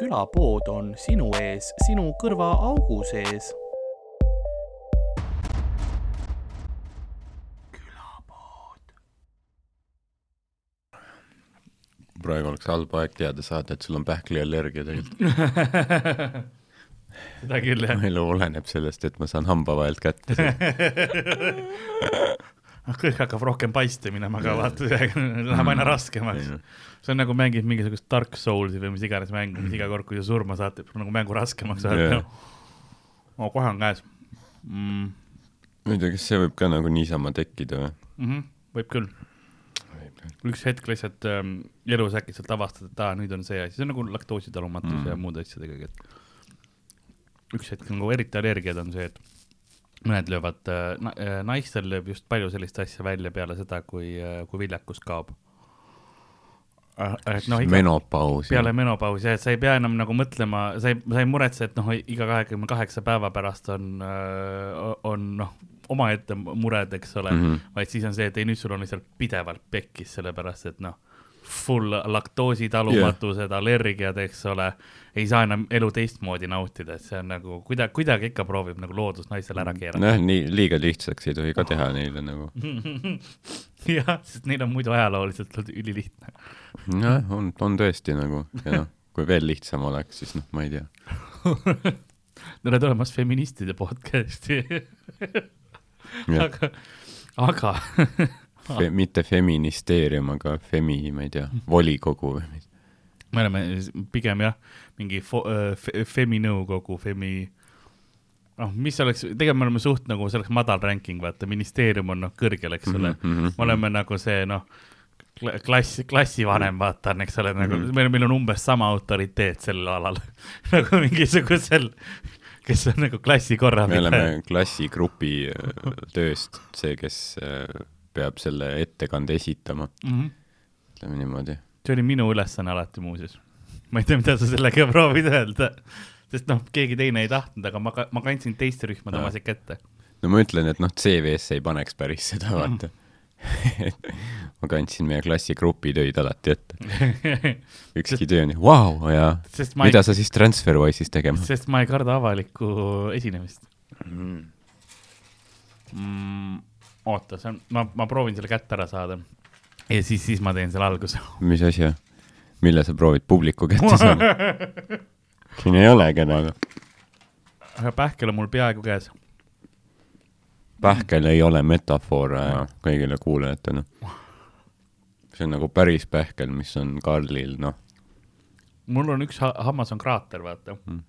külapood on sinu ees, sinu kõrvaaugu sees. praegu oleks halb aeg teada saada, et sul on pähkliallergia tegelikult. seda küll jah. mu elu oleneb sellest, et ma saan hamba vahelt kätte. kõik hakkab rohkem paiste minema ka vaata, läheb aina raskemaks. see on nagu mängid mingisugust Dark Soulsi või mis iganes mängu, mis iga kord, kui sa surma saad, teeb nagu mängu raskemaks yeah.. no kohe on käes mm. ma ei tea, kas see võib ka nagu niisama tekkida või? -hmm. võib küll. üks hetk lihtsalt ähm, elus äkitselt avastad, et aa, nüüd on see asi, see on nagu laktoositalumatus mm. Mm. ja muude asjadega, et üks hetk nagu eriti allergiad on see, et mõned löövad äh, na,, naistel lööb just palju sellist asja välja peale seda, kui, kui viljakus kaob. et noh, iga, menopaus. peale menopausi et sa ei pea enam nagu mõtlema, sa ei, sa ei muretse, et noh, iga kahekümne kaheksa päeva pärast on, on noh, omaette mured, eks ole mm. -hmm. vaid siis on see, et ei, nüüd sul on lihtsalt pidevalt pekkis, sellepärast et noh, full laktoositalumatused yeah., allergiad, eks ole, ei saa enam elu teistmoodi nautida, et see on nagu kuidagi, kuidagi ikka proovib nagu loodus naisele ära keerata. nojah, nii liiga lihtsaks ei tohi ka teha neile nagu. jah, sest neil on muidu ajalooliselt olnud ülilihtne. jah, on, on tõesti nagu ja noh, kui veel lihtsam oleks, siis noh, ma ei tea. tere tulemast feministide podcast'i aga, aga Fe, mitte feministeerium, aga femi, ma ei tea, volikogu või mis. me oleme pigem jah, mingi fo, äh, fe, feminõukogu, femi, noh, mis oleks, tegelikult me oleme suht nagu selleks madal ranking, vaata, ministeerium on noh, kõrgel, eks ole mm. Mhm, -hmm. me oleme nagu see noh, klass, klassivanem, vaata, on, eks ole, nagu mm Mhm. -hmm. meil, meil on umbes sama autoriteet sellel alal nagu mingisugusel, kes on nagu klassi korra me oleme klassigrupi äh, tööst see, kes äh, peab selle ettekande esitama, mm. -hmm. ütleme niimoodi. see oli minu ülesanne alati muuseas. ma ei tea, mida sa sellega proovid öelda, sest noh, keegi teine ei tahtnud, aga ma, ma kandsin teiste rühmade Aa. omasid kätte. no ma ütlen, et noh, CV-sse ei paneks päris seda, vaata. ma kandsin meie klassigrupi töid alati ette. ükski töö on, vau, ja mida ei, sa siis TransferWise'is tegema? sest ma ei karda avalikku esinemist mm,. oota, see on, ma, ma proovin selle kätte ära saada. ja siis, siis ma teen selle alguse. mis asja? mille sa proovid publiku kätte saada? siin ei ole kedagi. aga pähkel on mul peaaegu käes. pähkel ei ole metafoor äh, kõigile kuulajatele. see on nagu päris pähkel, mis on Karlil, noh mul on üks ha hammas on kraater, vaata mm.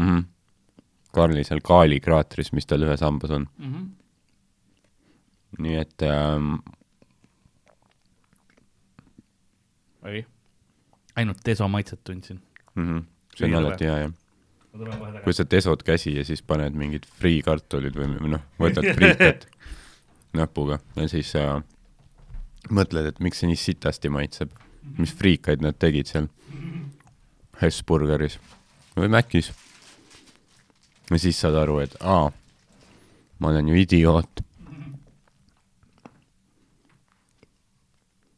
-hmm. Karli seal Kaali kraatris, mis tal ühes hambas on. mm. -hmm. Nii et ähm, oi, ainult deso maitset tundsin. mm -hmm. see on alati hea, jah. kui sa desod käsi ja siis paned mingid friikartulid või või noh, võtad friikat näpuga ja siis sa mõtled, et miks see nii sitasti maitseb. mis friikaid nad tegid seal Hesburgeris või Macis. ja siis saad aru, et aa, ma olen ju idioot.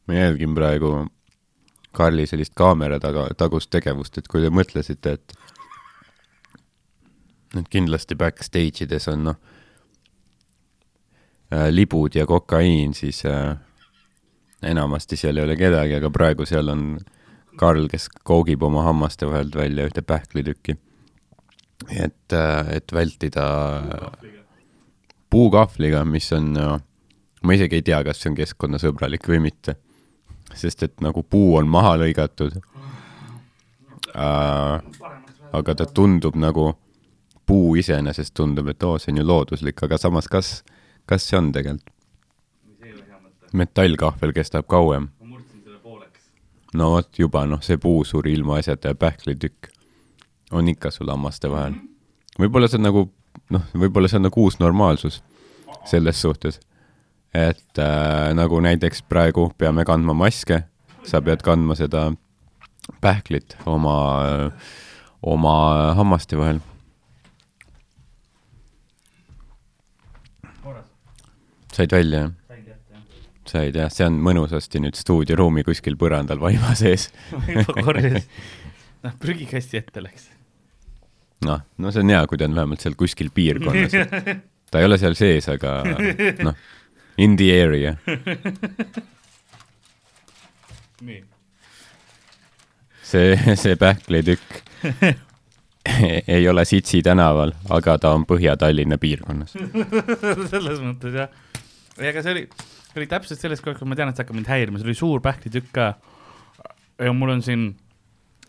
Ma jälgin praegu Karli sellist kaamera taga, tagust tegevust, et kui te mõtlesite, et et kindlasti backstage ides on noh äh, libud ja kokaiin, siis äh, enamasti seal ei ole kedagi, aga praegu seal on Karl, kes koogib oma hammaste vahelt välja ühte pähklitükki. et, et vältida puukahvliga, mis on, ma isegi ei tea, kas see on keskkonnasõbralik või mitte. Sest et nagu puu on maha lõigatud äh,. aga ta tundub nagu, puu iseenesest tundub, et oo, see on ju looduslik, aga samas, kas, kas see on tegelikult? metallkahvel kestab kauem. no vot juba noh, see puu suri ilmaasjata ja pähklitükk on ikka sul hammaste vahel. võib-olla see on nagu noh, võib-olla see on nagu uus normaalsus selles suhtes, et äh, nagu näiteks praegu peame kandma maske, sa pead kandma seda pähklit oma, oma hammaste vahel. said välja jah? said jah, see on mõnusasti nüüd stuudioruumi kuskil põrandal vaiba sees. korjasin, noh, prügikasti ette läks. noh, no see on hea, kui ta on vähemalt seal kuskil piirkonnas. ta ei ole seal sees, aga noh, in the area. nii. see, see pähklitükk ei ole Sitsi tänaval, aga ta on Põhja-Tallinna piirkonnas. selles mõttes jah. ja ega see oli, oli täpselt selles kohas, kui ma tean, et see hakkab mind häirima, see oli suur pähklitükk ka. ja mul on siin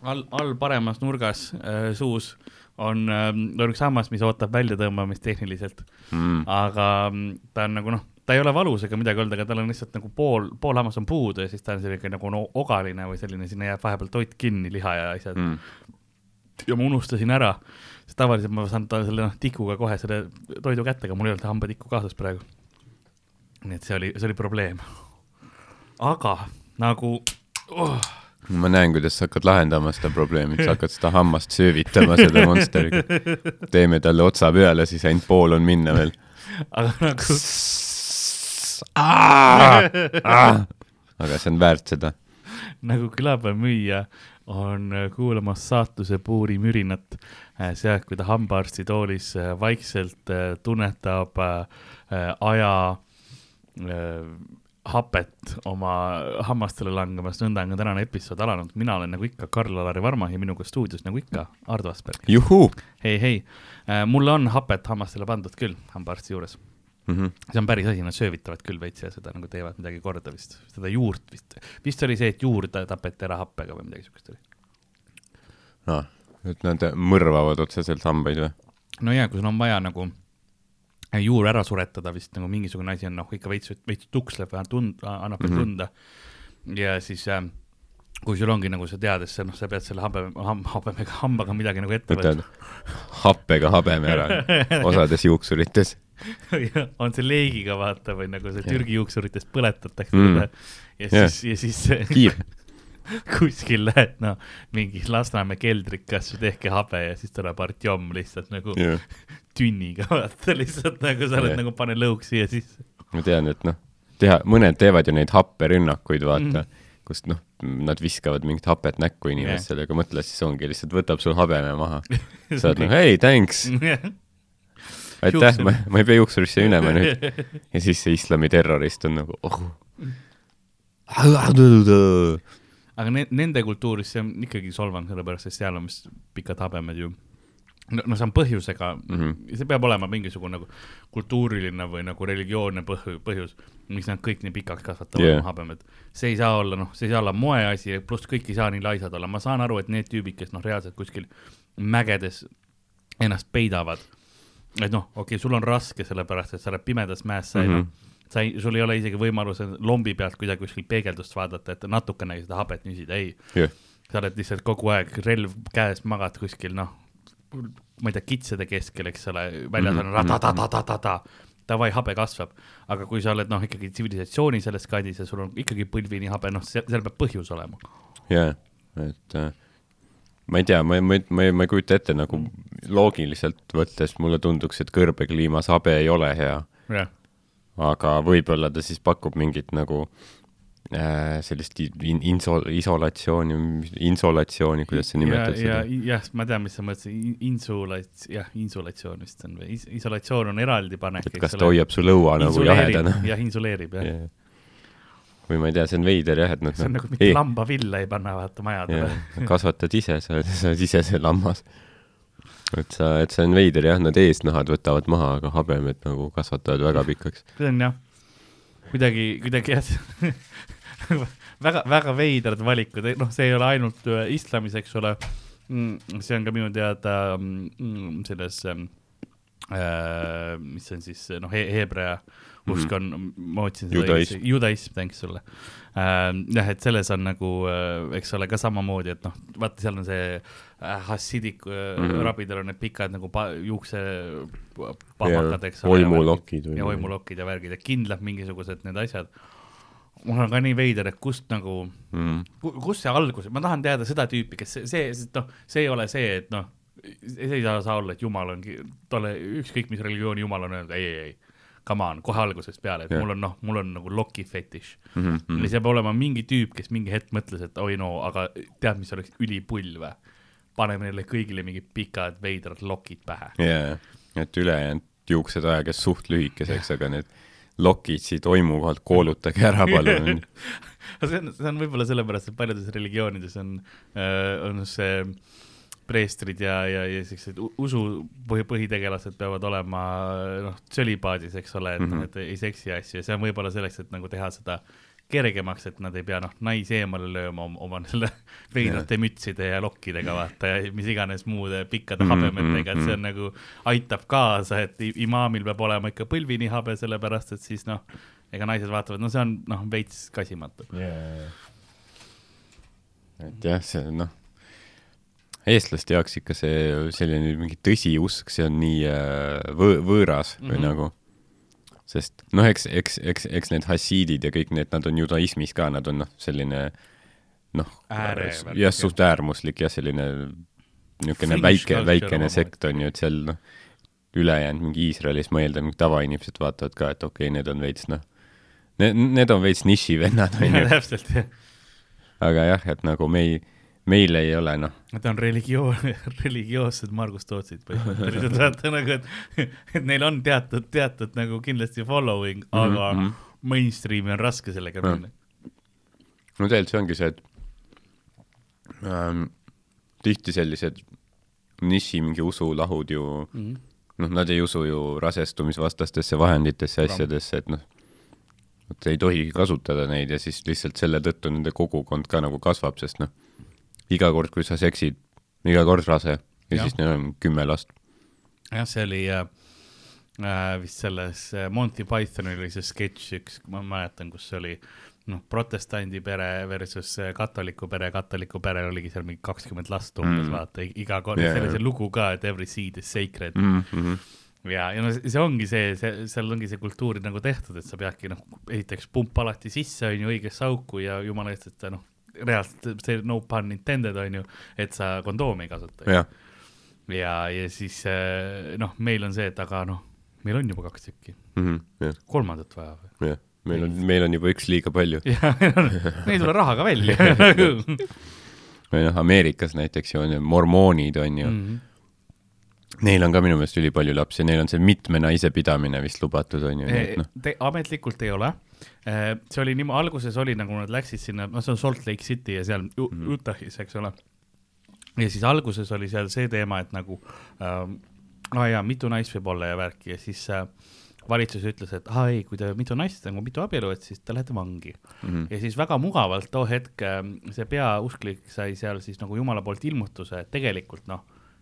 all, all paremas nurgas äh, suus on on üks hammas, mis ootab väljatõmbamist tehniliselt, Mm. aga mm, ta on nagu noh, ta ei ole valus ega midagi olnud, aga tal on lihtsalt nagu pool, pool hammas on puudu ja siis ta on selline nagu no, ogaline või selline, sinna jääb vahepeal toit kinni, liha ja asjad mm.. Ja ma unustasin ära, sest tavaliselt ma saan ta selle noh, tikuga kohe selle toidu kätte, aga mul ei olnud hambatikku kaasas praegu. nii et see oli, see oli probleem. aga nagu oh,, ma näen, kuidas sa hakkad lahendama seda probleemi, sa hakkad seda hammast söövitama selle monsteriga. teeme talle otsa peale, siis ainult pool on minna veel. aga nagu aga see on väärt seda. nagu külapäevamüüja on äh, kuulamas saatuse puuri mürinat, sealt, kui ta hambaarsitoolis äh, vaikselt äh, tunnetab äh, äh, aja äh, hapet oma hammastele langemas, nõnda on ka tänane episood alanud, mina olen nagu ikka Karl-Alari Varma ja minuga stuudios nagu ikka Ardo Asperg. hei, hei, mulle on hapet hammastele pandud küll hambaarsti juures, mm. -hmm. see on päris asi, nad söövitavad küll veits ja seda nagu teevad midagi korda vist, seda juurt vist, vist oli see, et juurde tapeti ära happega või midagi siukest oli. Ah, et nad mõrvavad otseselt hambaid või? no ja, kui sul on vaja nagu juur ära suretada vist nagu mingisugune asi on noh, ikka veits, veits tuksleb või tund-, annab veel Mhm. tunda. ja siis äh, kui sul ongi nagu see tead, et sa noh, sa pead selle habe, habemega hambaga midagi nagu ette võtad happega habeme ära osades juuksurites. on see leegiga vaata või nagu see. Türgi juuksuritest põletatakse Mm. ja siis, ja siis kiir. kuskil lähed noh, mingi Lasnamäe keldrikas, tehke habe ja siis tuleb Artjom lihtsalt nagu tünniga vaata lihtsalt nagu sa oled Jah. nagu pane lõuks siia sisse. ma tean, et noh, teha, mõned teevad ju neid happerünnakuid, vaata mm., kust noh, nad viskavad mingit hapet näkku inimestele, aga mõtle siis ongi lihtsalt võtab sul habeme maha. sa oled nagu hei, thanks, aitäh, Juuksur. ma, ma ei pea juuksurisse minema nüüd. ja siis see islami terrorist on nagu oh. aga ne-, nende kultuuris see on ikkagi solvang, sellepärast et seal on vist pikad habemed ju. no, no see on põhjusega mm. -hmm. see peab olema mingisugune nagu kultuuriline või nagu religioonne põhjus, põhjus, miks nad kõik nii pikaks kasvatavad yeah. habemed. see ei saa olla, noh, see ei saa olla moeasi, pluss kõik ei saa nii laisad olla, ma saan aru, et need tüübid, kes noh, reaalselt kuskil mägedes ennast peidavad, et noh, okei okay,, sul on raske, sellepärast et sa oled pimedas mäes, sa ei mm. -hmm. noh, sa ei, sul ei ole isegi võimalus lombi pealt kuidagi kuskilt peegeldust vaadata, et natukenegi seda habet nüsida, ei. jah, sa oled lihtsalt kogu aeg relv käes, magad kuskil noh, ma ei tea, kitsede keskel, eks ole, väljas on Mhm, ratatatatata, davai, habe kasvab. aga kui sa oled noh, ikkagi tsivilisatsiooni selles kandis ja sul on ikkagi põlvini habe, noh, seal peab põhjus olema. jaa, et äh, ma ei tea, ma ma ma ma ei kujuta ette nagu loogiliselt võttes mulle tunduks, et kõrbekliimas habe ei ole hea, aga võib-olla ta siis pakub mingit nagu äh, sellist in-, inso-, isolatsiooni, insolatsiooni, kuidas sa ja, nimetad ja seda? jah, ma tean, mis sa mõtlesid, insulats-, jah, insulatsioon vist on või is,, isolatsioon on eraldi panek, et kas ta hoiab su lõua nagu jahedana? jah, insuleerib jah yeah.. või ma ei tea, see on veider jah, et nad see on nagu mitte lambavilla ei panna vaata majadele. kasvatad ise, sa oled, sa oled ise see lammas. et sa, et see on veider jah, nad eesnahad võtavad maha, aga habemed nagu kasvatavad väga pikaks. see on jah, kuidagi, kuidagi jah, väga, väga veidrad valikud, noh, see ei ole ainult äh, islamis, eks ole. see on ka minu teada mm, selles ähm, äh,, mis see on siis noh he, heebrea usk on, ma otsin seda Judaism. judaism, thanks sulle äh,. jah, et selles on nagu äh,, eks ole, ka samamoodi, et noh, vaata, seal on see äh, hassidik äh, mm Mhm. -hmm. rabidel on need pikad nagu juukse pahmakad, eks ole. oimulokid ja oimulokid ja värgid ja kindlalt mingisugused need asjad. Mul on ka nii veider, et kust nagu, mm.. kust see algus, ma tahan teada seda tüüpi, kes see, see, noh, see ei ole see, et noh, see ei saa, saa olla, et jumal ongi talle ükskõik mis religiooni jumal on öelnud, ei, ei, ei. Come on, kohe algusest peale, et yeah. mul on noh, mul on nagu loki fetiš Mm mm. -hmm. see peab olema mingi tüüp, kes mingi hetk mõtles, et oi no, aga tead, mis oleks ülipull või? paneme neile kõigile mingid pikad veidrad lokid pähe. jaa, et ülejäänud juuksed ajage suht lühikeseks, aga need lokid siit oimu kohalt koolutage ära, palun. see on, see on võib-olla sellepärast, et paljudes religioonides on, on see preestrid ja, ja, ja siuksed usu põhi, põhitegelased peavad olema noh, tsölibaadis, eks ole, et mm. -hmm. et ei seksi asju ja see on võib-olla selleks, et nagu teha seda kergemaks, et nad ei pea noh, naisi eemale lööma oma, selle veidrate mütside ja lokkidega vaata ja mis iganes muude pikkade Mhm, habemetega, et see on mhm. nagu aitab kaasa, et imaamil peab olema ikka põlvini habe, sellepärast et siis noh, ega naised vaatavad, no see on noh, veits kasimatu. et jah, see noh, eestlaste jaoks ikka see selline mingi tõsiusk, see on nii äh, võ võõras või mm Mhm. -hmm. nagu, sest noh, eks, eks, eks, eks need hassiidid ja kõik need, nad on judaismis ka, nad on noh, selline noh, jah, suht äärmuslik jah, selline niisugune väike, väikene sekt on ju, et seal noh, ülejäänud mingi Iisraelis ma eeldan, tavainimesed vaatavad ka, et okei okay,, need on veits noh, need, need on veits nišivennad, on ju, täpselt jah, aga jah, et nagu me ei, meil ei ole noh, nad on religioon, religioossed Margus Tootsid põhimõtteliselt, vaata nagu, et, et neil on teatud, teatud nagu kindlasti following, aga mm -hmm. mainstream'i on raske sellega minna. no tegelikult see ongi see, et ähm, tihti sellised niši mingi usulahud ju Mhm. noh, nad ei usu ju rasestumisvastastesse vahenditesse, asjadesse, et noh, et ei tohi kasutada neid ja siis lihtsalt selle tõttu nende kogukond ka nagu kasvab, sest noh, iga kord, kui sa seksid, iga kord rase ja, ja siis neil on kümme last. jah, see oli äh, äh, vist selles äh, Monty Pythonil oli see sketš üks, ma mäletan, kus oli noh, protestandi pere versus äh, katoliku pere, katoliku perel oligi seal mingi kakskümmend last umbes Mm. vaata, iga kord yeah,, see oli see lugu ka, et every seed is sacred mm. Mm -hmm. ja, ja no see ongi see, see, seal ongi see kultuur nagu tehtud, et sa peadki noh, esiteks pump alati sisse, on ju, õigesse auku ja jumala eest, et sa noh, reaalselt see no pun intended on ju, et sa kondoomi ei kasuta. jah, ja, ja siis eh, noh, meil on see, et aga noh, meil on juba kaks tükki, jah, kolmandat vaja või? jah, meil on, meil on juba üks liiga palju. ja meil ei tule raha ka välja või noh, Ameerikas näiteks ju on mormoonid on ju mm. -hmm. Neil on ka minu meelest ülipalju lapsi, neil on see mitme naise pidamine vist lubatud on ju, noh, Te, ametlikult ei ole. see oli niimoodi, alguses oli nagu nad läksid sinna, noh, see on Salt Lake City ja seal Mhm. Utah'is, eks ole. ja siis alguses oli seal see teema, et nagu ähm,, aa jaa, mitu naist võib olla ja värki ja siis äh, valitsus ütles, et aa ei, kui te mitu naist nagu mitu abielu, et siis te lähete vangi mm. -hmm. ja siis väga mugavalt too hetk ähm, see peausklik sai seal siis nagu jumala poolt ilmutuse, et tegelikult noh,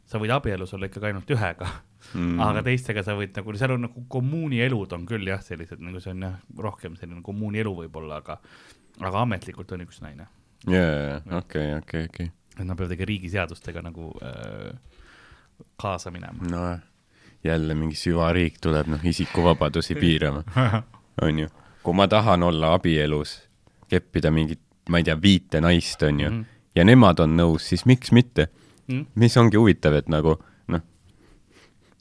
sa võid abielus olla ikkagi ainult ühega Mm. mm., aga teistega sa võid nagu, seal on nagu kommuunielud on küll jah, sellised nagu see on jah, rohkem selline kommuunielu võib-olla, aga aga ametlikult on üks naine. jaa, okei, okei, okei. et nad peavad ikka riigiseadustega nagu äh, kaasa minema. no jälle mingi süvariik tuleb noh, isikuvabadusi piirama, on ju. kui ma tahan olla abielus, keppida mingit, ma ei tea, viite naist, on ju Mhm., ja nemad on nõus, siis miks mitte? Mm? mis ongi huvitav, et nagu noh,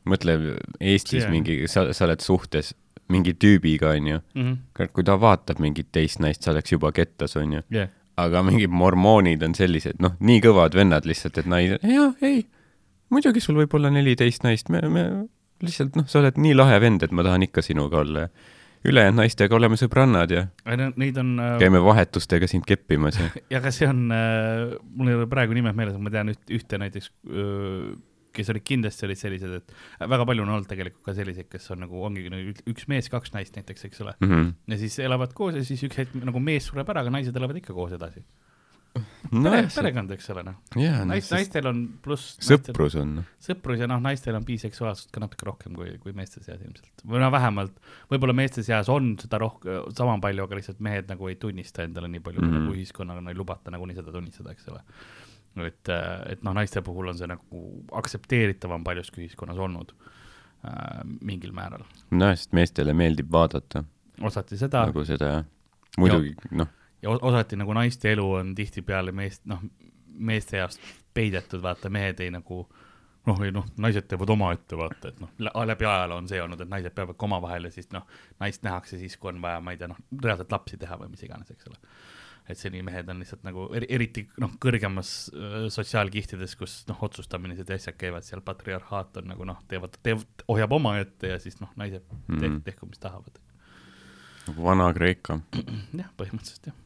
mõtle Eestis See- mingi, sa, sa oled suhtes mingi tüübiga, on ju, Mm -hmm. kui ta vaatab mingit teist naist, sa oleks juba kettas, on ju. yeah. aga mingid mormoonid on sellised, noh, nii kõvad vennad lihtsalt, et naised, jah, ei, muidugi sul võib olla neliteist naist, me, me lihtsalt noh, sa oled nii lahe vend, et ma tahan ikka sinuga olla ja ülejäänud naistega oleme sõbrannad ja Neid on äh, käime vahetustega sind keppimas ja ja aga see on äh,, mul ei ole praegu nimed meeles, aga ma tean üht, ühte näiteks, kes olid kindlasti olid sellised, et väga palju on olnud tegelikult ka selliseid, kes on nagu, ongi nagu ük- üks mees, kaks naist näiteks, eks ole. mm. -hmm. ja siis elavad koos ja siis üks hetk nagu mees sureb ära, aga naised elavad ikka koos edasi no Pere, perekond, eks ole, noh. noh, naist, naistel on pluss. sõprus on, noh. sõprus ja noh, naistel on biseksuaalsust ka natuke rohkem kui, kui meeste seas ilmselt. või no vähemalt, võib-olla meeste seas on seda rohkem, sama palju, aga lihtsalt mehed nagu ei tunnista endale nii palju mm, Mhm. -hmm. nagu ühiskonnaga ei lubata nagunii seda tunnistada, eks ole. et, et noh, naiste puhul on see nagu aktsepteeritavam paljuski ühiskonnas olnud äh, mingil määral. nojah, sest meestele meeldib vaadata osati seda nagu seda jah. muidugi, noh, ja osati nagu naiste elu on tihtipeale meest, noh, meeste jaost peidetud, vaata, mehed ei nagu noh, ei noh, naised teevad omaette, vaata, et noh, läbi ajaloo on see olnud, et naised peavad ka omavahel ja siis noh, naist nähakse siis, kui on vaja, ma ei tea, noh, reaalselt lapsi teha või mis iganes, eks ole. et seni mehed on lihtsalt nagu eri, eriti noh, kõrgemas öö, sotsiaalkihtides, kus noh, otsustamine, asjad käivad seal, patriarhaat on nagu noh, teevad, teevad, ohjab omaette ja siis noh, naised te, Mhm. tehku, mis tahavad. nagu Vana-Kreeka, jah, põhimõtteliselt jah.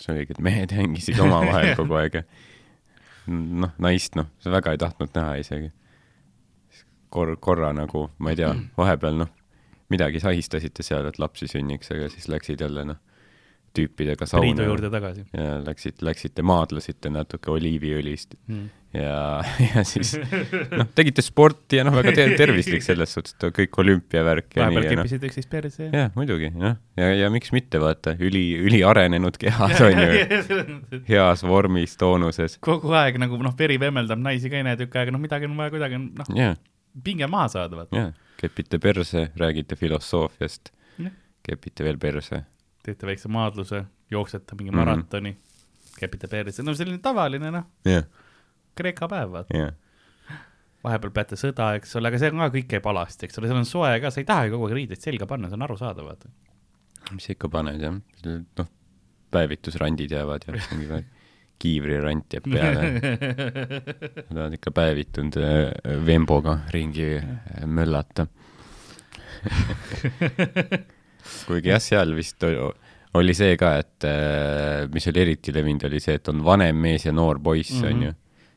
See oligi, et mehed hängisid omavahel kogu aeg ja noh, naist noh, sa väga ei tahtnud näha isegi. kor-, korra nagu, ma ei tea, vahepeal noh, midagi sahistasite seal, et lapsi sünniks, aga siis läksid jälle noh, tüüpidega Priidu sauna juurde tagasi. Ja läksid, läksite, maadlesite natuke oliiviõlist. Mm.. ja, ja siis noh, tegite sporti ja noh, väga ter tervislik selles suhtes, et kõik olümpiavärk ja vahepeal ja noh, keppisid üksteist perse jah, muidugi, noh, ja, ja miks mitte, vaata, üli, üliarenenud kehas on ju, heas vormis, toonuses, kogu aeg nagu noh, veri vemmeldab naisi ka ei näe tükk aega, noh midagi on vaja kuidagi noh, jaa, pinge maha saada, vaata. jaa, kepite perse, räägite filosoofiast. Jah., kepite veel perse, teete väikse maadluse, jooksete mingi maratoni mm, -hmm. kepite perse, no selline tavaline noh, jah, Kreeka päev, vaata. jah, vahepeal peate sõda, eks ole, aga see on ka kõik käib alasti, eks ole, seal on soe ka, sa ei taha ju kogu aeg riideid selga panna, see on arusaadav, vaata. mis sa ikka paned jah, noh, päevitusrandid jäävad ja mingi kiivrirant jääb peale, tahad ikka päevitunud äh, vemboga ringi äh, möllata. kuigi jah, seal vist oli see ka, et äh, mis oli eriti levinud, oli see, et on vanem mees ja noor poiss mm, -hmm. on Mhm. ju.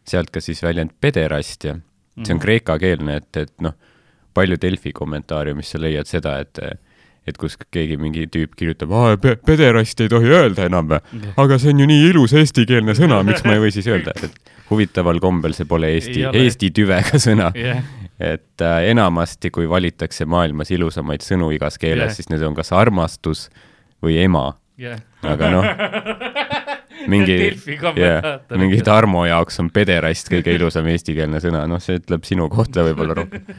sealt ka siis väljend pederast ja see on Mhm. kreekakeelne, et, et noh, palju Delfi kommentaariumis sa leiad seda, et et kus keegi mingi tüüp kirjutab, aa, pederast ei tohi öelda enam või, aga see on ju nii ilus eestikeelne sõna, miks ma ei või siis öelda, et huvitaval kombel see pole eesti eesti tüvega sõna. jah, et äh, enamasti, kui valitakse maailmas ilusamaid sõnu igas keeles yeah., siis need on kas armastus või ema, jah. aga noh, mingi yeah, mingi Tarmo jaoks on pederast kõige ilusam eestikeelne sõna, noh, see ütleb sinu kohta võib-olla rohkem.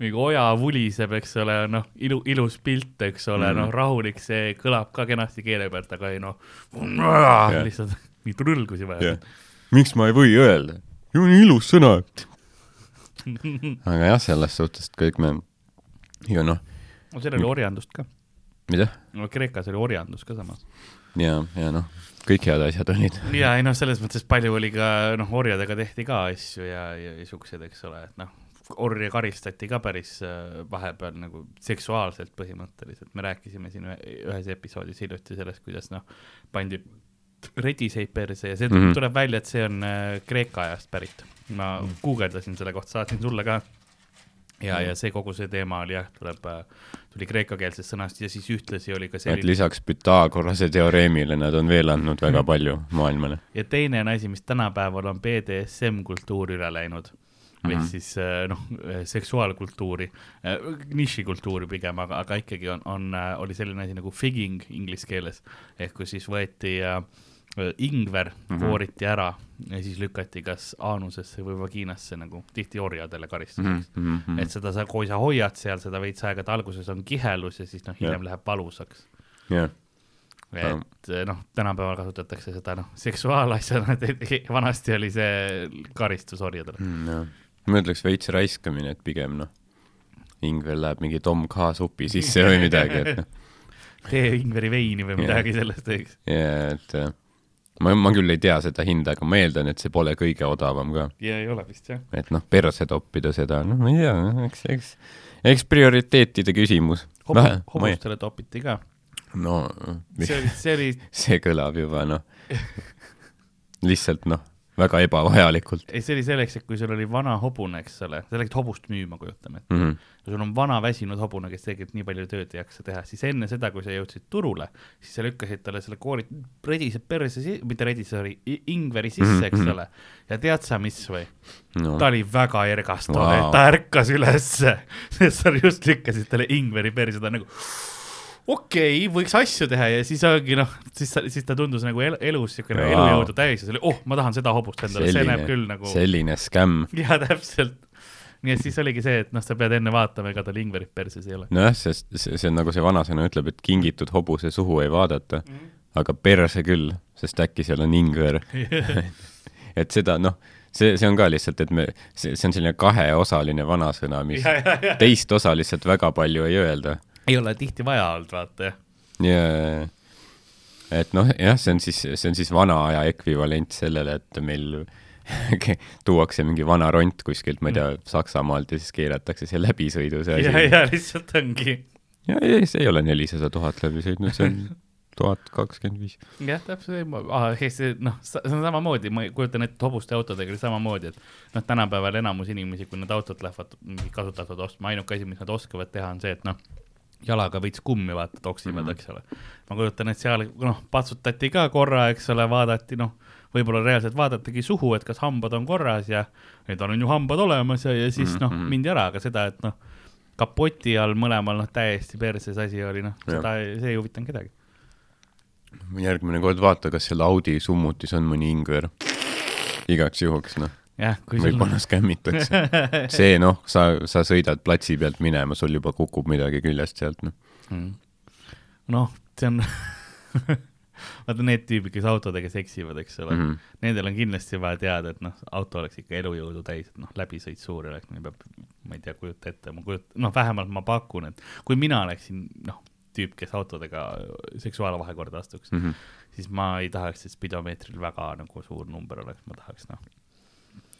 mingi oja vuliseb, eks ole, noh, ilu, ilus pilt, eks ole mm., noh, rahulik, see kõlab ka kenasti keele pealt, aga ei noh, lihtsalt nii trõlgusi vaja jah, miks ma ei või öelda, ju nii ilus sõna. aga jah, selles suhtes et kõik me ju noh, no seal oli orjandust ka, mida no Kreekas oli orjandus ka samas. ja, ja noh, kõik head asjad olid. ja ei noh, selles mõttes palju oli ka noh, orjadega tehti ka asju ja, ja, ja siukseid, eks ole, et noh, orje karistati ka päris äh, vahepeal nagu seksuaalselt põhimõtteliselt, me rääkisime siin ühe, ühes episoodis hiljuti sellest, kuidas noh, pandi rediseid perse ja see mm Mhm. -hmm. tuleb välja, et see on äh, Kreeka ajast pärit. ma guugeldasin selle kohta, saatsin sulle ka. ja, ja see kogu see teema oli jah, tuleb, tuli kreekakeelsest sõnast ja siis ühtlasi oli ka et selline lisaks Pythagorase teoreemile nad on veel andnud väga palju maailmale. ja teine on asi, mis tänapäeval on BDSM kultuur üle läinud ehk mm Mhm. -hmm. siis äh, noh, seksuaalkultuuri, nišikultuuri pigem, aga, aga ikkagi on, on, oli selline asi nagu figging inglise keeles ehk kus siis võeti äh, ingver mm. -hmm. kooriti ära ja siis lükati kas aanusesse või vaginasse nagu tihti orjadele karistuseks mm. -hmm. et seda sa, kui sa hoiad seal seda veits aega, et alguses on kihelus ja siis noh, hiljem Jah. läheb valusaks jah, et eh, noh, tänapäeval kasutatakse seda noh, seksuaalasjana, et vanasti oli see karistus orjadele. jah. ma ütleks veits raiskamine, et pigem noh, Ingvel läheb mingi Tom K supi sisse või midagi, et noh, tee Ingveri veini või midagi sellest, eks. ja et äh, ma, ma küll ei tea seda hinda, aga ma eeldan, et see pole kõige odavam ka, ja ei ole vist jah. et noh, perse toppida seda, noh, ma ei tea, eks, eks, eks prioriteetide küsimus. hobustele topiti ka. no see oli, see oli, see kõlab juba noh, lihtsalt noh, väga ebavajalikult ei see oli selleks, et kui sul oli vana hobune, eks ole, sa läksid hobust müüma, kujutame mm. -hmm. kui sul on vana väsinud hobune, kes tegelikult nii palju tööd ei jaksa teha, siis enne seda, kui sa jõudsid turule, siis sa lükkasid talle selle koori, redised perse, mitte redise, sorry, ingveri sisse, Mhm, eks mhm. ole. ja tead sa, mis või? no. ta oli väga ergastav Vau. wow., ta ärkas ülesse, sest sa just lükkasid talle ingveri perse, ta nagu okei okay,, võiks asju teha ja siis ongi noh, siis siis ta tundus nagu el, elus siukene wow. elujõudu täis ja see oli, oh, ma tahan seda hobust endale, see näeb küll nagu, selline skämm. jaa, täpselt. nii et siis oligi see, et noh, sa pead enne vaatama, ega tal ingverit perses ei ole. nojah, sest see, see on nagu see vanasõna ütleb, et kingitud hobuse suhu ei vaadata mm, -hmm. aga perse küll, sest äkki seal on ingver. et seda noh, see, see on ka lihtsalt, et me, see, see on selline kaheosaline vanasõna, mis Ja, ja, ja. teist osa lihtsalt väga palju ei öelda. Ei ole tihti vaja olnud, vaata jah. ja, et noh, jah, see on siis, see on siis vana aja ekvivalent sellele, et meil tuuakse mingi vana ront kuskilt, ma ei tea, Saksamaalt ja siis keeratakse see läbisõidu see ja, asi. ja lihtsalt ongi. ja ei, see ei ole nelisada tuhat läbi sõitnud, see on tuhat kakskümmend viis. jah, täpselt, see noh, see on samamoodi, ma kujutan ette hobuste autodega oli samamoodi, et noh, tänapäeval enamus inimesi, kui nad autot lähevad kasutatud ostma, ainuke asi, mis nad oskavad teha, on see, et noh, jalaga veits kummi vaata, toksivad mm, -hmm. eks ole. ma kujutan, et seal noh, patsutati ka korra, eks ole, vaadati noh, võib-olla reaalselt vaadatagi suhu, et kas hambad on korras ja need on ju hambad olemas ja, ja siis noh Mhm., mindi ära, aga seda, et noh, kapoti all mõlemal noh, täiesti perses asi oli noh, seda, see ei huvitanud kedagi. järgmine kord vaata, kas seal Audi summutis on mõni ingver. igaks juhuks, noh, kui sul võib-olla skämmitakse. see noh, sa, sa sõidad platsi pealt minema, sul juba kukub midagi küljest sealt, noh. Mm. noh, see on vaata need tüübid, kes autodega seksivad, eks ole mm. -hmm. nendel on kindlasti vaja teada, et noh, auto oleks ikka elujõudu täis, et noh, läbisõit suur oleks, neil peab, ma ei tea, kujuta ette, ma kujut-, noh, vähemalt ma pakun, et kui mina oleksin noh, tüüp, kes autodega seksuaalvahekorda astuks mm. -hmm. siis ma ei tahaks, et spidomeetril väga nagu suur number oleks, ma tahaks noh.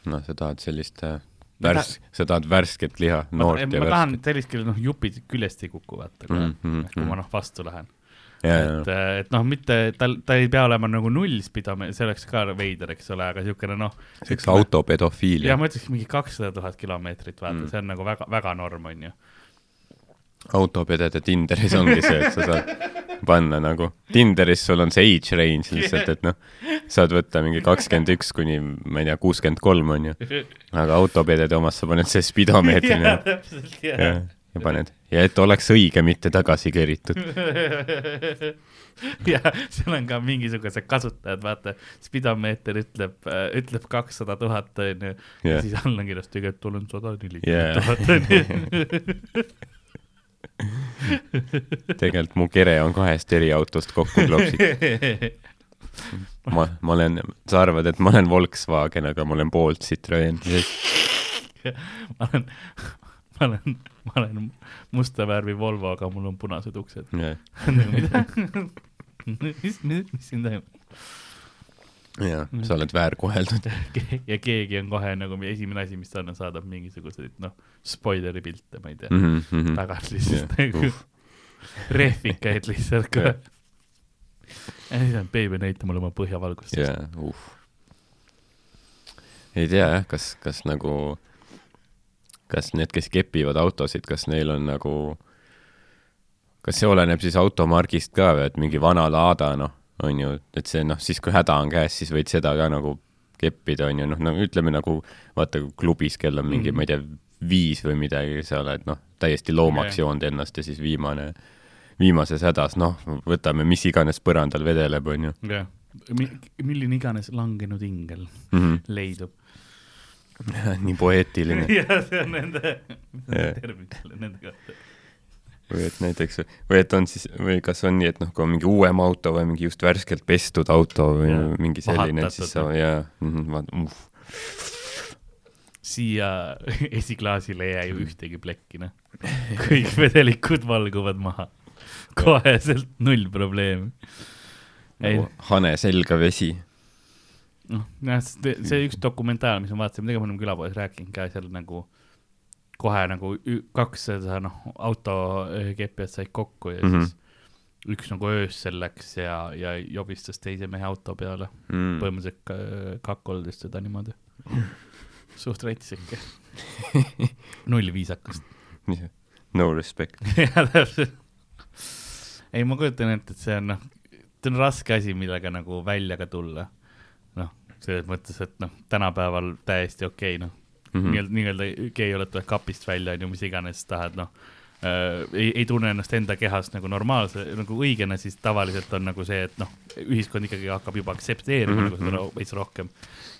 noh, sa tahad sellist äh, Ma värs-, sa tahad värsket liha, ma, noort ma ja tahan värsket. sellist, kellel noh, jupid küljest ei kuku, vaata kohe Mhm, mhm, kui ma mhm. noh, vastu lähen ja, et, et noh, mitte tal, ta ei pea olema nagu null spidome, see oleks ka veider, eks ole, aga niisugune noh. see autopedofiilia ja. ma ütleks mingi kakssada tuhat kilomeetrit, vaata Mm. mm., see on nagu väga, väga norm, on ju. Autopedede Tinderis ongi see, et sa saad panna nagu, Tinderis sul on see age range lihtsalt, et noh, saad võtta mingi kakskümmend üks kuni, ma ei tea, kuuskümmend kolm on ju, aga autopedede omas sa paned see spidomeetrini täpselt, ja jah., ja paned. Ja et oleks õige, mitte tagasi keritud. ja seal on ka mingisugused kasutajad, vaata, spidomeeter ütleb, ütleb kakssada tuhat, on ju, ja siis all on kirjas, tegelikult olen sada nelikümmend tuhat, on ju. tegelikult mu kere on kahest eri autost kokku klopsitud. ma, ma olen, sa arvad, et ma olen Volkswagen, aga ma olen poolt Citroen. ma olen, ma olen, ma olen musta värvi Volvo, aga mul on punased uksed. mida? mis, mis, mis siin toimub? Ja sa oled väärkoheldud. ja keegi on kohe nagu esimene asi, mis ta on, saadab mingisuguseid noh, spoileri pilte, ma ei tea, mm. -hmm. tagant lihtsalt Jah, nagu uff. rehvikaid lihtsalt Jah.. ja siis on beebi, näita mulle oma põhjavalgust. jaa, uh. ei tea jah, kas, kas nagu, kas need, kes kepivad autosid, kas neil on nagu, kas see oleneb siis automargist ka või, et mingi vana Lada, noh, on ju, et see noh, siis kui häda on käes, siis võid seda ka nagu keppida, on ju, noh, no ütleme nagu vaata klubis, kel on mingi mm, -hmm. ma ei tea, viis või midagi, sa oled noh, täiesti loomaks Jah. joonud ennast ja siis viimane, viimases hädas, noh, võtame mis iganes põrandal vedeleb, on ju jah, milline iganes langenud ingel mm. -hmm. leidub. nii poeetiline. jah, see on nende, Jah. termin selle nende kohta. Või et näiteks, või et on siis, või kas on nii, et noh, kui on mingi uuem auto või mingi just värskelt pestud auto või Jaa. mingi selline, siis sa jaa mm -hmm,, uh, siia esiklaasile ei jää ju ühtegi plekki, noh. kõik vedelikud valguvad maha. koheselt null probleemi. ei, hane selga vesi. noh, jah, see üks dokumentaal, mis ma vaatasin, midagi me oleme külapoes rääkinud ka seal nagu kohe nagu kaks seda noh, autokeppijat said kokku ja mm. -hmm. siis üks nagu öösel läks ja, ja jobistas teise mehe auto peale Mm. põhimõtteliselt ka- kakkoldas teda niimoodi. suht rets ikka. null viisakust. no respect. jah, täpselt. ei, ma kujutan ette, et see on noh, see on raske asi, millega nagu välja ka tulla. noh, selles mõttes, et noh, tänapäeval täiesti okei okay,, noh. Mm -hmm., nii-öelda nii gei oled, tuled kapist välja, on ju, mis iganes tahad, noh äh, ei, ei tunne ennast enda kehast nagu normaalse, nagu õigena, siis tavaliselt on nagu see, et noh, ühiskond ikkagi hakkab juba aktsepteerima Mhm, mm -hmm. nagu seda veits rohkem.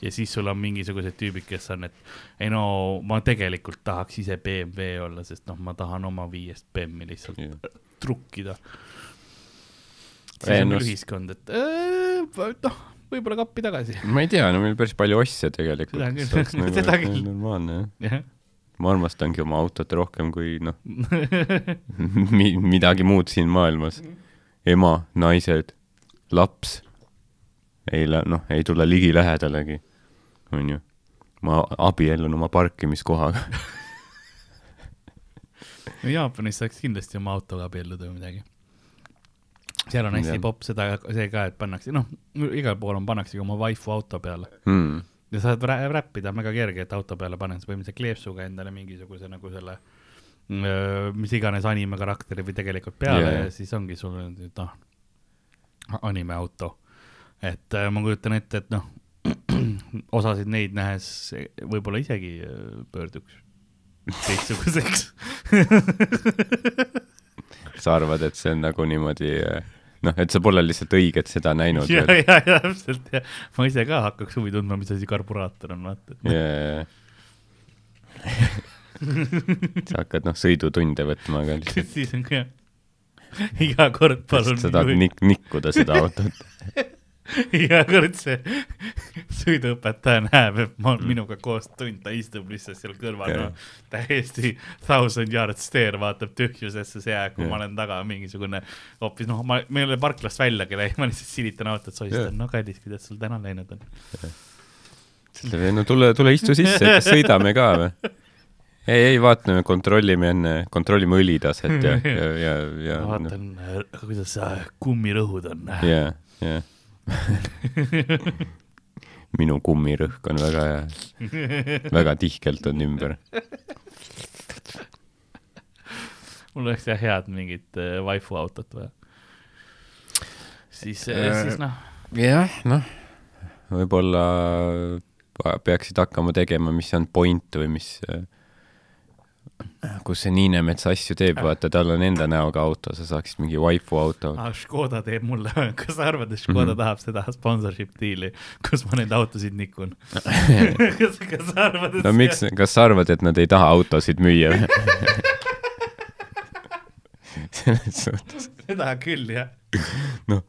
ja siis sul on mingisugused tüübid, kes on, et ei no ma tegelikult tahaks ise BMW olla, sest noh, ma tahan oma viiest BM-i lihtsalt Jah. trukkida. Siis on s- ühiskond, et äh, noh, võib-olla kappi tagasi. ma ei tea, no meil päris palju osse tegelikult. Seda küll. Seda küll. normaalne jah. jah, ma armastangi oma autot rohkem kui noh mi,, midagi muud siin maailmas. ema, naised, laps ei lä-, noh, ei tule ligilähedalegi, onju. ma abiellun oma parkimiskohaga. no Jaapanis saaks kindlasti oma autoga abielluda või midagi. Seal on hästi Jah. popp seda, see ka, et pannakse, noh, igal pool on, pannaksegi oma waifu auto peale Hmm. ja saad rä- räppida väga kerge, et auto peale paned, sa põhimõtteliselt kleepsuga endale mingisuguse nagu selle, mis iganes anime karakteri või tegelikult peale yeah. ja siis ongi sul noh, anime auto. et äh, ma kujutan ette, et noh, osasid neid nähes võib-olla isegi äh, pöörduks teistsuguseks. sa arvad, et see on nagu niimoodi, noh, et sa pole lihtsalt õiget seda näinud ja, ja, ja täpselt ja ma ise ka hakkaks huvi tundma, mis asi karburaator on, vaata. jaa. sa hakkad noh, sõidutunde võtma ka lihtsalt. siis on ka iga kord palun. sa tahad nik-, nikkuda seda autot. iga kord see sõiduõpetaja näeb, et ma olen minuga koos tund, ta istub lihtsalt seal kõrval Jah. no,, täiesti thousand yard stare, vaatab tühjusesse see aeg, kui Jah. ma olen taga mingisugune hoopis noh, ma, ma ei ole parklast väljagi läinud, ma lihtsalt silitan autot, sohistan Jah. no kallis, kuidas sul täna läinud on? no tule, tule istu sisse, kas sõidame ka või? ei, ei vaatame, kontrollime enne, kontrollime õlitaset ja, ja, ja, ja vaatan, kuidas sa kummirõhud on. ja, ja. minu kummirõhk on väga hea, väga tihkelt on ümber. mul oleks jah head mingit äh, waifu autot vaja. siis äh,, Äh, siis noh, jah, noh, võib-olla peaksid hakkama tegema, mis on point või mis, kus see Niinemets asju teeb, vaata, tal on enda näoga auto, sa saaksid mingi waifu auto. ah, Škoda teeb mulle, kas sa arvad, et Škoda mm. -hmm. tahab seda sponsorship diili, kus ma neid autosid nikun kas, kas sa arvad, et no miks, kas sa arvad, et nad ei taha autosid müüa või? selles suhtes, seda küll jah. noh,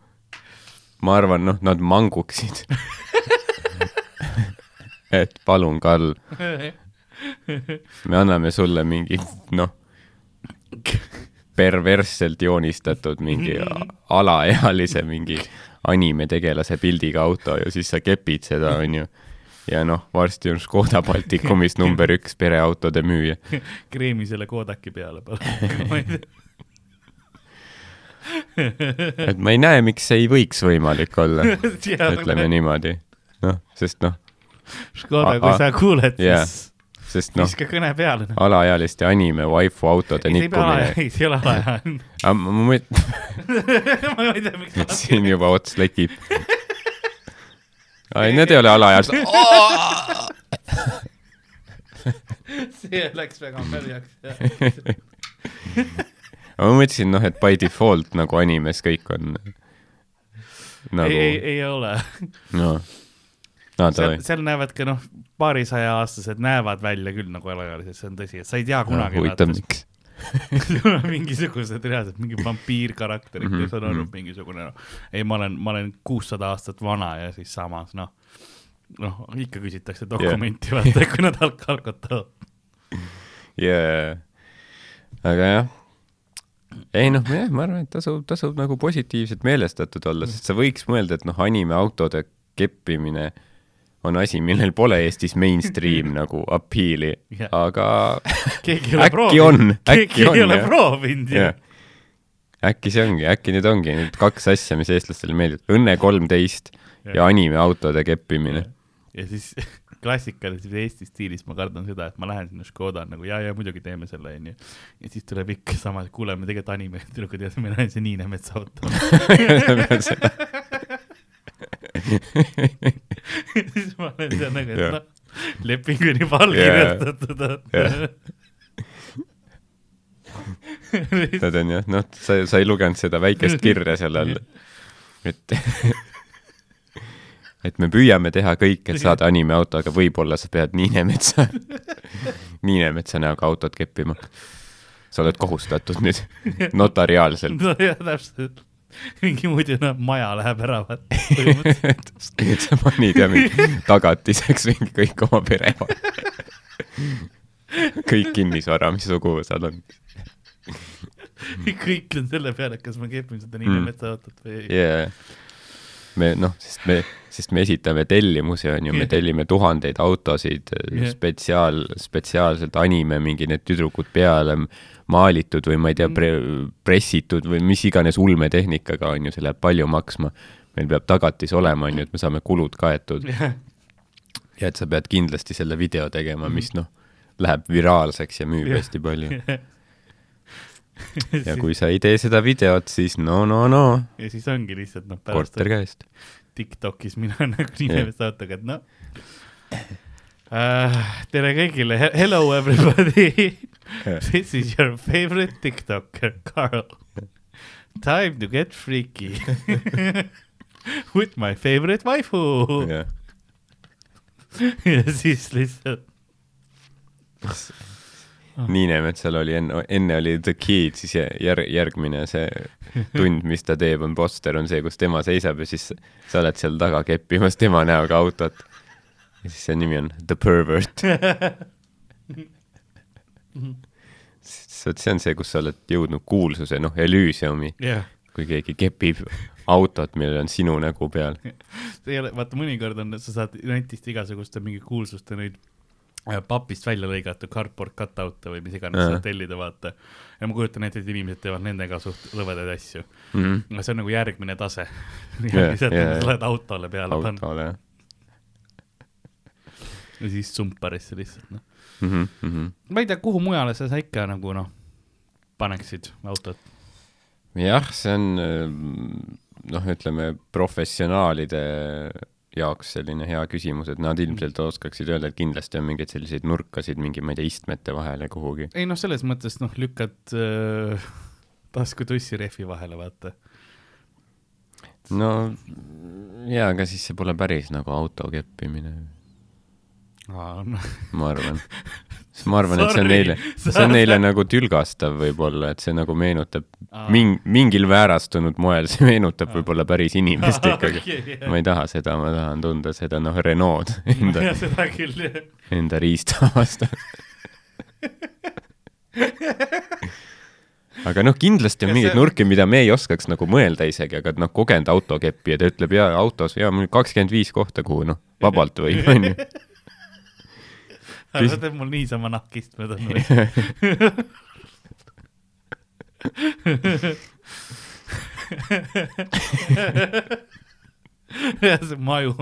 ma arvan, noh, nad manguksid. et palun, Karl, me anname sulle mingi, noh, perversselt joonistatud mingi alaealise mingi animetegelase pildiga auto ja siis sa kepid seda, onju. ja noh, varsti on Škoda Baltikumis number üks pereautode müüja. kreemi selle Kodaki peale palun. et ma ei näe, miks see ei võiks võimalik olla, ütleme niimoodi. noh, sest noh, Škoda, kui sa kuuled, siis sest noh, viska kõne peale. alaealiste anime waifu autode see ei see ei ole alaealine. ma mõtlen, ma ei tea, miks siin juba ots lekib. ei, need ei ole alaealised. see läks väga märjaks. ma mõtlesin, noh, et by default nagu animes kõik on ei, ei, nagu, ei ole. noh, no seal seal näevad ka noh, paarisaja aastased näevad välja küll nagu alaealised, see on tõsi, et sa ei tea kunagi. huvitav, miks. sul on mingisugused reaalselt mingi vampiirkarakterid mm, Mhm, -hmm, kes on olnud mhm. mingisugune noh, ei, ma olen, ma olen kuussada aastat vana ja siis samas noh, noh ikka küsitakse dokumenti yeah., vaata, kui nad alk-, alkotavad. jaa, aga jah, ei noh, jah, ma arvan, et tasub, tasub nagu positiivselt meelestatud olla, sest sa võiks mõelda, et noh, animeautode keppimine on asi, millel pole Eestis mainstream nagu appeal'i Jah. aga keegi äkki proovinud. on, keegi äkki on ei ole proovinud ju äkki see ongi, äkki need ongi need kaks asja, mis eestlastele meeldivad, Õnne kolmteist ja animeautode keppimine. ja siis klassikalises Eesti stiilis ma kardan seda, et ma lähen sinna Škoda nagu ja, ja muidugi teeme selle onju. ja siis tuleb ikka sama, kuule, me tegelikult anime, tüdrukud ja meil on see Niinemetsa auto. Siis ma olen seal nagu, et noh, leping on juba allkirjastatud Jah. Nad on jah, noh, sa, sa ei lugenud seda väikest kirja seal all, et et me püüame teha kõik, et saada animeauto, aga võib-olla sa pead Niinemetsa, Niinemetsa näoga autot keppima. sa oled kohustatud nüüd notariaalselt. no jah, täpselt. mingi muidu noh, maja läheb ära, vaata. sa panid ja mingi tagatiseks mingi kõik oma pere. kõik kinnisvara, mis suguvõsad on. kõik on selle peale, kas ma kepin seda Niine Mm. metsaautot või jaa. Me noh, sest me, sest me esitame tellimusi, on ju, me tellime tuhandeid autosid Jah. spetsiaal, spetsiaalselt anime mingi need tüdrukud peale maalitud või ma ei tea pre,, pressitud või mis iganes ulmetehnikaga on ju, see läheb palju maksma. meil peab tagatis olema, on ju, et me saame kulud kaetud jah, ja et sa pead kindlasti selle video tegema, mis noh, läheb viraalseks ja müüb Jah. hästi palju. ja kui sa ei tee seda videot, siis no, no, no, ja siis ongi lihtsalt noh, korter käest. Tiktokis mina nagu Niine Jah. metsaautoga, et noh uh,. tere kõigile, hello everybody This is your favorite tiktoker, Carl. Time to get freaky with my favorite waifu. ja siis lihtsalt Niinemetsal oli enne, enne oli The Kid, siis jär- järg, järgmine see tund, mis ta teeb, on poster, on see, kus tema seisab ja siis sa oled seal taga keppimas tema näoga autot. ja siis see nimi on The Pervert. see on see, kus sa oled jõudnud kuulsuse, noh, Elysiumi, jah, kui keegi kepib autot, millel on sinu nägu peal. see ei ole, vaata mõnikord on, sa saad netist igasuguste mingi kuulsuste neid papist välja lõigatud cardboard cutout'e või mis iganes saad tellida, vaata. ja ma kujutan ette, et inimesed teevad nendega suht lõvedaid asju. Mm -hmm. see on nagu järgmine tase. Lihtsalt jah, sa lähed autole peale autole, jah ja siis sumparisse lihtsalt noh. mm. -hmm. Mm -hmm. ma ei tea, kuhu mujale sa sa ikka nagu noh, paneksid autot? jah, see on äh, noh, ütleme professionaalide jaoks selline hea küsimus, et nad ilmselt oskaksid öelda, et kindlasti on mingeid selliseid nurkasid mingi, ma ei tea, istmete vahele kuhugi. ei noh, selles mõttes noh, lükkad äh, taskutussi rehvi vahele, vaata. no jaa, aga siis see pole päris nagu auto keppimine, ma arvan. ma arvan, et see on neile, see on neile nagu tülgastav võib-olla, et see nagu meenutab ming-, mingil väärastunud moel, see meenutab võib-olla päris inimest ikkagi. okay, ma ei taha seda, ma tahan tunda seda noh, Renault enda ja enda riista vastu. aga noh, kindlasti on Ja mingeid see- nurki, mida me ei oskaks nagu mõelda isegi, aga noh, kogenud autokeppija, ta ütleb jaa, autos jaa, mul kakskümmend viis kohta, kuhu noh, vabalt võib, onju. Sa teed mul niisama nahkist mööda. ja see maju,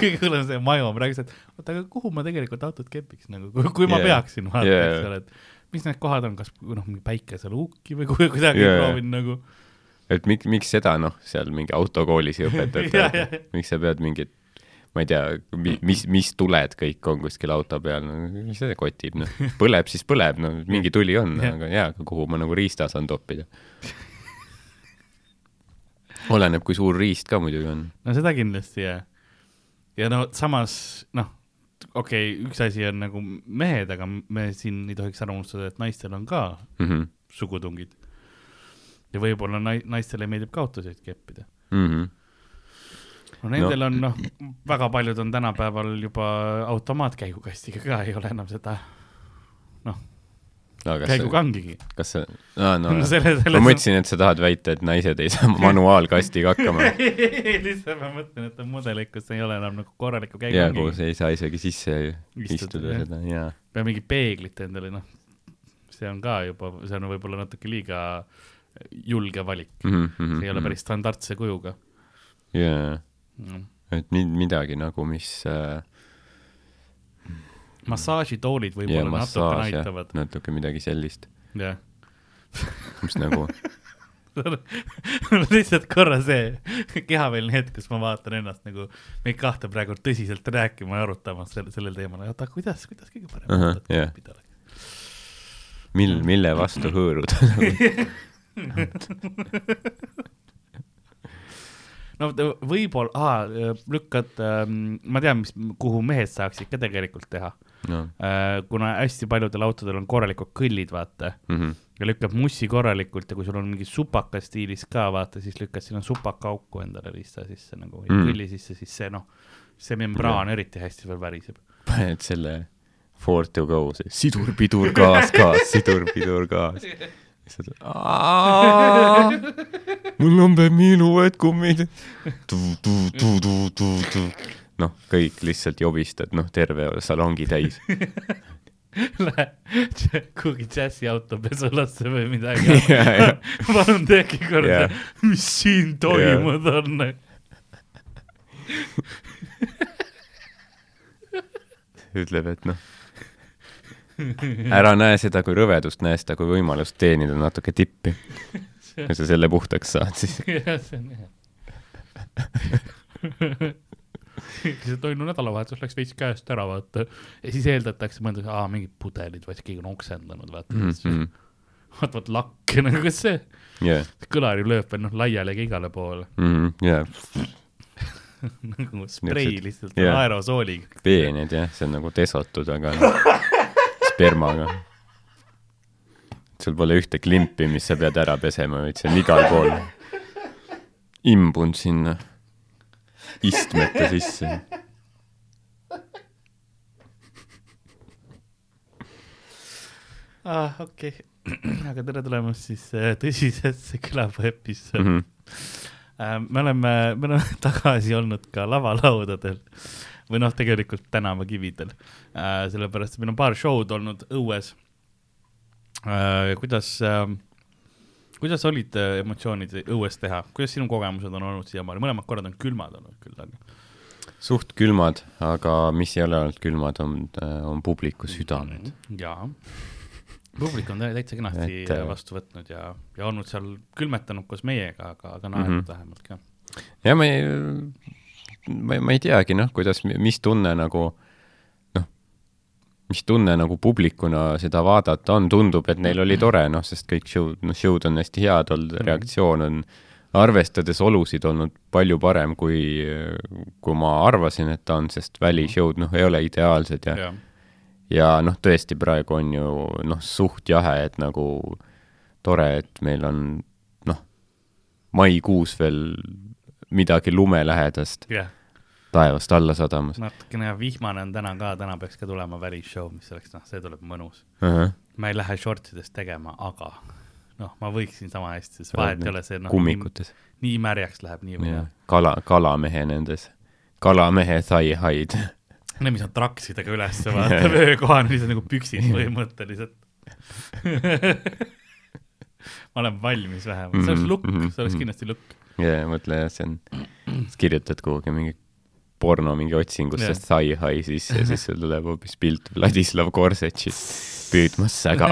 kõige hullem see maju, ma rääkisin, et oota, aga kuhu ma tegelikult autot kepiks nagu, kui ma Yeah. peaksin vaata Yeah. eks ole, et mis need kohad on, kas noh, mingi päikeseluuki või kui kuidagi Yeah. proovin nagu. et miks, miks seda noh, seal mingi autokoolis ei õpetata miks sa pead mingit ma ei tea, mis, mis tuled kõik on kuskil auto peal, no mis see kotib, noh, põleb siis põleb, no mingi tuli on, Jah. aga jaa, aga kuhu ma nagu riista saan toppida. oleneb, kui suur riist ka muidugi on. no seda kindlasti jah. ja no samas noh, okei okay,, üks asi on nagu mehed, aga me siin ei tohiks ära unustada, et naistel on ka mm. -hmm. sugutungid. ja võib-olla nai-, naistele meeldib ka autosid keppida. Mm -hmm. No nendel no. on noh, väga paljud on tänapäeval juba automaatkäigukastiga ka, ei ole enam seda kas sa, käigukangigi. kas sa, aa no, No no selle- ma mõtlesin, et sa tahad väita, et naised ei saa manuaalkastiga hakkama. lihtsalt ma mõtlen, et on mudeleid, kus ei ole enam nagu korralikku jaa, käigukangi kus. ei saa isegi sisse Istuda, istuda seda, jaa. peab mingi peeglit endale, noh, see on ka juba, see on võib-olla natuke liiga julge valik mm. Mhm, -hmm. see ei ole päris standardse kujuga jaa, mm.. et mi-, midagi nagu, mis äh, massaažitoolid võib-olla natuke massaaž ja näitavad, natuke midagi sellist, jah. mis nagu lihtsalt korra see kehaväline hetk, kus ma vaatan ennast nagu meid kahte praegu tõsiselt rääkima ja arutamas selle, sellel teemal, oota, kuidas, kuidas kõige parem Ahah, autot jah. keppida oleks. mil-, mille vastu hõõruda no võib-olla, lükkad, ma tean, mis, kuhu mehed saaksid ka tegelikult teha. no.. kuna hästi paljudel autodel on korralikud kõllid, vaata, Mm -hmm. ja lükkad mussi korralikult ja kui sul on mingi supaka stiilis ka, vaata, siis lükkad sinna supaka auku endale riista sisse nagu või Mm. mm. kõlli sisse, siis see noh, see membraan eriti hästi veel väriseb. paned selle Ford to go, see sidur, pidur, sidur, pidur, gaas. mul on minu uued kummid. noh, kõik lihtsalt jobistad, noh, terve salongi täis. Lähe kuhugi džässiauto pesulasse või midagi. Palun tehke korda, mis siin toimunud on. ütleb, et noh, ära näe seda kui rõvedust, näe seda kui võimalust teenida natuke tippi. kui sa selle puhtaks saad, siis. jah, see on hea lihtsalt oi no nädalavahetus läks veits käest ära, vaata. ja siis eeldatakse, mõeldakse, aa, mingid pudelid, vaid keegi on oksendanud, vaata mm. -hmm. vaat, vaat lakk, nagu kas see yeah. kõlari lööb veel noh, laiali ka igale poole mm. -hmm. Yeah. nagu sprei lihtsalt yeah. aerosooliga. peened jah, see on nagu desotud, aga spermaga. sul pole ühte klimpi, mis sa pead ära pesema, vaid see on igal pool imbunud sinna istmete sisse. ah, okei okay. aga tere tulemast siis äh, tõsisesse külapäevaepisoodi mm. -hmm me oleme, me oleme tagasi olnud ka lavalaudadel või noh, tegelikult tänavakividel, äh, sellepärast et meil on paar show'd olnud õues. Äh, kuidas, kuidas olid emotsioonid õues teha, kuidas sinu kogemused on olnud siiamaani, mõlemad korrad on külmad olnud küll, aga suht külmad, aga mis ei ole olnud külmad, on, on publiku südamed. jaa publik on täitsa kenasti et, äh, vastu võtnud ja, ja olnud seal külmetanud koos meiega, aga, aga naernud mm -hmm. vähemalt ka. ja ma ei, ma ma ei teagi, noh, kuidas, mis tunne nagu noh, mis tunne nagu publikuna seda vaadata on, tundub, et neil oli tore, noh, sest kõik show'd, noh, show'd on hästi head olnud mm, -hmm. reaktsioon on arvestades olusid olnud palju parem, kui, kui ma arvasin, et ta on, sest välishow'd, noh, ei ole ideaalsed ja, ja ja noh, tõesti praegu on ju noh, suht jahe, et nagu tore, et meil on noh, maikuus veel midagi lumelähedast yeah. taevast alla sadamas. natukene vihmane on täna ka, täna peaks ka tulema välisshow, mis oleks, noh, see tuleb mõnus uh. -huh. ma ei lähe shortsidest tegema, aga noh, ma võiksin sama hästi, sest vahet ei ole see noh, kummikutes. nii märjaks läheb nii või naa. kala, kalamehe nendes, kalamehe thigh-high'd Need, mis on traksidega üles, vaata vöökohani, lihtsalt nagu püksid põhimõtteliselt ma olen valmis vähemalt, see oleks lukk, see oleks kindlasti lukk. jaa, mõtle jah, see on, sa kirjutad kuhugi mingi porno mingi otsingusse thigh-high sisse ja siis sul tuleb hoopis pilt Vladislav Korsetšist püüdmas säga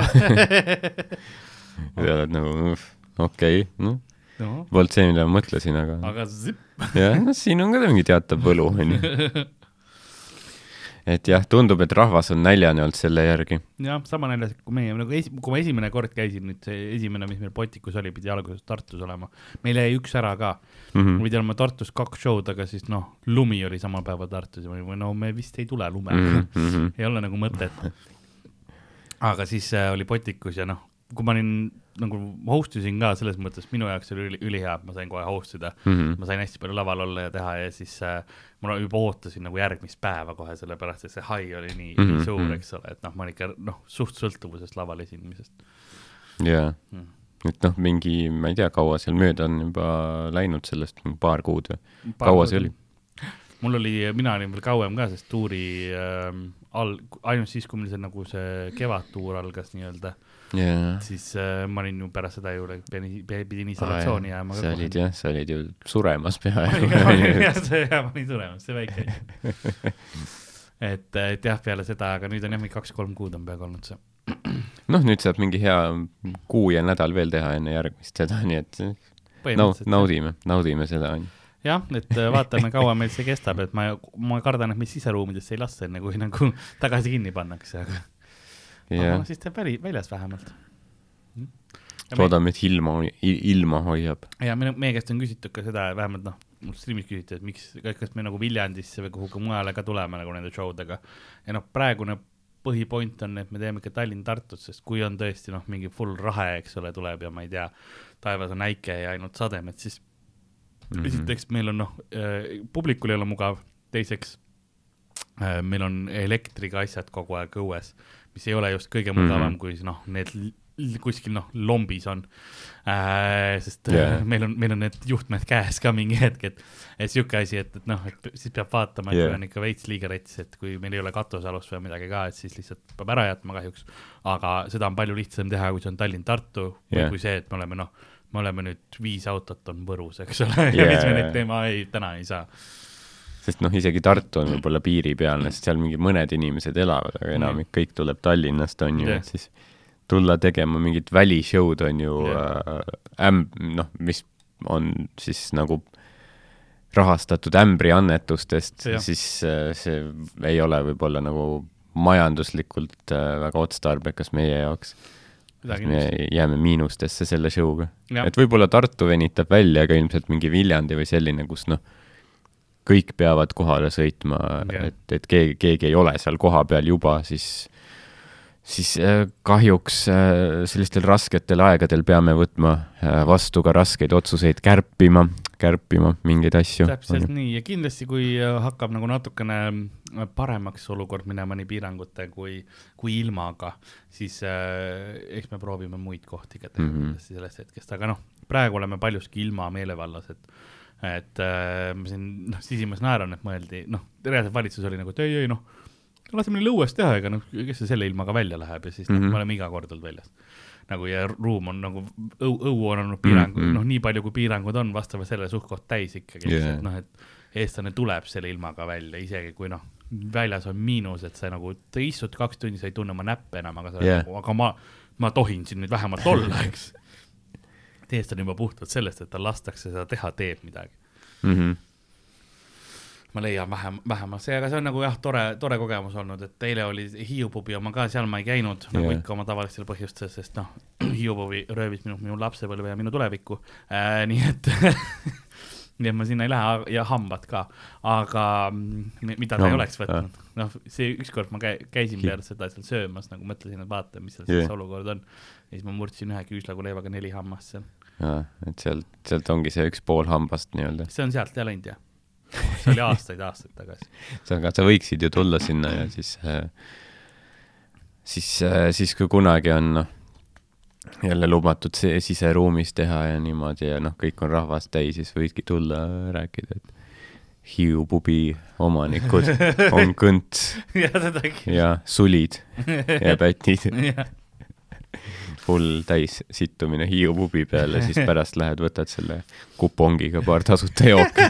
ja oled nagu, okei okay,, noh no. polnud see, mida ma mõtlesin, aga. aga zipp. jah, no siin on ka mingi teatav võlu, onju et jah, tundub, et rahvas on näljane olnud selle järgi. jah, sama näljas kui meie, nagu esi-, kui ma esimene kord käisin, nüüd see esimene, mis meil Potikus oli, pidi alguses Tartus olema. meil jäi üks ära ka mm. -hmm. pidi olema Tartus kaks show'd, aga siis noh, lumi oli samal päeval Tartus ja ma olin, no me vist ei tule lumega mm, -hmm. ei ole nagu mõtet. aga siis äh, oli Potikus ja noh, kui ma olin nagu host isin ka selles mõttes, minu jaoks oli üli, ülihea, et ma sain kohe host ida mm. -hmm. ma sain hästi palju laval olla ja teha ja siis äh, ma juba ootasin nagu järgmist päeva kohe, sellepärast et see high oli nii mm, -hmm. nii suur, eks ole, et noh, ma olin ikka noh, suht sõltuvusest laval esinemisest. jaa mm., et noh, mingi, ma ei tea, kaua seal mööda on juba läinud sellest, paar kuud või? kaua see oli? mul oli, mina olin veel kauem ka, sest tuuri äh, all, ainult siis, kui meil see nagu see kevadtuur algas nii-öelda yeah.. siis äh, ma olin ju pärast seda ju, pidin, isolatsiooni jääma. sa olid jah, sa olid ju suremas peaaegu. jah, ma olin suremas, see väike et, et jah, peale seda, aga nüüd on jah, mingi kaks-kolm kuud on peaaegu olnud see. noh, nüüd saab mingi hea kuu ja nädal veel teha enne järgmist seda, nii et naud, naudime, naudime seda, onju jah, et äh, vaatame, kaua meil see kestab, et ma, ma kardan, et meid siseruumidesse ei lasta, enne kui nagu tagasi kinni pannakse, aga yeah.. siis teeb väli, väljas vähemalt mm.. loodame, et ilma, ilma hoiab. ja meie, meie käest on küsitud ka seda, vähemalt noh, mul striimis küsiti, et miks, kas me nagu Viljandisse või kuhugi mujale ka tuleme nagu nende show dega. ja noh, praegune põhipoint on, et me teeme ikka Tallinn-Tartut, sest kui on tõesti noh, mingi full rahe, eks ole, tuleb ja ma ei tea, taevas on äike ja ainult sademed, siis mm -hmm. esiteks meil on noh äh,, publikul ei ole mugav, teiseks äh, meil on elektriga asjad kogu aeg õues mis ei ole just kõige mugavam mm, -hmm. kui noh, need kuskil noh, lombis on äh,. sest yeah. meil on, meil on need juhtmed käes ka mingi hetk, et, et sihuke asi, et, et noh, et siis peab vaatama, et yeah. on ikka veits liiga rets, et kui meil ei ole katusealust või midagi ka, et siis lihtsalt peab ära jätma kahjuks. aga seda on palju lihtsam teha, kui see on Tallinn-Tartu või Jah. kui see, et me oleme noh, me oleme nüüd viis autot on Võrus, eks ole, ja Jaa. siis me nüüd teeme, ei täna ei saa. Sest noh, isegi Tartu on võib-olla piiripealne, sest seal mingi mõned inimesed elavad, aga enamik kõik tuleb Tallinnast, on ju Jah. et siis tulla tegema mingit välishow'd on ju Jah. äh, äm-, noh, mis on siis nagu rahastatud ämbriannetustest siis äh, see ei ole võib-olla nagu majanduslikult äh, väga otstarbekas meie jaoks. me jääme miinustesse selle show'ga. Et võib-olla Tartu venitab välja, aga ilmselt mingi Viljandi või selline, kus noh, kõik peavad kohale sõitma Jah. et, et keegi, keegi ei ole seal kohapeal juba, siis, siis äh, kahjuks äh, sellistel rasketel aegadel peame võtma äh, vastu ka raskeid otsuseid, kärpima, kärpima mingeid asju. täpselt nii ja kindlasti, kui hakkab nagu natukene paremaks olukord minema nii piirangute kui, kui ilmaga, siis äh, eks me proovime muid kohti ka teha mm -hmm. sellest hetkest, aga noh, praegu oleme paljuski ilma meelevallas, et et äh, ma siin noh, sisimas naeran, et mõeldi, noh, reaalselt valitsus oli nagu, et ei, ei noh, laseme neil õues teha, ega noh, kes see selle ilmaga välja läheb ja siis mm -hmm. Mhm. noh, me oleme iga kord olnud väljas nagu ja ruum on nagu õu, õu on olnud piirang mm, Mhm. -hmm. noh, nii palju, kui piirangud on, vastavalt sellele suht-koht täis ikkagi yeah., et noh, et eestlane tuleb selle ilmaga välja, isegi kui noh, väljas on miinus, et sa nagu, sa istud kaks tundi, sa ei tunne oma näppe enam, aga sa yeah. nagu, aga ma, ma tohin siin nüüd vähemalt olla, eks. Et eestlane juba puhtalt sellest, et tal lastakse seda teha, teeb midagi. mm. -hmm. ma leian vähem, vähemalt see, aga see on nagu jah, tore, tore kogemus olnud, et eile oli Hiiu pubi oma ka, seal ma ei käinud nagu yeah. ikka oma tavalistel põhjustel, sest noh, Hiiu pubi röövis minu, minu lapsepõlve ja minu tulevikku äh,. nii et nii et ma sinna ei lähe ja hambad ka, aga mm, mida ta no, ei oleks võtnud, noh, see ükskord ma käi- käisin peale seda seal söömas nagu mõtlesin, et vaata, mis seal yeah. olukord on. ja siis ma murdsin ühe küüslagu leivaga neli hammast seal, ja et sealt, sealt ongi see üks pool hambast nii-öelda. see on sealt läinud jah. see oli aastaid-aastaid tagasi. aga sa võiksid ju tulla sinna ja siis, siis, siis kui kunagi on noh, jälle lubatud see siseruumis teha ja niimoodi ja noh, kõik on rahvast täis, siis võidki tulla rääkida, et Hiiu pubi omanikud on kõnts ja ja sulid ja pätid, full täis sittumine Hiiu pubi peale, siis pärast lähed, võtad selle kupongiga paar tasuta jooki.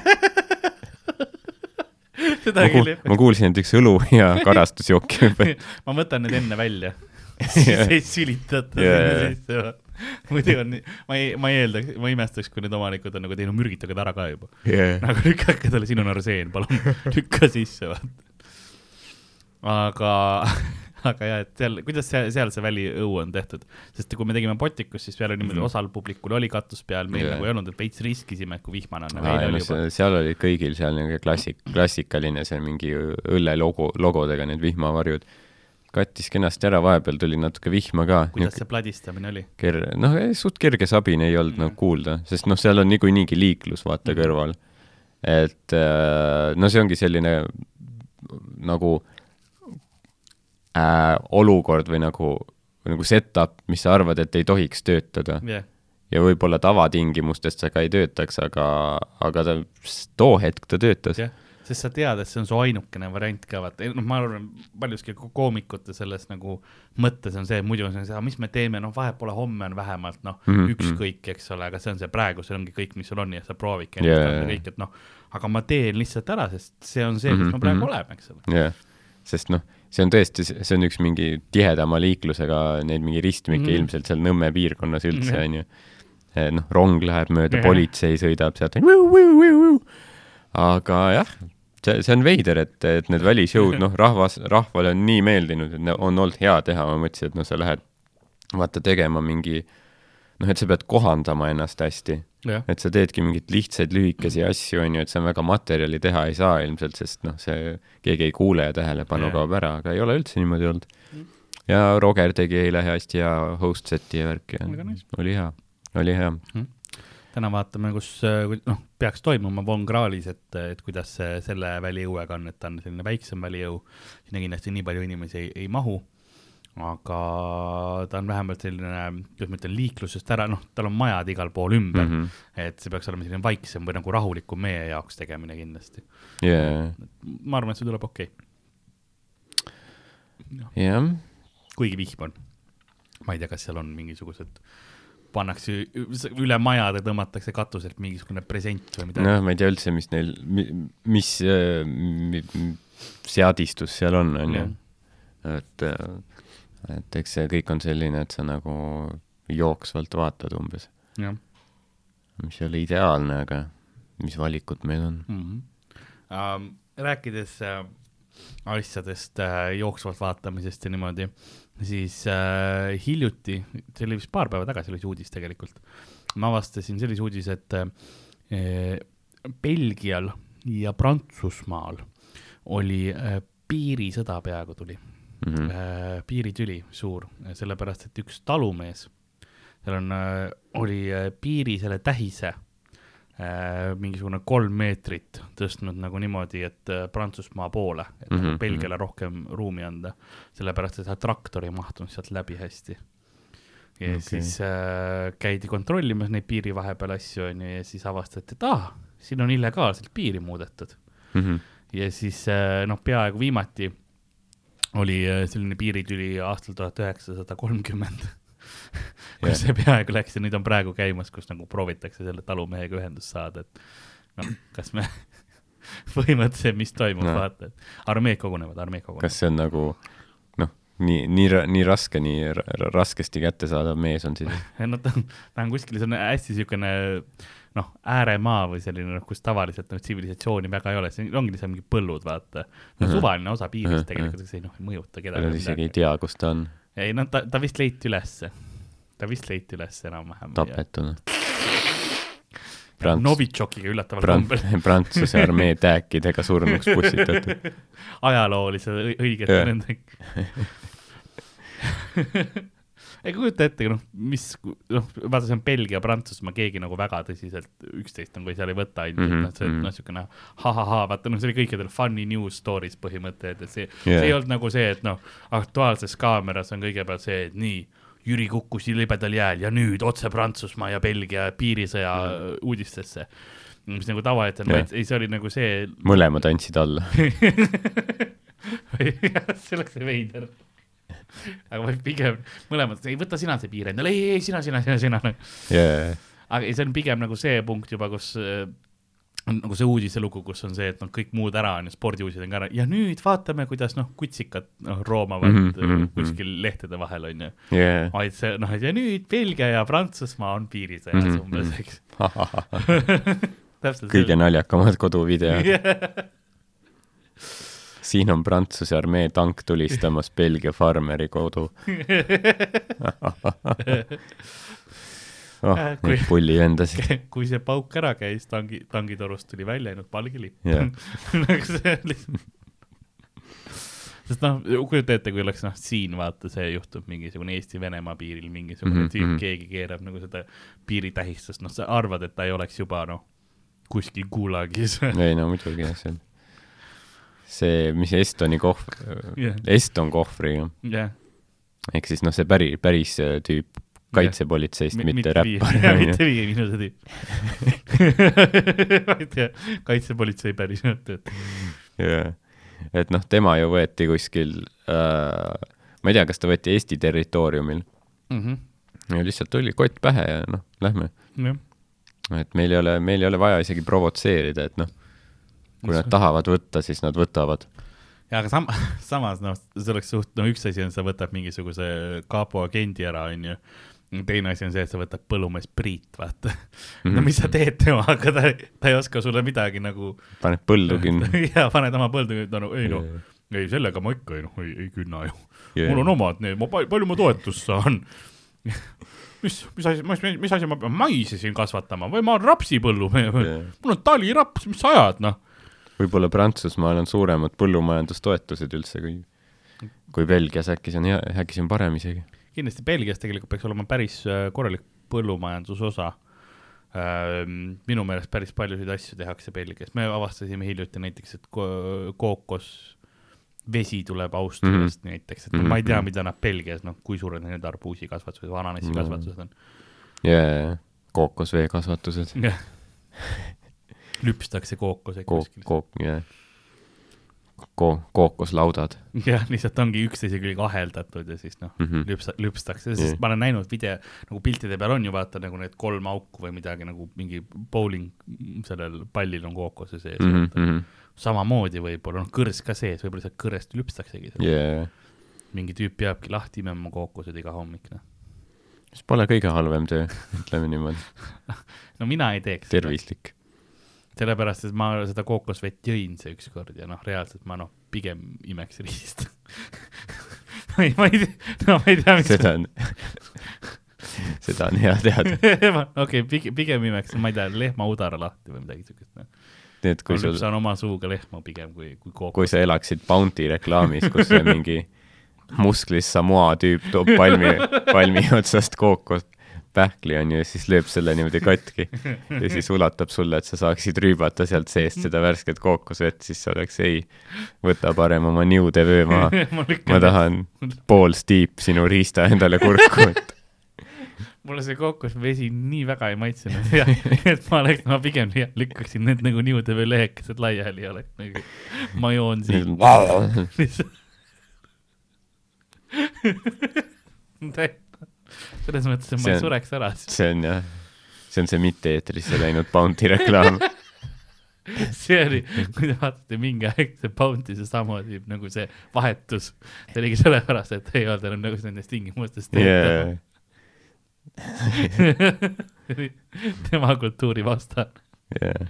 seda ma, küll kuul,. ma kuulsin, et üks õlu ja karastusjooki ma võtan need enne välja, siis ei sülitata Jaa, sinna sisse. muidu on ma ei, ma ei eeldaks, ma imestaks, kui need omanikud on nagu teinud, mürgitage ta ära ka juba. yeah.. nagu lükake talle, siin on arseen, palun lükka sisse, vaata. aga, aga jah, et seal, kuidas seal, seal see väliõu on tehtud, sest kui me tegime Botikus, siis peale niimoodi Mhm. osal publikul oli katus peal, meil Jaa. nagu ei olnud, et veits riskisime, et kui vihmane on. Ja no see- seal olid kõigil seal niisugune klassik, klassikaline see mingi õlle logo, logodega need vihmavarjud. kattis kenasti ära, vahepeal tuli natuke vihma ka. kuidas see pladistamine oli? ker-, noh, suht kerge sabin ei olnud Mhm. nagu kuulda, sest noh, seal on niikuinii liiklus vaata Mhm. kõrval. et äh, no see ongi selline nagu äh, olukord või nagu, või nagu setup, mis sa arvad, et ei tohiks töötada jah, ja võib-olla tavatingimustest see ka ei töötaks, aga, aga ta, too hetk ta töötas. jah, sest sa tead, et see on su ainukene variant ka, vaata, noh, ma arvan, paljuski ko- koomikute selles nagu mõttes on see, muidu on see, mis me teeme, noh, vahet pole, homme on vähemalt noh mm -hmm. ükskõik, eks ole, aga see on see praegu, see ongi kõik, mis sul on ja sa proovidki ennast Jaa, anda kõik, et noh, aga ma teen lihtsalt ära, sest see on see, kus Mhm, ma praegu mhm. olen, eks ole. jah, sest noh, see on tõesti, see on üks mingi tihedama liiklusega neid mingi ristmikke mm Mhm. ilmselt seal Nõmme piirkonnas üldse Jah. onju. noh, rong läheb mööda, Jah. politsei sõidab sealt, aga jah, see, see on veider, et, et need välisjõud, noh, rahvas, rahvale on nii meeldinud, et on olnud hea teha, ma mõtlesin, et noh, sa lähed vaata tegema mingi noh, et sa pead kohandama ennast hästi jah, et sa teedki mingeid lihtsaid lühikesi asju, on ju, et sa väga materjali teha ei saa ilmselt, sest noh, see, keegi ei kuule ja tähelepanu kaob ära, aga ei ole üldse niimoodi olnud. ja Roger tegi eile hästi hea host set'i ja värki ja oli hea, oli hea. täna vaatame, kus äh, noh, peaks toimuma Von Krahlis, et, et kuidas selle väliõuega on, et ta on selline väiksem väliõu, sinna kindlasti nii palju inimesi ei, ei mahu. Aga ta on vähemalt selline, kuidas ma ütlen, liiklusest ära, noh, tal on majad igal pool ümber mm, Mhm. -hmm. et see peaks olema selline vaiksem või nagu rahulikum meie jaoks tegemine kindlasti. jaa, ma arvan, et see tuleb okei okay., jah, kuigi vihm on. ma ei tea, kas seal on mingisugused, pannakse üle majade, tõmmatakse katuselt mingisugune present või midagi noh, ma ei tea üldse, mis neil, mis äh, mi- mi- seadistus seal on, on ju Jah.. et, et eks see kõik on selline, et sa nagu jooksvalt vaatad umbes, mis ei ole ideaalne, aga mis valikud meil on. mm. -hmm. Um, rääkides äh, asjadest äh, jooksvalt vaatamisest ja niimoodi, siis äh, hiljuti, see oli vist paar päeva tagasi oli see uudis tegelikult, ma avastasin sellise uudise, et äh, Belgial ja Prantsusmaal oli äh, piirisõda peaaegu tuli. mm., äh, piiritüli suur, sellepärast et üks talumees, seal on äh,, oli äh, piiri selle tähise äh, mingisugune kolm meetrit tõstnud nagu niimoodi, et Prantsusmaa poole, et mm Mhm, -hmm. Belgiale rohkem ruumi anda, sellepärast et see traktor ei mahtunud sealt läbi hästi. ja okay. siis äh, käidi kontrollimas neid piiri vahepeal asju onju ja siis avastati, et aa, siin on illegaalselt piiri muudetud Mhm. ja siis äh, noh, peaaegu viimati oli äh, selline piiritüli aastal tuhat üheksasada kolmkümmend, kus see peaaegu läks ja nüüd on praegu käimas, kus nagu proovitakse selle talumehega ühendust saada, et noh, kas me põhimõtteliselt, mis toimub No. vaata, et armeed kogunevad, armeed kogunevad. kas see on nagu noh, nii, nii, nii raske, nii ra- raskesti kättesaadav mees on siis? no ta on, ta on kuskil, see on hästi niisugune noh, ääremaa või selline noh, kus tavaliselt noh, tsivilisatsiooni väga ei ole, see ongi seal mingi põllud, vaata. no Mhm. suvaline osa Mhm, piirist tegelikult, see ei noh, ei mõjuta Nad kedagi. isegi ei tea, kus ta on ei no ta, ta vist leiti ülesse, ta vist leiti üles enam-vähem. tapetuna. Prants-, Novitšokiga üllataval kombel, Prantsuse armee tääkidega surnuks pussitatud. ajaloolise õi- õigete nendega. ei kujuta ette, noh, mis, noh, vaata, see on Belgia, Prantsusmaa, keegi nagu väga tõsiselt üksteist nagu seal ei võta ilmselt mm, Mhm, -hmm, noh, see mhm. noh, siukene ha-ha-ha, vaata, noh, see oli kõikidel funny news stories põhimõtteliselt, et see yeah., see ei olnud nagu see, et noh, Aktuaalses Kaameras on kõigepealt see, et nii, Jüri kukkus libedal jääl ja nüüd otse Prantsusmaa ja Belgia piirisõja mm. uudistesse. mis nagu tavaliselt on yeah., ei, see oli nagu see mõlemad andsid alla. see oleks veider. aga pigem mõlemad, ei võta sina see piir endale, ei, ei sina, sina, sina, sina. jaa, aga see on pigem nagu see punkt juba, kus äh, nagu see uudiselugu, kus on see, et noh, kõik muud ära on ja spordiuudised on ka ära ja nüüd vaatame, kuidas noh, kutsikad noh, roomavad mm -hmm, kuskil lehtede vahel onju. jaa. vaid see noh, ja nüüd Belgia ja Prantsusmaa on piirisõjas mm Mhm, -hmm. umbes, mhm. eks. kõige naljakamad koduvideod. Siin on Prantsuse armee tank tulistamas Belgia farmeri kodu. oh, Äh, kui- neid pullivendasid. kui see pauk ära käis, tangi, tangitorust tuli välja ainult valge lipp oli. sest noh, kujuta ette, kui oleks noh, siin vaata, see juhtub mingisugune Eesti-Venemaa piiril mingisugune mm -hmm, tüüp mhm. keegi keerab nagu seda piiritähistust, noh, sa arvad, et ta ei oleks juba noh, kuskil Gulagis ei no muidugi jah, see, see, mis Estoni kohv Jah. Eston kohvriga, jah, ehk siis noh, see päri, päris äh, tüüp kaitsepolitseist, mitte räppar. mitte viie miinuse tüüp. kaitsepolitsei päriselt, et jaa, et noh, tema ju võeti kuskil äh,, ma ei tea, kas ta võeti Eesti territooriumil mm. -hmm. ja lihtsalt tuli kott pähe ja noh, lähme. jah, et meil ei ole, meil ei ole vaja isegi provotseerida, et noh, kui nad tahavad võtta, siis nad võtavad. ja aga sam-, samas noh, see oleks suht, no üks asi on, sa võtad mingisuguse kapo agendi ära, onju. teine asi on see, et sa võtad põllumees Priit, vaata. no Mhm. mis sa teed temaga, ta, ta ei oska sulle midagi nagu. paned põldu kinni. ja paned oma põldu, ta no ei noh, ei sellega ma ikka ei noh, ei, ei künna ju. Jaa. mul on omad need, ma palju, ma toetust saan. mis, mis asi, mis, mis asi ma pean maisi siin kasvatama või ma olen rapsipõllumees, mul on taliraps, mis sa ajad noh. Võib-olla Prantsusmaal on suuremad põllumajandustoetused üldse kui, kui Belgias, äkki see on hea, äkki see on parem isegi. kindlasti Belgias tegelikult peaks olema päris äh, korralik põllumajandusosa. minu meelest päris paljusid asju tehakse Belgias, me avastasime hiljuti näiteks, et ko- kookos vesi tuleb Austriast mm -hmm. näiteks, et noh, ma ei tea, Mhm. mida nad Belgias, noh, kui suured need arbuusikasvatused või ananassikasvatused on. ja kookosvee kasvatused, jah, lüpstakse kookoseid kook, kuskil. kook, jah. Ko-, kookoslaudad jah, lihtsalt ongi üksteise külge aheldatud ja siis noh, mm. -hmm. lüpsa-, lüpstakse, sest ma olen näinud video, nagu piltide peal on ju vaata nagu need kolm auku või midagi nagu mingi bowling sellel pallil on kookose sees mm. Mm -hmm. samamoodi võib-olla, noh kõrs ka sees, võib-olla sealt kõrest lüpstaksegi seda yeah.. yeah. mingi tüüp peabki lahti imema kookosed iga hommik, noh. see pole kõige halvem töö, ütleme niimoodi, no mina ei teeks. tervislik. sellepärast, et ma seda kookosvett jõin see ükskord ja noh, reaalselt ma noh, pigem imeks riist ma ei, ma ei tea, no ma ei tea, miks seda on, seda on hea teada. okei, pigem, pigem imeks, ma ei tea, lehma udara lahti või midagi siukest. ma nii et kui sul, lüpsan oma suuga lehma pigem kui, kui kookos. kui sa elaksid Bounty reklaamis, kus mingi musklis Samoa tüüp toob palmi, palmi otsast kookost pähkli onju ja siis lööb selle niimoodi katki ja siis ulatab sulle, et sa saaksid rüübata sealt seest seda värsket kookosvett, siis sa oleks ei, võta parem oma niudevöö maha. ma ma tahan pool stiip sinu riista endale kurku, et mulle see kookosvesi nii väga ei maitsenud ja et ma oleks, ma pigem jah, lükkaksin need nagu niude või lehekesed laiali ja oleks nagu, ma joon siin lihtsalt. Selles mõttes, et ma See ei on- sureks ära siis. see on jah, see on see mitte-eetrisse läinud Bounty reklaam. see oli, kui te vaatate mingi aeg see Bounty samamoodi nagu see vahetus, see oligi sellepärast, et ei olnud enam nõus nendes tingimustes Yeah. tema kultuuri vastane. yeah.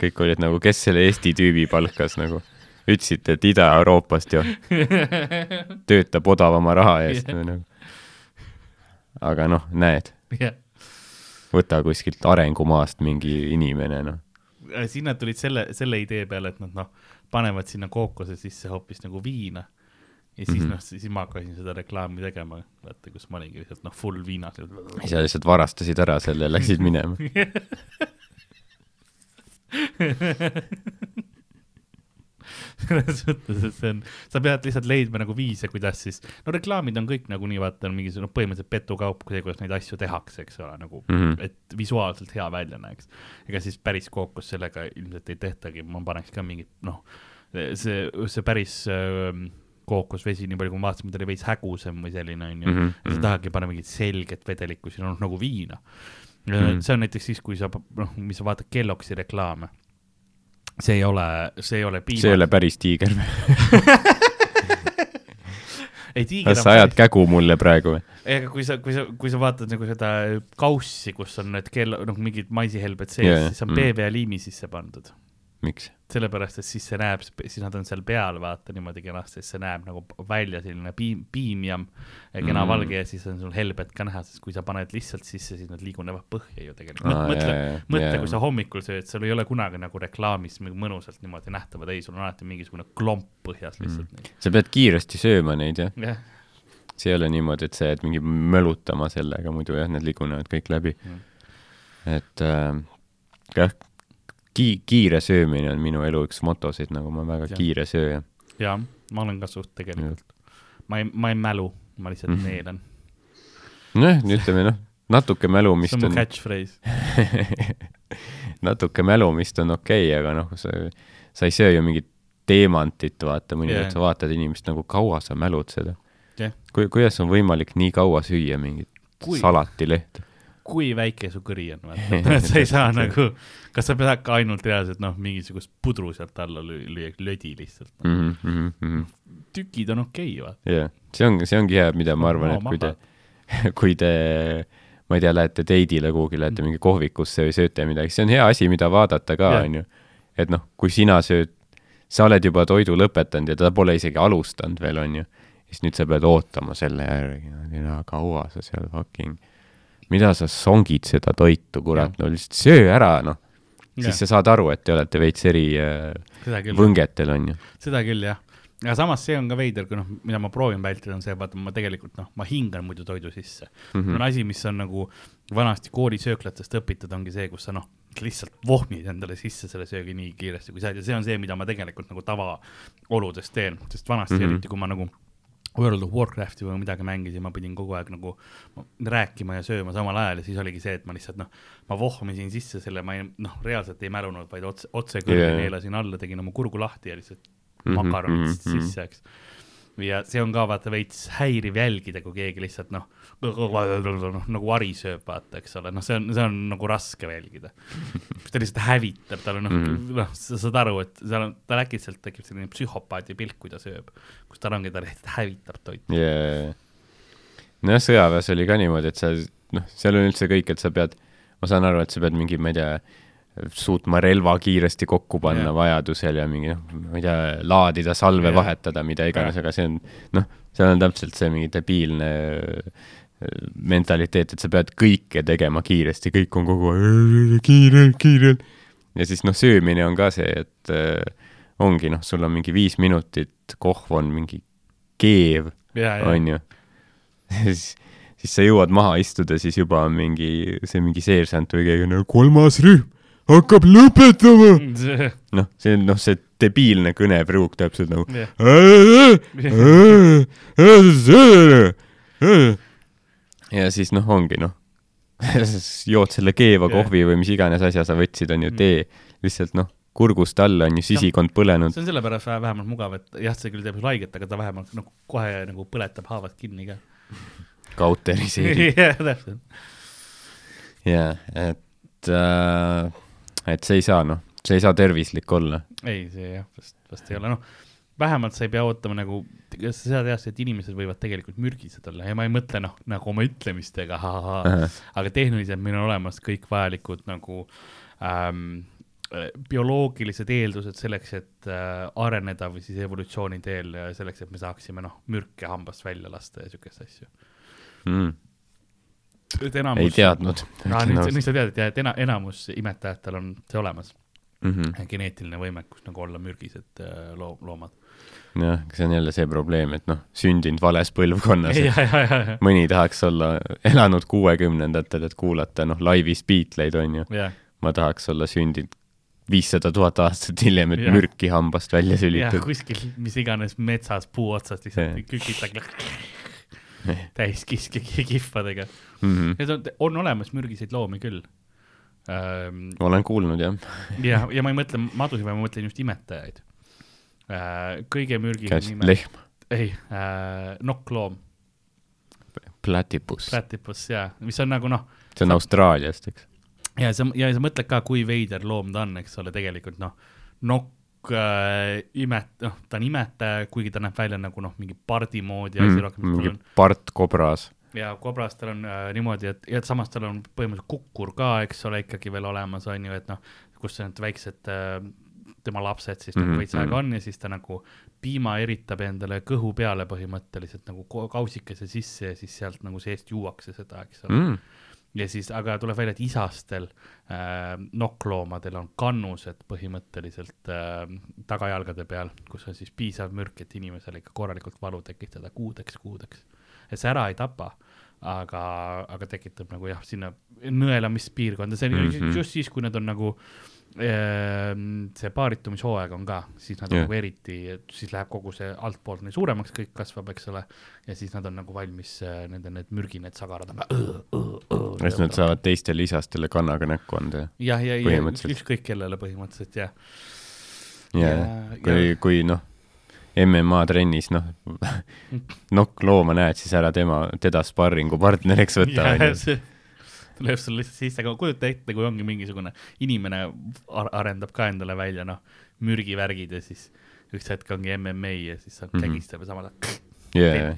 kõik olid nagu, kes selle Eesti tüübi palkas nagu, ütlesite, et Ida-Euroopast ju töötab odavama raha eest yeah. nagu. Aga noh, näed, jah, võta kuskilt arengumaast mingi inimene, noh. siis nad tulid selle, selle idee peale, et nad noh, panevad sinna kookose sisse hoopis nagu viina. ja siis mm. -hmm. noh, siis ma hakkasin seda reklaami tegema, vaata, kus ma olingi lihtsalt noh, full viinas. sa lihtsalt varastasid ära selle ja läksid minema. selles mõttes, et see on, sa pead lihtsalt leidma nagu viise, kuidas siis, no reklaamid on kõik nagunii vaata mingisugune noh, põhimõtteliselt petukaup, see, kuidas neid asju tehakse, eks ole, nagu mm. -hmm. et visuaalselt hea välja näeks. ega siis päris kookos sellega ilmselt ei tehtagi, ma paneks ka mingit noh, see, see päris äh, kookosvesi, nii palju kui ma vaatasin, ta oli veits hägusam või selline onju mm, -hmm. sa mhm. tahadki panna mingit selget vedelikku, siin on nagu viina mm. -hmm. see on näiteks siis, kui sa noh, mis sa vaatad Kelloggsi reklaame see ei ole, see ei ole piima. see ei ole päris tiiger. ei tiiger kas sa ajad kägu mulle praegu või? ega kui sa, kui sa, kui sa vaatad nagu seda kaussi, kus on need kell, noh, mingid maisihelbed sees yeah,, siis on mm. PVA liimi sisse pandud. miks? sellepärast, et siis see näeb, siis nad on seal peal, vaata niimoodi kenasti, siis see näeb nagu välja selline piim, piimjam ja kena Mm. mm. valge ja siis on sul helbed ka näha, sest kui sa paned lihtsalt sisse, siis nad liigunevad põhja ju tegelikult. Aa, mõtle mõtle, kui sa hommikul sööd, sul ei ole kunagi nagu reklaamis mõnusalt niimoodi nähtavad, ei, sul on alati mingisugune klomp põhjas lihtsalt mm.. sa pead kiiresti sööma neid jah, jah, see ei ole niimoodi, et sa jääd mingi mölutama sellega, muidu jah, need ligunevad kõik läbi Mm. et äh, jah, ki-, kiire söömine on minu elu üks motosid, nagu ma väga Jah. kiire sööja. jaa, ma olen ka suht tegelikult. ma ei, ma ei mälu, ma lihtsalt mm. neelan. nojah, ütleme noh, natuke see mälumist on mu catchphrase. natuke mälumist on okei okay,, aga noh, sa, sa ei söö ju mingit teemantit, vaata, mõnikord Jah. sa vaatad inimest nagu kaua sa mälud seda Jah. kui, kuidas on võimalik nii kaua süüa mingit Kui- salatilehte? Kui väike su kõri on, vaata sa ei saa nagu, kas sa pead ka ainult reaalselt noh, mingisugust pudru sealt alla lüüa, lödi lihtsalt no.. mm. -hmm, mm -hmm. tükid on okei okay,, vaata. jah, see on, see ongi hea, mida ma arvan, et kui te, kui te, ma ei tea, lähete teidile kuhugi, lähete mingi kohvikusse või sööte midagi, see on hea asi, mida vaadata ka, Jah. onju. et noh, kui sina sööd, sa oled juba toidu lõpetanud ja ta pole isegi alustanud veel, onju, siis nüüd sa pead ootama selle järgi, no kaua sa seal fucking, mida sa songid seda toitu, kurat, no lihtsalt söö ära, noh. siis sa saad aru, et te olete veits eri äh, võngetel, onju. seda küll jah. aga samas see on ka veider, kui noh, mida ma proovin vältida, on see, vaata ma tegelikult noh, ma hingan muidu toidu sisse mm. -hmm. on asi, mis on nagu vanasti koolisööklatest õpitud, ongi see, kus sa noh, lihtsalt vohmid endale sisse selle söögi nii kiiresti kui saad ja see on see, mida ma tegelikult nagu tavaoludes teen, sest vanasti mm. -hmm. eriti, kui ma nagu World of Warcrafti või midagi mängisin, ma pidin kogu aeg nagu rääkima ja sööma samal ajal ja siis oligi see, et ma lihtsalt noh, ma vohmisin sisse selle, ma ei noh, reaalselt ei mälunud, vaid otse, otse Jaa. yeah. neelasin alla, tegin oma kurgu lahti ja lihtsalt Mhm, makaronid mhm, mhm. sisse, eks ja see on ka vaata veits häiriv jälgida, kui keegi lihtsalt noh, noh nagu vari sööb, vaata, eks ole, noh, see on, see on nagu raske jälgida. ta lihtsalt hävitab, tal on noh mm -hmm., noh, sa saad aru, et seal on, tal äkitselt tekib selline psühhopaadi pilk, kui ta sööb, kus tal ongi, ta lihtsalt hävitab toitu. yeah.. nojah, sõjaväes oli ka niimoodi, et sa noh, seal on üldse kõik, et sa pead, ma saan aru, et sa pead mingi, ma ei tea, suutma relva kiiresti kokku panna yeah. vajadusel ja mingi noh, ma ei tea, laadida salve yeah. vahetada, mida iganes aga see on noh, seal on täpselt see mingi debiilne äh, mentaliteet, et sa pead kõike tegema kiiresti, kõik on kogu aeg kiirelt, kiirelt. ja siis noh, söömine on ka see, et äh, ongi noh, sul on mingi viis minutit, kohv on mingi keev, ja, ja, onju. siis, siis sa jõuad maha istuda, siis juba on mingi, see mingi seersant või keegi on nagu kolmas rühm hakkab lõpetama. noh, see on noh, see debiilne kõnepruuk täpselt nagu jah, ja siis noh, ongi noh, jood selle keeva Jah. kohvi või mis iganes asja sa võtsid, on ju tee, lihtsalt noh, kurgust alla on ju sisikond põlenud. see on sellepärast vähe- vähemalt mugav, et jah, see küll teeb sulle haiget, aga ta vähemalt nagu kohe nagu põletab haavad kinni ka. kauteriseerib. jah, täpselt. jaa, et äh,, et see ei saa noh, see ei saa tervislik olla. ei, see jah, vast, vast ei ole, noh, vähemalt sa ei pea ootama nagu, sa tead, et inimesed võivad tegelikult mürgised olla ja ma ei mõtle noh, nagu oma ütlemistega, aga tehniliselt meil on olemas kõik vajalikud nagu ähm, bioloogilised eeldused selleks, et äh, areneda või siis evolutsiooni teel äh, selleks, et me saaksime noh, mürke hambast välja lasta ja siukest asju. Mm, et enamus. ei teadnud. Nüüd, nüüd sa tead, et jah, et ena, enamus imetajatel on see olemas, mm -hmm. geneetiline võimekus nagu olla mürgised äh, loo-, loomad. jah, see on jälle see probleem, et noh, sündinud vales põlvkonnas. ja, ja, ja, ja, mõni tahaks olla elanud kuuekümnendatel, et kuulata noh, laivis Beatleid on ju. ja, ma tahaks olla sündinud viissada tuhat aastat hiljem, et Jah. mürki hambast välja ja sülitada. kuskil mis iganes metsas puu otsast lihtsalt Jah. Kükitakse täis kiske kihvadega. Mm -hmm. Need on, on olemas mürgiseid loomi küll ähm,. olen kuulnud jah, ja, ja ma ei mõtle madusid, vaid ma mõtlen just imetajaid äh,. kõige mürgisem nime, lehm, ei äh,, nokkloom, platipus, platypus ja, mis on nagu noh, see on Austraaliast, eks. ja sa, ja sa mõtled ka, kui veider loom ta on, eks ole, tegelikult noh, nokk äh, imet-, noh, ta on imetaja, kuigi ta näeb välja nagu noh, mingi pardi moodi asi rohkem, Mm, mingi on. part kobras. ja kobras tal on äh, niimoodi, et ja samas tal on põhimõtteliselt kukkur ka, eks ole, ikkagi veel olemas on ju, et noh, kus need väiksed äh, tema lapsed siis mm -hmm. Mhm, nagu veits aega mhm. on ja siis ta nagu piima eritab endale kõhu peale põhimõtteliselt nagu kausikese sisse ja siis sealt nagu seest juuakse seda, eks ole mm.. Mm. Ja siis, aga tuleb välja, et isastel äh, nokkloomadel on kannused põhimõtteliselt äh, tagajalgade peal, kus on siis piisav mürk, et inimesele ikka korralikult valu tekitada kuudeks, kuudeks. et see ära ei tapa, aga, aga tekitab nagu jah, sinna nõelamispiirkonda, see on mm. -hmm. just siis, kui nad on nagu äh, see paaritumishooaeg on ka, siis nad on Jah. nagu eriti, siis läheb kogu see altpoolt nii suuremaks, kõik kasvab, eks ole, ja siis nad on nagu valmis äh, nende need mürgined sagarad on ja siis nad saavad teistele isastele kannaga näkku anda. jah, ja, ja põhimõtteliselt. ükskõik kellele põhimõtteliselt jah. ja Ja-, kui, kui noh, MMA trennis noh, nokklooma näed, siis ära tema, teda sparringupartneriks võta, onju. Lööb sulle lihtsalt sisse, aga kujuta ette, kui ongi mingisugune inimene ar arendab ka endale välja noh, mürgivärgid ja siis üks hetk ongi MMA ja siis saab mm. -hmm. kägistab ja samal ajal jaa,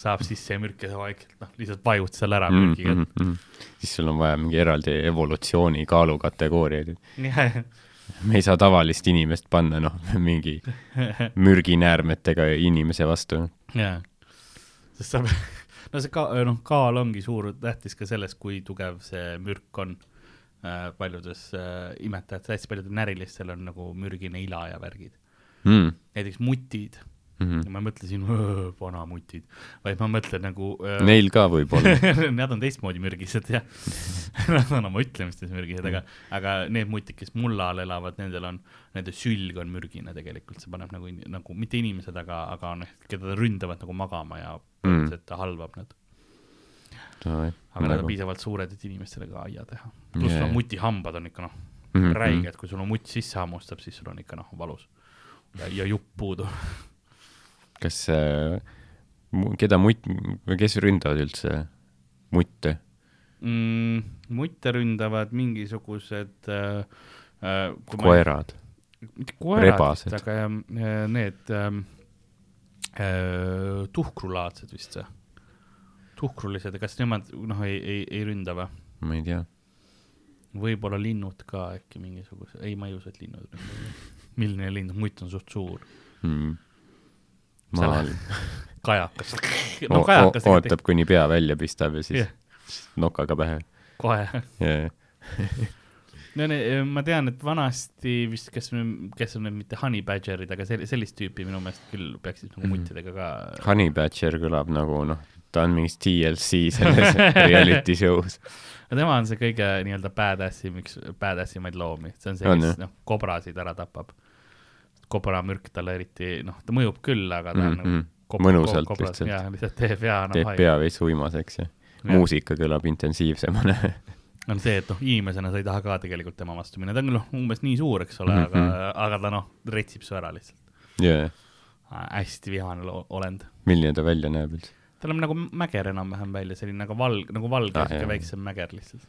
saab sisse ja mürk ja vaikselt noh, lihtsalt vajud seal ära Mm, mürgiga mm, mm. siis sul on vaja mingi eraldi evolutsiooni kaalukategooriaid. mm. me ei saa tavalist inimest panna, noh, mingi mürginäärmetega inimese vastu. jaa, sest sa, no see ka-, noh, kaal ongi suur, tähtis ka selles, kui tugev see mürk on äh,. paljudes äh, imetajatel, hästi paljudel närilistel on nagu mürgine ila ja värgid. Mm. näiteks mutid Mhm. ja ma mõtlesin, vanamutid, vaid ma mõtlen nagu äh, Neil ka võib-olla. Nad on teistmoodi mürgised jah Nad on oma ütlemistes mürgised, aga, aga need mutid, kes mulla all elavad, nendel on, nende sülg on mürgine tegelikult, see paneb nagu, nagu mitte inimesed, aga, aga noh, keda ründavad nagu magama ja põhimõtteliselt ta halvab nad. aga nad on piisavalt suured, et inimestele ka aia teha. pluss yeah. muti hambad on ikka noh, Mhm, räiged, kui sul on mutt sisse hammustab, siis sul on ikka noh, valus. ja, ja jupp puudu. kas äh,, keda või kes ründavad üldse mutte? mm,. mutte ründavad mingisugused äh, äh, koerad. mitte koerad aga äh, need ähm, äh, tuhkrulaadsed vist see, tuhkrulised, kas nemad noh, ei, ei, ei ründa või? ma ei tea. võib-olla linnud ka äkki mingisuguse, ei, ma ei usu, et linnud ründavad. milline lind, mutt on suht suur, mm.. Sa maal kajakas. no, kajakas ootab, kuni pea välja pistab ja siis Jah. nokaga pähe kohe. yeah.. no ne, ma tean, et vanasti vist, kes, kes on need mitte honey badger'id, aga sel- sellist tüüpi minu meelest küll peaksid nagu Mhm. muttidega ka Honey Badger kõlab nagu noh, ta on mingis TLC selles reality show's. no tema on see kõige nii-öelda badass im, üks badass imaid loomi, see on see, kes noh, kobrasid ära tapab. Kobramürk talle eriti, noh, ta mõjub küll, aga ta on Mhm, nagu kob- mõnusalt ko- kobras- lihtsalt. jaa, lihtsalt teeb ja noh, teeb pea veits uimaseks ja muusika kõlab intensiivsemana. on see, et noh, inimesena sa ei taha ka tegelikult tema vastu minna, ta on küll noh, umbes nii suur, eks ole, Mhm. aga, aga ta noh, retsib su ära lihtsalt. jaa, hästi vihane olend. milline ta välja näeb üldse tal on nagu mäger enam-vähem välja, selline nagu valg, nagu valge Ah, jah. väiksem mäger lihtsalt.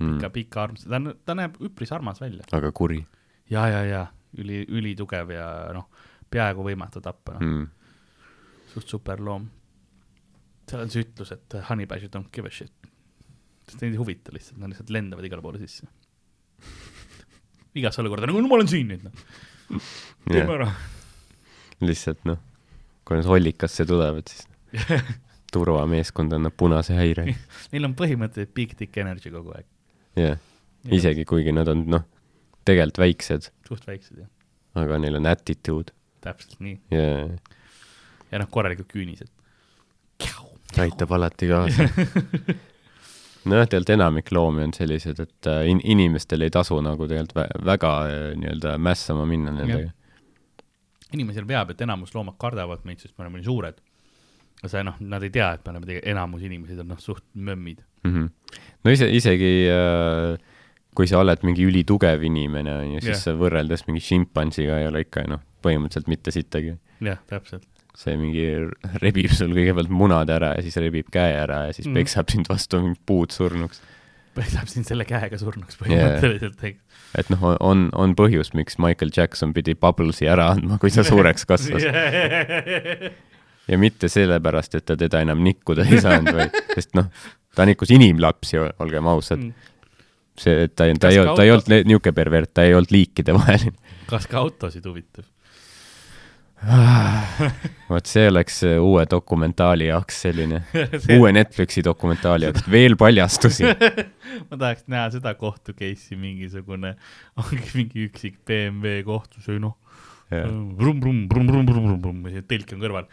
mm. ikka? pikk arm, ta on, ta näeb üpris armas välja. aga kuri ja, ja, ja üli, ülitugev ja noh, peaaegu võimatu tappa, noh mm., suht super loom. seal on see ütlus, et honey badger don't give a shit. sest neid ei huvita lihtsalt, nad lihtsalt lendavad igale poole sisse. igasse olukorda, nagu no ma olen siin nüüd, noh, teeme ära. lihtsalt noh, kui nad hollikasse tulevad, siis turvameeskond annab punase häire. Neil on põhimõtteliselt big dick energy kogu aeg. jah, isegi kuigi nad on noh, tegelikult väiksed, suht väiksed jah, aga neil on attitude täpselt nii. ja ja noh, korralikud küünised. aitab alati kaasa. nojah, tegelikult enamik loomi on sellised, et äh, in-, inimestel ei tasu nagu tegelikult vä väga äh, nii-öelda mässama minna nendega. inimesel veab, et enamus loomad kardavad meid, sest me oleme nii suured. aga see noh, nad ei tea, et me oleme tegelikult, enamus inimesed on noh, suht mömmid. mm. -hmm. no ise, isegi äh, kui sa oled mingi ülitugev inimene, on ju, siis yeah. võrreldes mingi šimpansiga ei ole ikka noh, põhimõtteliselt mitte sittagi. jah, täpselt. see mingi rebib sul kõigepealt munad ära ja siis rebib käe ära ja siis mm. peksab sind vastu puud surnuks. peksab sind selle käega surnuks põhimõtteliselt yeah.. et noh, on, on põhjus, miks Michael Jackson pidi Bubblesi ära andma, kui ta suureks kasvas. ja mitte sellepärast, et ta teda enam nikkuda ei saanud, vaid, sest noh, ta nikkus inimlapsi, olgem ausad. Mm. see, ta, ta Kas ei olnud, ta ei olnud niisugune pervert, ta ei olnud liikide vaheline. kas ka autosid huvitab? vot see oleks äh, uue dokumentaali jaoks selline, uue Netflixi dokumentaali jaoks, veel paljastusi. ma tahaks näha seda kohtu case'i mingisugune, ongi mingi üksik BMW kohtus, ei noh, vrum, ja telk on kõrval.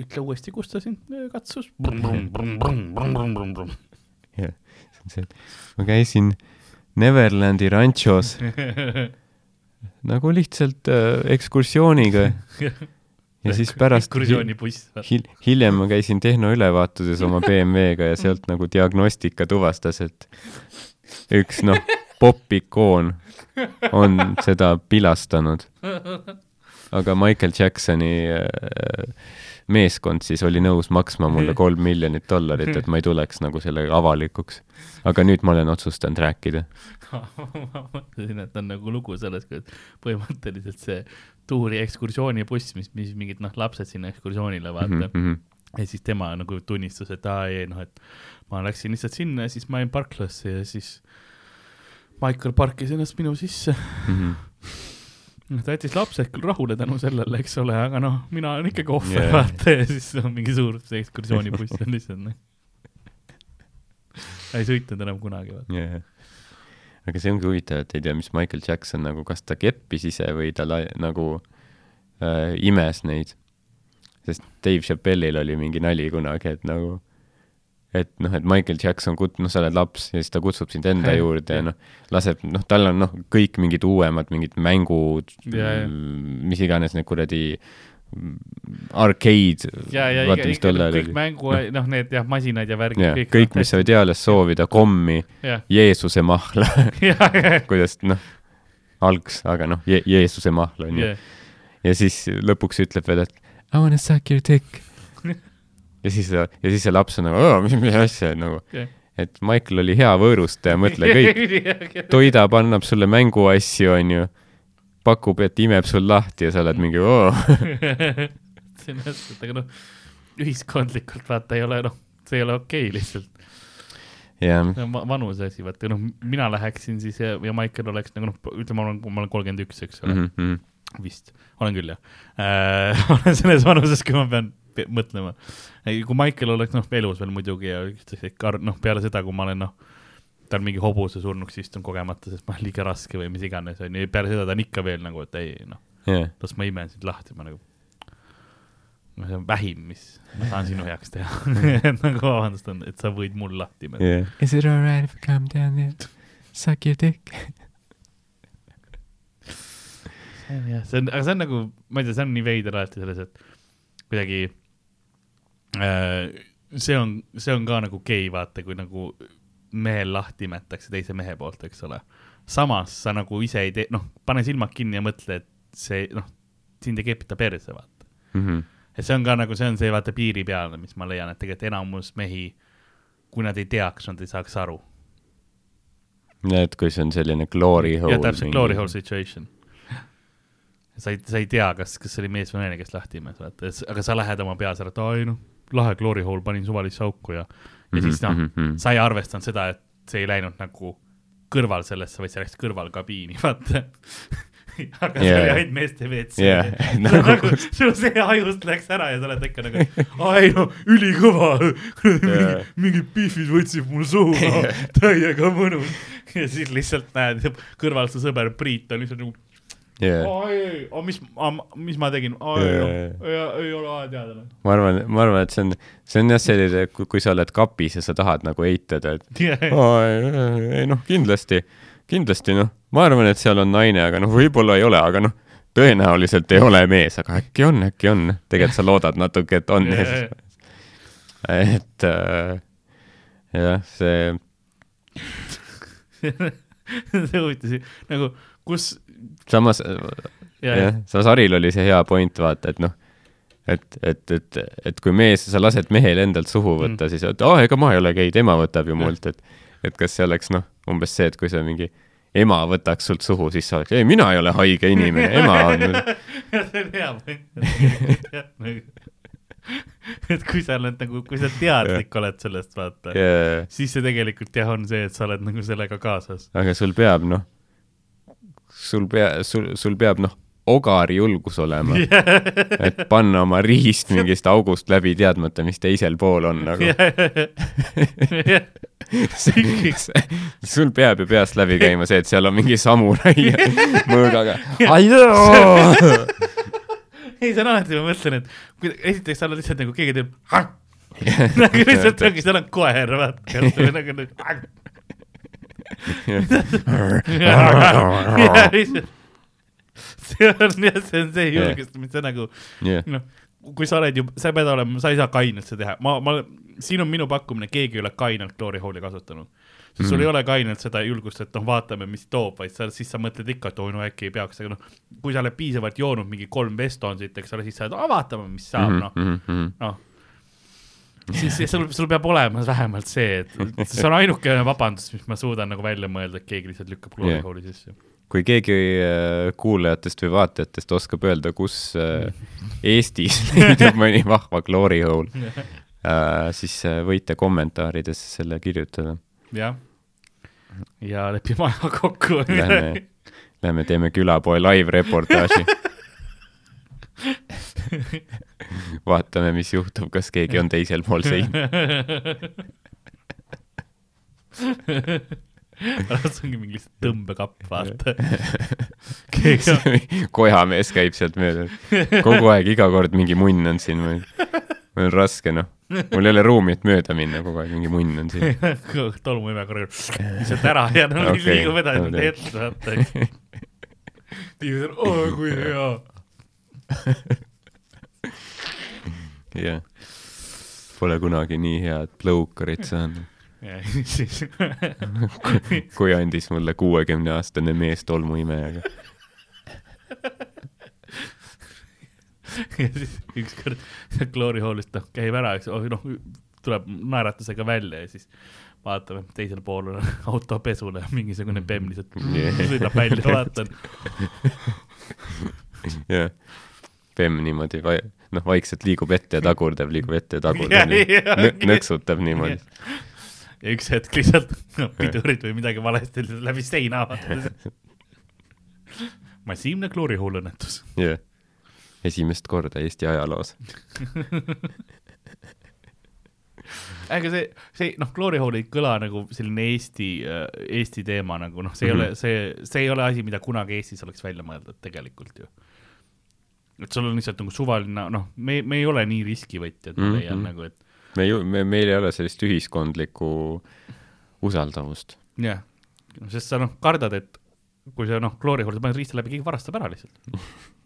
ütle uuesti, kus ta sind äh, katsus. ma käisin Neverlandi rantšos nagu lihtsalt äh, ekskursiooniga ja siis pärast hil-, hiljem ma käisin tehnoülevaatuses oma BMW-ga ja sealt nagu diagnostika tuvastas, et üks noh, popikoon on seda pilastanud. aga Michael Jacksoni äh, meeskond siis oli nõus maksma mulle kolm miljonit dollarit, et ma ei tuleks nagu sellega avalikuks. aga nüüd ma olen otsustanud rääkida. ma mõtlesin, et on nagu lugu sellest, kuidas põhimõtteliselt see tuuri ekskursioonibuss, mis, mis mingid noh, lapsed sinna ekskursioonile vaata mm. Mhm, -hmm. ja siis tema nagu tunnistas, et aa ei noh, et ma läksin lihtsalt sinna ja siis ma jäin parklasse ja siis Michael parkis ennast minu sisse. mhm. noh, ta jättis lapsed küll rahule tänu sellele, eks ole, aga noh, mina olen ikkagi ohver yeah. vaata ja siis on mingi suur ekskursioonibuss on lihtsalt noh. ei sõitnud enam kunagi vaata. yeah.. aga see ongi huvitav, et ei tea, mis Michael Jackson nagu, kas ta keppis ise või ta la- nagu äh, imes neid sest Dave Chappelle'il oli mingi nali kunagi, et nagu, et noh, et Michael Jackson kut-, noh, sa oled laps ja siis ta kutsub sind enda juurde ja noh, laseb, noh, tal on noh, kõik mingid uuemad mingid mängud ja., mis iganes need kuradi mm, arcade, ja, ja vaata, iga, iga, kõik oli. mängu, noh, need jah, masinad ja värgid jah, kõik, mis sa võid eales soovida, kommi, Jeesuse mahla kuidas noh, algs, aga noh Je, Jeesuse mahla on ju. ja siis lõpuks ütleb veel, et I wanna suck your dick. Ja siis, ja siis see laps on nagu, mis, mis asja, nagu, jah. et Michael oli hea võõrustaja, mõtle kõik, toidab, annab sulle mänguasju, onju, pakub, et imeb sul lahti ja sa oled mingi oo. see on hästi, aga noh, ühiskondlikult vaata ei ole noh, see ei ole okei okay, lihtsalt. jah, see on va- vanuse asi, vaata noh, mina läheksin siis ja, ja Michael oleks nagu noh, ütleme, ma olen, ma olen kolmkümmend üks, eks ole mm, -hmm. vist, olen küll jah äh. olen selles vanuses, kui ma pean pe mõtlema. kui Michael oleks noh, elus veel muidugi ja üksteist kar-, noh, peale seda, kui ma olen noh, ta on mingi hobuse surnuks istunud kogemata, sest ma olen liiga raske või mis iganes, onju, peale seda ta on ikka veel nagu, et ei noh, jah, las ma imen sind lahti, ma nagu, noh, see on vähim, mis ma saan sinu heaks teha et nagu vabandust, et sa võid mul lahti imeda. jah. Is it alright if I come down there, suck your dick? see on jah, see on, aga see on nagu, ma ei tea, see on nii veider alati selles, et kuidagi see on, see on ka nagu gei, vaata, kui nagu mehel lahti imetakse teise mehe poolt, eks ole. samas sa nagu ise ei tee, noh, pane silmad kinni ja mõtle, et see, noh, sind ei kepita perse, vaata. Mhm. et see on ka nagu, see on see vaata piiri peal, mis ma leian, et tegelikult enamus mehi, kui nad ei teaks, nad ei saaks aru. et kui see on selline glory hole. jah, täpselt, glory hole. situation. sa ei, sa ei tea, kas, kas see oli mees või naine, kes lahti imes, vaata, aga sa lähed oma peas ära, et ei noh, lahe glory hole, panin suvalisse auku ja, ja Mhm, siis noh, sa ei arvestanud seda, et see ei läinud nagu kõrval sellesse, vaid see läks kõrvalkabiini, vaata. aga see Jaa. oli ainult meeste WC Jah, nagu nagu- sul see ajust läks ära ja sa oled ikka nagu, aa ei no ülikõva, Jaa. mingid pihvid võtsid mul suhu no,, täiega mõnus. ja siis lihtsalt näed, kõrval su sõber Priit on lihtsalt nagu, ei, aa mis, mis ma tegin, Jaa. noh, ei, ei ole vaja teada ma arvan, ma arvan, et see on, see on jah selline, kui, sa oled kapis ja sa tahad nagu eitada, et aa, ei, ei noh, kindlasti, kindlasti noh, ma arvan, et seal on naine, aga noh, võib-olla ei ole, aga noh, tõenäoliselt ei ole mees, aga äkki on, äkki on. tegelikult sa loodad natuke, et on. Siis, et äh, jah, see, see huvitas nagu, kus, samas ja, jah, samas Haril oli see hea point, vaata, et noh, et, et, et, et kui mees, sa lased mehel endalt suhu võtta mm., siis et aa, ega ma ei ole gei, tema võtab ju mult, et et kas see oleks noh, umbes see, et kui sa mingi ema võtaks sult suhu, siis sa oleks, ei, mina ei ole haige inimene, ema on. see on hea point. et kui sa oled nagu, kui sa teadlik oled sellest, vaata, Yeah. siis see tegelikult jah, on see, et sa oled nagu sellega kaasas. aga sul peab noh, sul pea, sul, sul peab noh, ogari julgus olema, et panna oma riist mingist august läbi, teadmata, mis teisel pool on nagu. sul peab ju peast läbi käima see, et seal on mingi samurai mõõgaga. ei, see on alati, ma mõtlen, et kui esiteks sa oled lihtsalt nagu keegi teeb nagu lihtsalt ongi, seal on koer, vaata, nagu nüüd. see on jah, see on see julgus, mis sa nagu jah, noh, kui sa oled ju, sa pead olema, sa ei saa kainelt seda teha, ma, ma, siin on minu pakkumine, keegi ei ole kainelt glory hole'i kasutanud. sest sul Mhm. ei ole kainelt seda julgust, et noh, vaatame, mis toob, vaid sa, siis sa mõtled ikka, et oi no äkki ei peaks, aga noh, kui sa oled piisavalt joonud mingi kolm Vestonsit, eks ole, siis sa oled, vaatame, mis saab, Mhm, noh, noh. siis sul, sul peab olema vähemalt see, et see on ainukene vabandus, mis ma suudan nagu välja mõelda, et keegi lihtsalt lükkab Jah. hole'i sisse. kui keegi äh, kuulajatest või vaatajatest oskab öelda, kus äh, Eestis leidub mõni vahva glory hole, siis äh, võite kommentaaridesse selle kirjutada. jah, ja lepime aja kokku. Lähme, lähme teeme külapoe live reportaaži. vaatame, mis juhtub, kas keegi on teisel pool seina. pärast ongi mingi lihtsalt tõmbekapp, vaata. kojamees käib sealt mööda. kogu aeg, iga kord mingi munn on siin või. mul on raske, noh. mul ei ole ruumi, et mööda minna, kogu aeg mingi munn on siin. tolmuime korraga lihtsalt ära ja no okay, liigub edasi okei. ette, vaata. inimesed, oo kui hea. jah. Pole kunagi nii head plõukarit saanud, siis kui andis mulle kuuekümne aastane mees tolmuimejaga. ja siis ükskord Glory Hallist noh käib ära, eks oh, noh tuleb naeratusega välja ja siis vaatame teisel pool on autopesule mingisugune bemm lihtsalt sõidab välja, vaatan. jah. Bemm niimoodi vai-, noh, vaikselt liigub ette ja tagurdab, liigub ette ja tagurdab Nõ- okei. nõksutab niimoodi. ja üks hetk lihtsalt no, pidurid või midagi valesti läbi seina vaatamas. massiivne Glory Hall õnnetus. jah. esimest korda Eesti ajaloos. aga see, see noh, Glory Hall ei kõla nagu selline Eesti, Eesti teema nagu noh, see ei mm -hmm. ole, see, see ei ole asi, mida kunagi Eestis oleks välja mõeldud tegelikult ju. Et sul on lihtsalt nagu suvaline, noh, me, me ei ole nii riskivõtjad, ma leian mm -hmm. nagu, et me ju, me, meil ei ole sellist ühiskondlikku usaldavust. jah, sest sa noh, kardad, et kui sa noh, Glory Halli paned riista läbi, keegi varastab ära lihtsalt.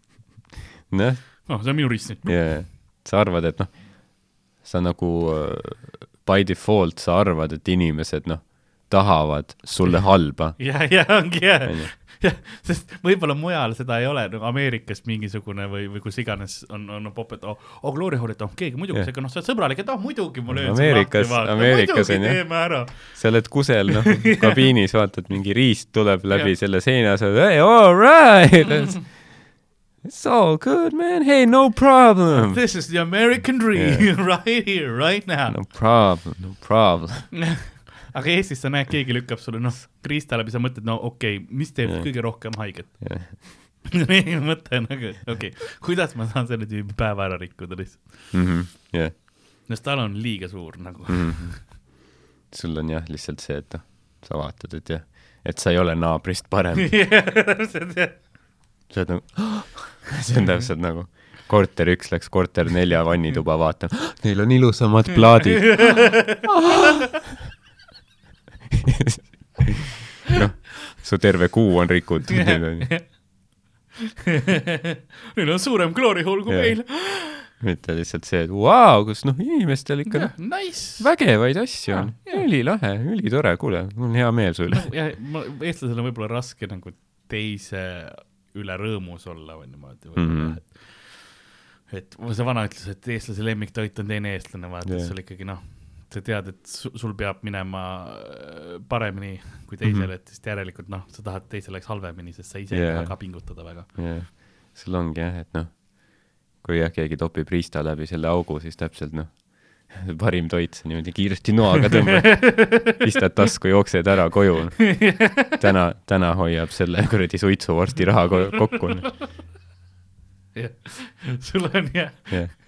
noh, noh, see on minu riist nüüd. ja sa arvad, et noh, sa nagu äh, by default sa arvad, et inimesed noh, tahavad sulle halba. ja, ja ongi jah jah, sest võib-olla mujal seda ei ole, nagu Ameerikas mingisugune või, või kus iganes on, on pop, et oh, oh Glory Hall, et oh keegi muidugi yeah., noh, sa oled sõbralik, et oh muidugi ma löön Ameerikas- Ameerikas on, jah. sa oled kusel, noh, kabiinis vaatad, mingi riist tuleb läbi selle seina, sa oled, hey all right, it's all good man, hey no problem. This is the American dream yeah. right here, right now no problem, no problem. Aga Eestis sa näed, keegi lükkab sulle noh, riista läbi, sa mõtled, no okei okay,, mis teeb Jah. yeah. kõige rohkem haiget. mõte on nagu, okei okay,, kuidas ma saan selle tüübi päeva ära rikkuda lihtsalt, Mhm, jah, sest tal on liiga suur nagu. sul on jah, lihtsalt see, et noh, sa vaatad, et jah, et sa ei ole naabrist parem. täpselt jah. sa oled nagu, see on täpselt nagu korter üks läks korter nelja vannituba vaatama, neil on ilusamad plaadid. noh, su terve kuu on rikutud. Neil on suurem glory hall kui Jah. meil. mitte lihtsalt see, et vau, kus noh, inimestel ikka noh, Nice. vägevaid asju on jaa. ülilahe, ülitore, kuule, mul on hea meel su üle. ja ma, eestlasel on võib-olla raske nagu teise üle rõõmus olla või niimoodi võib-olla Mhm. et, et see vana ütles, et eestlase lemmiktoit on teine eestlane, vaata yeah., sul ikkagi noh, sa tead, et su, sul peab minema äh, paremini kui teisel mm, -hmm. et siis järelikult noh, sa tahad, et teisel läks halvemini, sest sa ise ei Jah. taha ka pingutada väga. jah, sul ongi jah, et noh, kui jah, keegi topib riista läbi selle augu, siis täpselt noh, parim toit, sa niimoodi kiiresti noaga tõmbad, pistad tasku, jooksed ära koju. täna, täna hoiab selle kuradi suitsuvorsti raha ko- kokku. sul on jah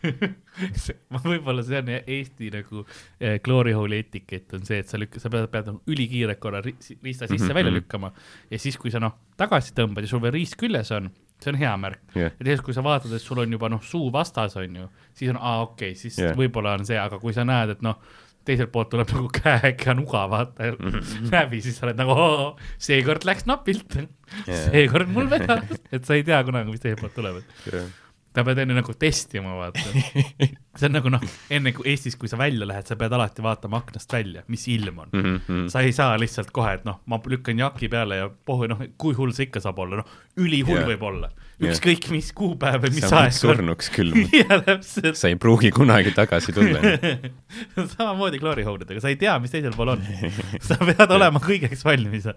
see, ma võib-olla see on jah Eesti nagu eh, glory hole'i etikett on see, et sa lükka-, sa pead, pead nagu ülikiirelt korra ri- riista sisse mm -hmm. välja mhm. lükkama ja siis, kui sa noh, tagasi tõmbad ja sul veel riist küljes on, see on hea märk. jah, ja teiseks, kui sa vaatad, et sul on juba noh, suu vastas on ju, siis on aa okei okay,, siis yeah. võib-olla on see, aga kui sa näed, et noh, teiselt poolt tuleb nagu käega nuga vaata Mhm. läbi, siis sa oled nagu oo, seekord läks napilt Jah. seekord mul vedas, et sa ei tea kunagi, mis teiselt poolt tuleb, et jah, sa pead enne nagu testima, vaata. see on nagu noh, enne kui Eestis, kui sa välja lähed, sa pead alati vaatama aknast välja, mis ilm on. Mhm, sa ei saa lihtsalt kohe, et noh, ma lükkan jaki peale ja pohhu, noh, kui hull see ikka saab olla, noh, ülihull yeah. võib olla. Ükskõik mis kuupäev või mis sa aeg. surnuks külmuda, jaa, täpselt. sa ei pruugi kunagi tagasi tulla. samamoodi glory hole'idega, sa ei tea, mis teisel pool on. sa pead olema kõigeks valmis.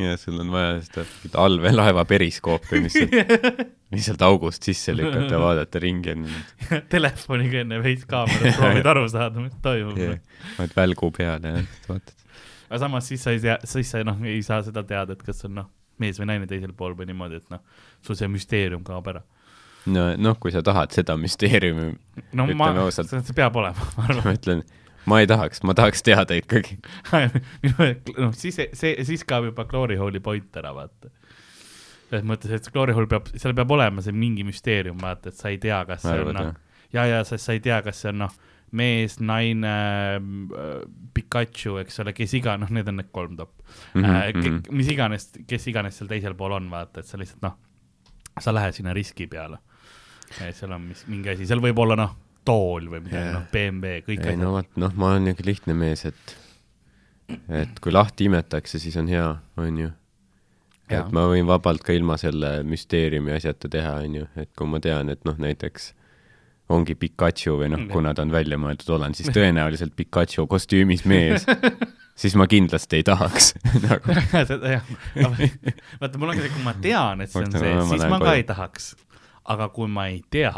ja sul on vaja seda allveelaeva periskoopi, mis sealt, mis sealt august sisse lükata, vaadata ringi niimoodi. telefoniga enne veits kaamerat proovid aru saada, mis toimub paned välgu peale ja vaatad. aga samas siis sa ei tea, siis sa noh, ei saa seda teada, et kas on noh, mees või naine teisel pool või niimoodi, et noh, sul see müsteerium kaob ära. no noh, kui sa tahad seda müsteeriumi, no ma, ausalt. see peab olema, ma arvan. ma ütlen, ma ei tahaks, ma tahaks teada ikkagi. noh, siis, see, siis kaob juba glory hole'i point ära, vaata. selles mõttes, et Glory Hole peab, seal peab olema see mingi müsteerium, vaata, et sa ei tea, kas see on noh ja, ja sest sa ei tea, kas see on noh, mees, naine, Pikachu, eks ole, kes iganes, noh, need on need kolm top mm. -hmm. mhm. mis iganes, kes iganes seal teisel pool on, vaata, et sa lihtsalt noh, sa lähed sinna riski peale. seal on mis, mingi asi, seal võib olla noh, tool või midagi Jaa. noh, BMW, kõik ei no asjad. vot, noh, ma olen niisugune lihtne mees, et et kui lahti imetakse, siis on hea, on ju. Jaa. et ma võin vabalt ka ilma selle müsteeriumi asjata teha, on ju, et kui ma tean, et noh, näiteks ongi Pikachu või noh, kuna ta on välja mõeldud olen, siis tõenäoliselt Pikachu kostüümis mees, siis ma kindlasti ei tahaks nagu seda jah, vaata mul on ka see, kui ma tean, et see on Oota, see, siis ma ka koju. ei tahaks. aga kui ma ei tea,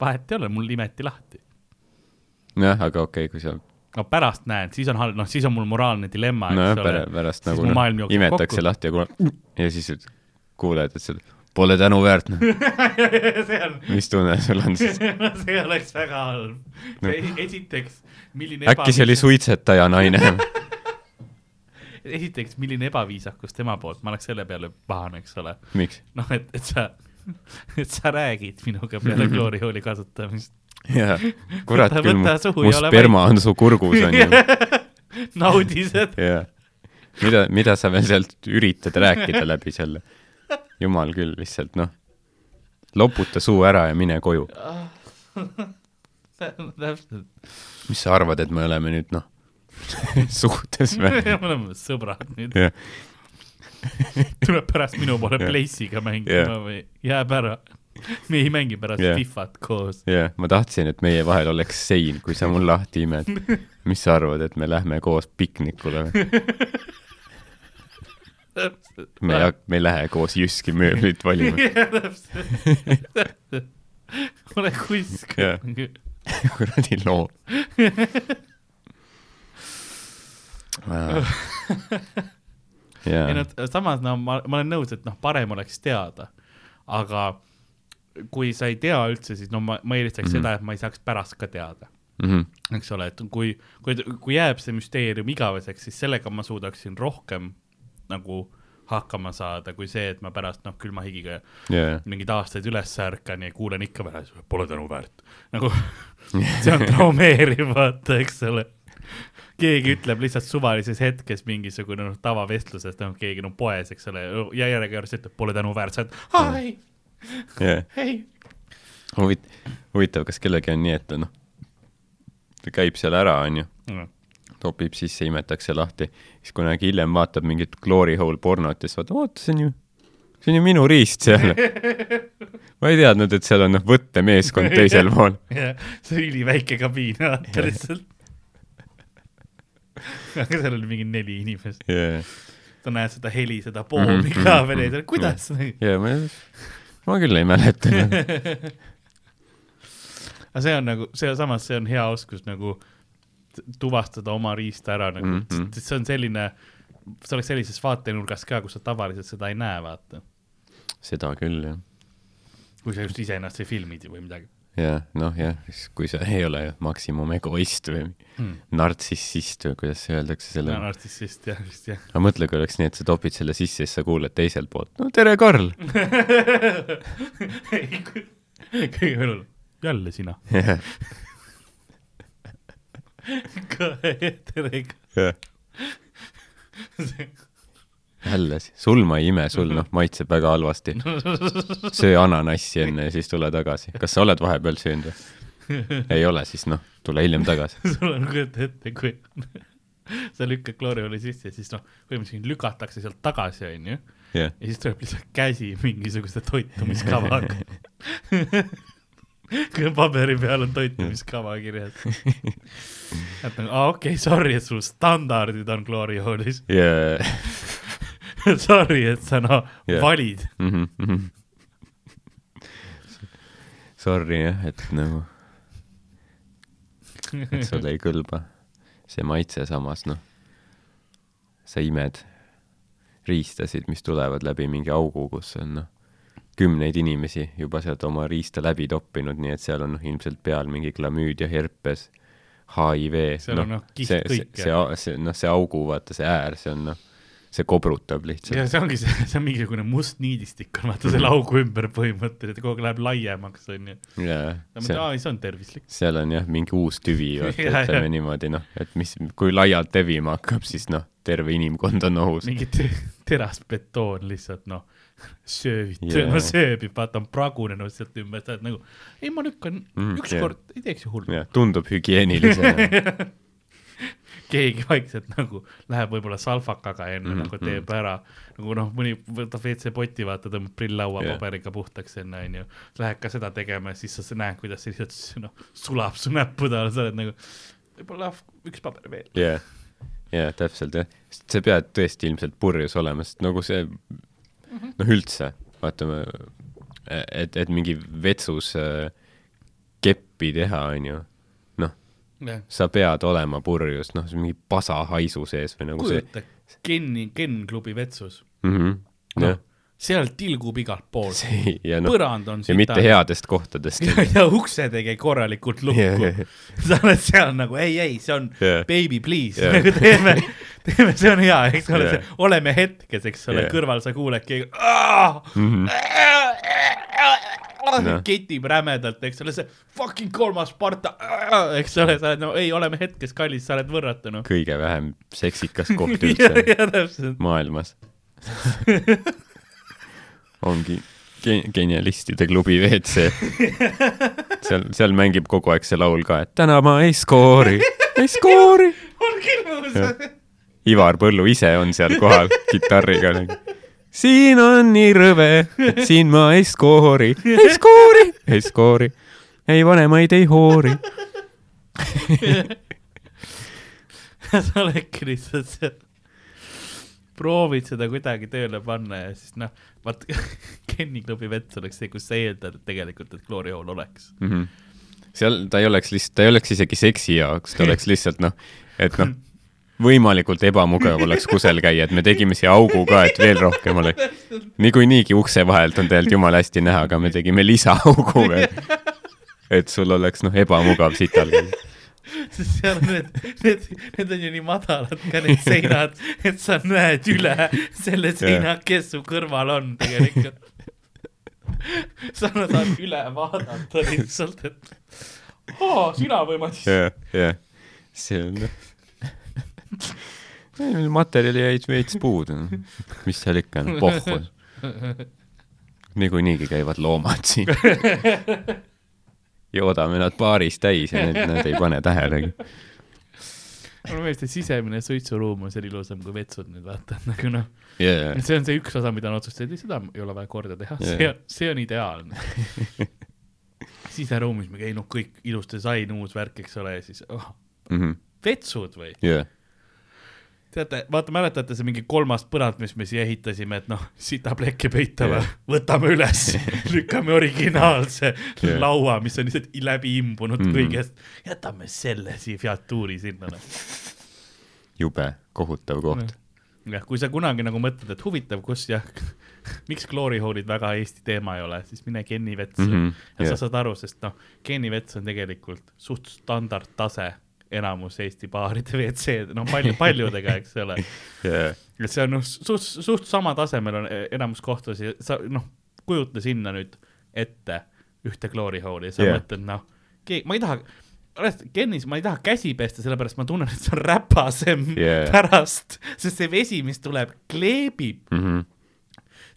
vahet ei ole, mul imeti lahti. jah, aga okei okay,, kui sa aga pärast näen, siis on halb, noh, siis on mul moraalne dilemma, eks ole. pärast nagu noh imetakse kokku. lahti ja kuule ja siis üt- kuuled, et see pole tänuväärt, noh, mis tunne sul on siis? see oleks väga halb. esiteks, milline äkki see oli suitsetaja naine? esiteks, milline ebaviisakus tema poolt, ma oleks selle peale pahane, eks ole. noh, et, et sa, et sa räägid minuga peale Glory Hole'i kasutamist. jaa, kurat Võta- küll, mu, mu sperma on su kurgus, on ju. naudi seda. mida, mida sa veel sealt üritad rääkida läbi selle? Jumal küll, lihtsalt noh, loputa suu ära ja mine koju. täpselt. mis sa arvad, et me oleme nüüd noh, suhtes või? me oleme sõbrad nüüd. jah, tuleb pärast minu poole Jah. Place'iga mängima Jah. või jääb ära. me ei mängi pärast Jah. Fifat koos. jah, ma tahtsin, et meie vahel oleks sein, kui sa mul lahti imed. mis sa arvad, et me lähme koos piknikule või? me ei, me ei lähe koos Jyski mööblit valima. ole kusk kuradi loo. ei, no samas no ma, ma olen nõus, et noh, parem oleks teada, aga kui sa ei tea üldse, siis no ma, ma eelistaks mm. -hmm. seda, et ma ei saaks pärast ka teada, Mhm. eks ole, et kui, kui, kui jääb see müsteerium igaveseks, siis sellega ma suudaksin rohkem nagu hakkama saada, kui see, et ma pärast noh, külma higiga jaa, mingeid aastaid üles ärkan ja kuulen ikka veel, pole tänuväärt. nagu see on traumeeriv, vaata, eks ole. keegi ütleb lihtsalt suvalises hetkes mingisugune noh, tavavestluses, noh, keegi no poes, eks ole, ja järjekordselt ütleb, pole tänuväärt, sa oled, aa ei, jaa. ei. huvit-, huvitav, kas kellelgi on nii, et noh, ta käib seal ära, onju, topib sisse, imetakse lahti, siis kunagi hiljem vaatab mingit glory hole pornot ja siis vaatab, oota, see on ju, see on ju minu riist seal. ma ei teadnud, et seal on noh, võttemeeskond teisel pool. see on üliväike kabiin, vaata lihtsalt. aga seal oli mingi neli inimest, jaa, sa näed seda heli, seda poomi ka veel ees, kuidas? jaa, ma, ma küll ei mäleta. aga see on nagu, see samas, see on hea oskus nagu t- tuvastada oma riista ära nagu mm. -hmm. see on selline, see oleks sellises vaatenurgas ka, kus sa tavaliselt seda ei näe, vaata. seda küll, jah. kui sa just iseennast ei filmid või midagi jah, noh jah, kui sa ei ole maksimum egoist või hmm.. nartsissist või kuidas öeldakse selle no nartsissist jah, vist jah. aga mõtle, kui oleks nii, et sa topid selle sisse ja siis sa kuuled teiselt poolt, no tere, Karl. kõige hullem, jälle sina. tere. jälle, sul ma ei ime, sul noh, maitseb väga halvasti. söö ananassi enne ja siis tule tagasi. kas sa oled vahepeal söönud või? ei ole, siis noh, tule hiljem tagasi. sul on, kujuta ette, kui sa lükkad kloorioli sisse ja siis noh, põhimõtteliselt lükatakse sealt tagasi, onju. jah, ja siis tuleb lihtsalt käsi mingisuguse toitumiskavaga. paberi peal on toitumiskava kirjas. et aa okei okay,, sorry, et sul standardid on kloorihoolis. ja Sorry, et sa noh yeah. valid. Sorry jah, et nagu, et sulle ei kõlba see maitse, samas noh, sa imed riistasid, mis tulevad läbi mingi augu, kus on noh, kümneid inimesi juba sealt oma riista läbi toppinud, nii et seal on noh, ilmselt peal mingi klamüüdia, herpes, HIV, noh, kiht see, see see, see, noh, see augu, vaata see äär, see on noh, see kobrutab ja lihtsalt. see ongi see, see on mingisugune must niidistik on vaata selle augu ümber põhimõtteliselt, kogu aeg läheb laiemaks, onju. ma see on tervislik. seal on jah, mingi uus tüvi, ütleme niimoodi noh, et mis, kui laialt levima hakkab, siis noh, terve inimkond on ohus. mingi te terast betoon lihtsalt noh, söövib Jaa. yeah., no sööbib, vaata on pragunenud sealt ümber, sa oled nagu, ei ma lükkan Mm, ükskord yeah., ei teeks ju hullu. jah, tundub hügieenilisena. keegi vaikselt nagu läheb võib-olla salvakaga enne mm -hmm. nagu teeb ära, nagu noh, mõni võtab WC-poti, vaata, tõmbab prilllauapaberiga yeah. puhtaks enne, onju. Lähed ka seda tegema ja siis sa näed, kuidas see lihtsalt noh, sulab su näppude all, sa oled nagu, võib-olla üks paber veel. jah, jah, täpselt jah, sest sa pead tõesti ilmselt purjus olema, sest nagu see, noh üldse, vaatame, et, et mingi vetsus äh, keppi teha, onju, noh, jah, sa pead olema purjus, noh, see mingi pasahaisu sees või nagu see kujuta, Kenni, Ken klubi vetsus, mm. -hmm. noh jah, seal tilgub igalt poolt, ja noh, põrand on ja mitte. headest kohtadest. ja, ja uksed ei käi korralikult lukku yeah, jah. sa oled seal nagu ei, ei, see on yeah. baby please yeah., nagu teeme, teeme, see on hea, eks ole yeah., oleme hetkes, eks ole yeah., kõrval sa kuuled keegi Mhm. no. Noh. ketib rämedalt, eks ole, see fucking kolmas Sparta, eks ole, sa oled no ei, oleme hetkes, kallis, sa oled võrratu noh. kõige vähem seksikas koht ja, üldse ja täpselt, maailmas. ongi ge- genialistide klubi WC. seal, seal mängib kogu aeg see laul ka, et täna ma ei skoori, ei skoori. küll nõus. Ivar Põllu ise on seal kohal kitarriga. siin on nii rõve, et siin ma ei skoori, ei skoori, ei skoori, ei vanemaid ei hoori. sa oledki lihtsalt seal, proovid seda kuidagi tööle panna ja siis noh, vaat Kenny klubi vets oleks see, kus sa eeldad tegelikult, et kloorihool oleks. Mhm. seal ta ei oleks lihtsalt, ta ei oleks isegi seksi jaoks, ta oleks lihtsalt noh, et noh, võimalikult ebamugav oleks kusel käia, et me tegime siia augu ka, et veel rohkem oleks. niikuinii ukse vahelt on tegelikult jumala hästi näha, aga me tegime lisaaugu veel. et sul oleks noh, ebamugav sital käia. sest seal on need, need, need on ju nii madalad ka need seinad, et sa näed üle selle seina, kes su kõrval on tegelikult. sa saad üle vaadata lihtsalt, et aa, sina või Madis. jah, jah, see on noh, materjali jäid veits puudu, mis seal ikka on, pohhu. niikuinii käivad loomad siin. Joodame nad baaris täis ja need, nad ei pane tähelegi. mulle meeldib, et sisemine suitsuruum on seal ilusam kui vetsud nüüd vaata, nagu noh, jaa, see on see üks osa, mida on otsustatud, seda ei ole vaja korda teha, Jaa. see on, see on ideaalne. siseruumis me käinud kõik ilus disain, uus värk, eks ole, ja siis oh, vetsud või? jaa, teate, vaata, mäletate see mingi kolmas põrand, mis me siia ehitasime, et noh, sita plekke peita või Jah.? võtame üles, lükkame originaalse Jah. laua, mis on lihtsalt läbi imbunud mm. -hmm. kõigest, jätame selle siia featuuri sinna. jube kohutav koht. jah, kui sa kunagi nagu mõtled, et huvitav, kus jah, miks kloorihoolid väga Eesti teema ei ole, siis mine Kenni vetsu mm. -hmm. ja jah. sa saad aru, sest noh, Kenni vets on tegelikult suht standardtase enamus Eesti baaride WC-d, no palju, paljudega, eks ole. jaa, et see on noh, suht, suht sama tasemel on e- enamus kohtusi, sa noh, kujuta sinna nüüd ette ühte kloorihooli ja sa yeah. mõtled, noh, ma ei taha, Kennis ma ei taha käsi pesta, sellepärast ma tunnen, et see on räpasem yeah. pärast, sest see vesi, mis tuleb, kleebib. Mhm.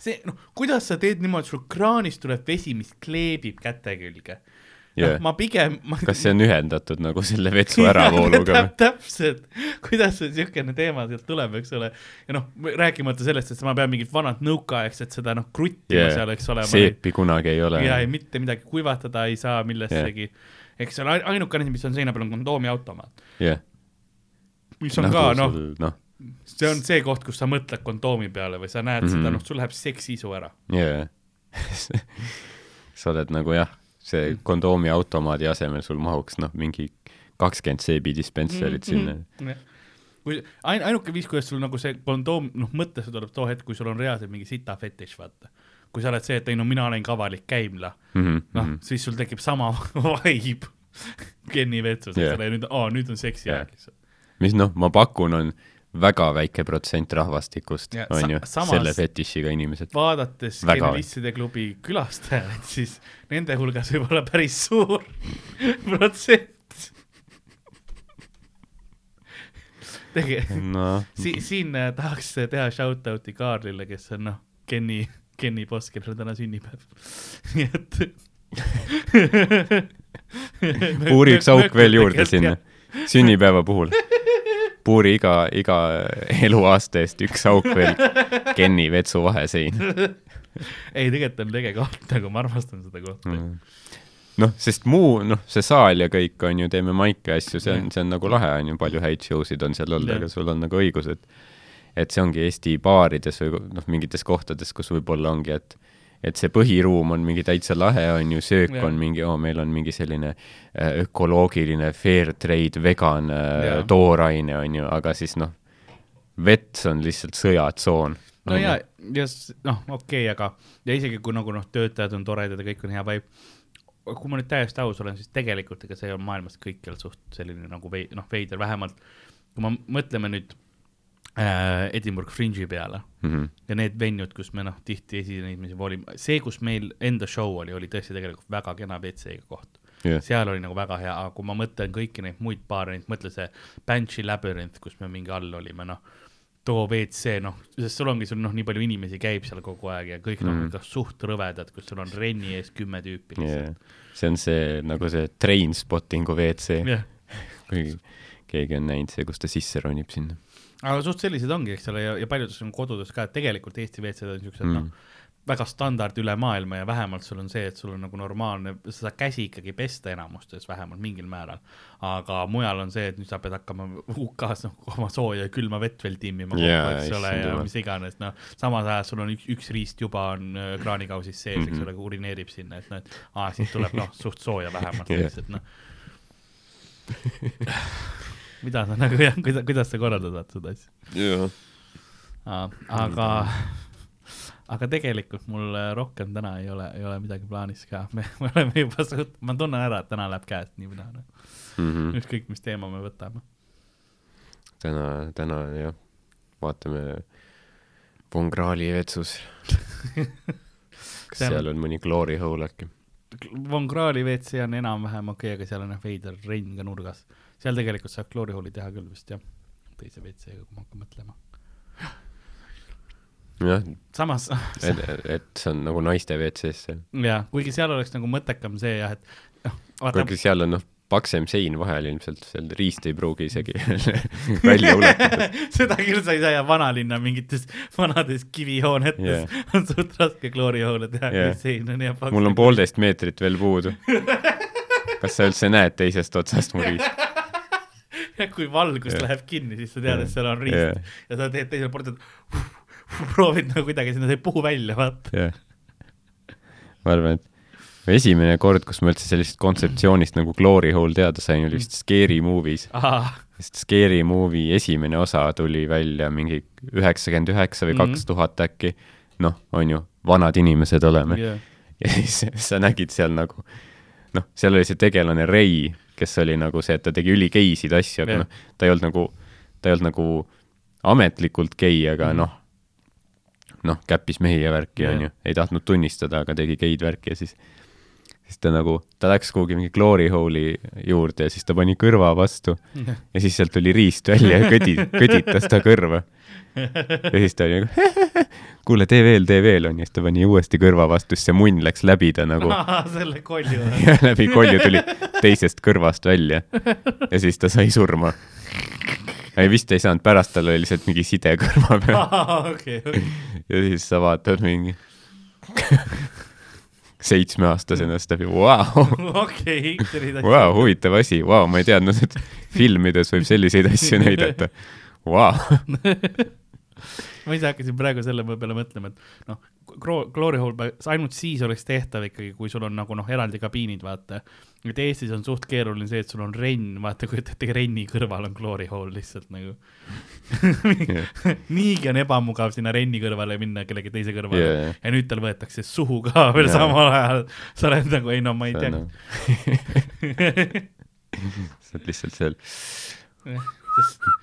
see, noh, kuidas sa teed niimoodi, sul kraanist tuleb vesi, mis kleebib käte külge. Jah. ma pigem. kas see on ühendatud nagu selle vetsu äravooluga või? täpselt, kuidas see niisugune teema sealt tuleb, eks ole. ja noh, rääkimata sellest, et ma pean mingit vanat nõukaaegset seda noh, kruttima yeah. seal, eks ole. seepi kunagi ei ole. ja ei mitte midagi kuivatada ei saa millessegi yeah.. eks ole, ainuke asi, mis on seina peal, on kondoomiautomaat, jah, mis on ka noh, noh, see on see koht, kus sa mõtled kondoomi peale või sa näed mm -hmm. Mhm. seda, noh, sul läheb seksisu ära. jaa. sa oled nagu jah, see kondoomi automaadi asemel sul mahuks noh, mingi kakskümmend seebi dispenserit sinna. Jah. kui ain-, ainuke viis, kuidas sul nagu see kondoom, noh, mõttesse tuleb too hetk, kui sul on reaalselt mingi sita fetiš, vaata. kui sa oled see, et ei no mina olen ka avalik käimla, Mhm, noh, siis sul tekib sama vibe Kenni vetsus, eks Jah. ole, ja nüüd, aa, nüüd on seksi Jah. aeg, eks ole. mis noh, ma pakun, on väga väike protsent rahvastikust Ja on ju selle fetišiga inimesed. vaadates. Genialistide klubi külastajaid, siis nende hulgas võib olla päris suur protsent. tegelikult noh, si-, siin äh, tahaks teha shout-out'i Kaarlile, kes on noh, Kenny, Kenny boss, kellel on täna sünnipäev. nii et. puuri üks auk veel juurde sinna, sünnipäeva puhul. puuri iga, iga eluaasta eest üks auk veel, Kenni vetsu vahesein. ei, tegelikult on lege koht, nagu ma armastan seda kohta mm.. noh, sest muu, noh, see saal ja kõik on ju, teeme maike asju, see on, see on nagu lahe, on ju, palju häid show sid on seal olnud, aga sul on nagu õigus, et et see ongi Eesti baarides või noh, mingites kohtades, kus võib-olla ongi, et et see põhiruum on mingi täitsa lahe, on ju, söök Jah. on mingi, oo, meil on mingi selline äh, ökoloogiline fair trade vegan äh, Jah. tooraine, on ju, aga siis noh, vets on lihtsalt sõjatsoon. no ja, ja noh, okei okay,, aga ja isegi kui nagu noh, töötajad on toredad ja kõik on hea vibe, kui ma nüüd täiesti aus olen, siis tegelikult ega see on maailmas kõikjal suht selline nagu vei-, noh, veider, vähemalt kui me mõtleme nüüd Edinburgh Fringe'i peale mm. -hmm. ja need venjud, kus me noh, tihti esinemisi olime, see, kus meil enda show oli, oli tõesti tegelikult väga kena WC-ga koht. jah, seal oli nagu väga hea, aga kui ma mõtlen kõiki neid muid baare, mõtle see Banshee Labyrinth, kus me mingi all olime, noh, too WC, noh, sest sul ongi, sul noh, nii palju inimesi käib seal kogu aeg ja kõik noh Mhm. mm., ikka suht rõvedad, kus sul on renni ees kümme tüüpi lihtsalt. see on see nagu see trainspottingu WC, jah, kui keegi on näinud see, kus ta sisse ronib sinna aga suht sellised ongi, eks ole, ja, ja paljudes on kodudes ka, et tegelikult Eesti WC-d on siuksed mm. mm. noh, väga standard üle maailma ja vähemalt sul on see, et sul on nagu normaalne, sa saad käsi ikkagi pesta enamustes vähemalt mingil määral. aga mujal on see, et nüüd sa pead hakkama UK-s noh, oma sooja ja külma vett veel timmima kokku yeah,, eks ole, ja mis iganes, noh, samas ajas sul on üks, üks riist juba on äh, kraanikausis sees mm, -hmm. eks Mhm. ole, urineerib sinna, et noh, et aa, siit tuleb noh, suht sooja vähemalt yeah., et noh. mida sa nagu jah, kuidas, kuidas sa korraldad vaat seda asja? aga, aga tegelikult mul äh, rohkem täna ei ole, ei ole midagi plaanis ka, me, me oleme juba suht, ma tunnen ära, et täna läheb käest nii või naa, mm -hmm. ükskõik mis teema me võtame. täna, täna jah, vaatame Von Krahli vetsus. kas Seal- seal on mõni glory hole äkki? Von Krahli WC on enam-vähem okei okay,, aga seal on jah veider renn ka nurgas. Seal tegelikult saab kloorihooli teha küll vist jah, teise WC-ga, kui ma hakkan mõtlema. jah, samas et, et see on nagu naiste WC-s seal. jah, kuigi seal oleks nagu mõttekam see jah, et noh, vaata kuigi seal on noh, paksem sein vahel ilmselt, seal riist ei pruugi isegi välja ulatada. seda küll sa ei saa ja vanalinna mingites vanades kivihoonetes Jah. yeah. on suht raske kloorihoone teha Jah. yeah., kui sein on hea paks. mul on poolteist meetrit veel puudu. kas sa üldse näed teisest otsast mu riist? Ja kui valgus yeah. läheb kinni, siis sa tead, et seal on riist yeah. ja sa teed teisele poole, proovid nagu kuidagi sinna, see ei puhu välja, vaata. jah. ma arvan, et esimene kord, kus ma üldse sellisest kontseptsioonist nagu glory hole teada sain, oli vist Scary Movie's. sest Scary Movie esimene osa tuli välja mingi üheksakümmend üheksa või Mhm. kaks tuhat äkki. noh, on ju, vanad inimesed oleme. Yeah. ja siis sa nägid seal nagu, noh, seal oli see tegelane Ray, kes oli nagu see, et ta tegi üligeisid asju, aga noh, ta ei olnud nagu, ta ei olnud nagu ametlikult gei, aga Mhm. noh, noh, käppis mehi ja värki, onju, ei tahtnud tunnistada, aga tegi geid värki ja siis siis ta nagu, ta läks kuhugi mingi glory hole'i juurde ja siis ta pani kõrva vastu. Ja siis sealt tuli riist välja ja kõdi, kõditas ta kõrva. Ja siis ta oli nagu kuule, tee veel, tee veel, onju, siis ta pani uuesti kõrva vastu, siis see munn läks läbi ta nagu selle kolju. ja läbi kolju tuli teisest kõrvast välja ja siis ta sai surma. ei, vist ei saanud, pärast tal oli lihtsalt mingi side kõrva peal okei, okei. ja siis sa vaatad mingi seitsmeaastasena, siis ta oli vau, okei, selliseid asju. vau, huvitav asi, vau, ma ei teadnud, et filmides võib selliseid asju näidata. Vau, ma ise hakkasin praegu selle peale mõtlema, et noh, Glory Hole, ainult siis oleks tehtav ikkagi, kui sul on nagu noh, eraldi kabiinid, vaata. et Eestis on suht keeruline see, et sul on renn, vaata, kujuta ette, renni kõrval on Glory Hole lihtsalt nagu niigi on ebamugav sinna renni kõrvale minna kellegi teise kõrvale yeah. jaa. ja nüüd tal võetakse suhu ka veel Jaa. samal ajal. sa oled nagu, ei no ma ei tea. sa oled lihtsalt seal, sest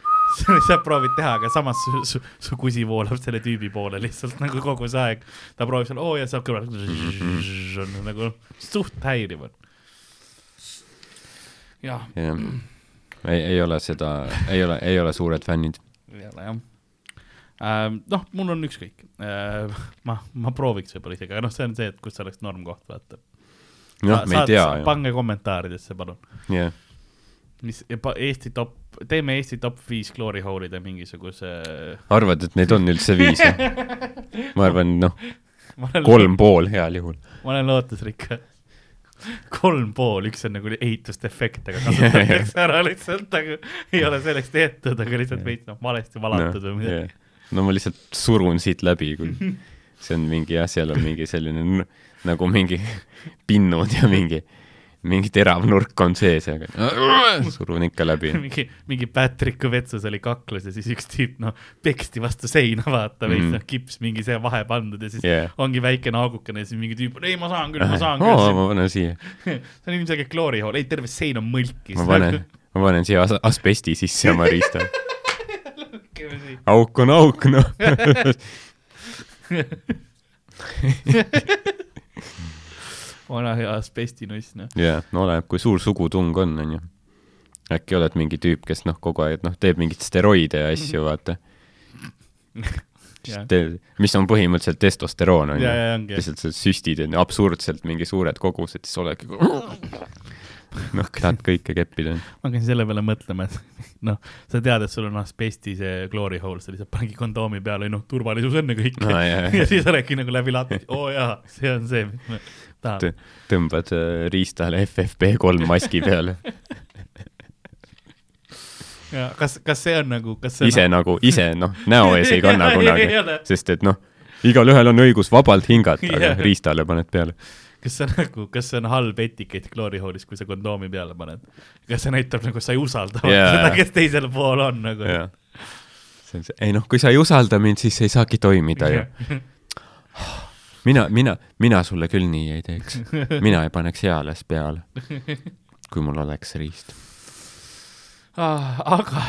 sa proovid teha, aga samas su, su, su kusi voolab selle tüübi poole lihtsalt nagu kogu see aeg. ta proovib seal, oo ja saab kõrval on nagu suht häiriv on. jah, jah, ei, ei ole seda, ei ole, ei ole suured fännid. ei ole jah äh,. noh, mul on ükskõik äh,. ma, ma prooviks võib-olla isegi, aga noh, see on see, et kus oleks normkoht, vaata. noh, me ei tea pange kommentaaridesse, palun. jah, mis Eesti top, teeme Eesti top viis glory hole'ide mingisuguse. arvad, et neid on üldse viis? ma arvan, noh, kolm pool heal juhul. ma olen lootusrikas. kolm pool, üks on nagu ehitusdefekt, aga kasutatakse ära lihtsalt nagu, ei ole selleks tehtud, aga lihtsalt veits noh, valesti valatud või midagi. no ma lihtsalt surun siit läbi, kui see on mingi jah, seal on mingi selline nagu mingi pinnud ja mingi, mingi terav nurk on sees, aga surun ikka läbi. mingi, mingi Patricku vetsus oli kaklus ja siis üks tüüp noh, peksti vastu seina, vaata veits Mhm. noh, kips mingi see vahe pandud ja siis Yeah. ongi väikene augukene ja siis mingi tüüp, ei ma saan küll, ma saan oo, küll. ma panen siia, see on ilmselgelt glory hole, ei terve sein on mõlkis. ma panen, ma panen siia as- asbesti sisse oma riista. auk on auk, noh. Vana hea asbestinuss noh. jaa, no oleneb, kui suur sugutung on, onju. äkki oled mingi tüüp, kes noh, kogu aeg noh, teeb mingeid steroide ja asju, vaata. Jah. mis on põhimõtteliselt testosteroon, ja ongi. lihtsalt sa süstid onju absurdselt mingi suured kogused, siis oledki noh, tahad kõike keppida. ma hakkasin selle peale mõtlema, et noh, sa tead, et sul on asbesti see glory hole, sa lihtsalt panedki kondoomi peale, noh, turvalisus ennekõike No, ja siis oledki nagu läbi lati, oo oh, jaa, see on see, mis ma tahan. tõmbad äh, riistale FFP3 maski peale, ja kas, kas see on nagu, kas see ise on nagu, ise noh, näo ees ei kanna kunagi. sest et noh, igalühel on õigus vabalt hingata, aga riistale paned peale. Kas see nagu, kas see on halb etikett glory hole'is, kui sa kondoomi peale paned? kas see näitab nagu sa ei usalda Jaa. seda, kes teisel pool on nagu? jah. see on see, ei noh, kui sa ei usalda mind, siis ei saagi toimida ju. mina, mina, mina sulle küll nii ei teeks. mina ei paneks eales peale, kui mul oleks riist. ah,. aga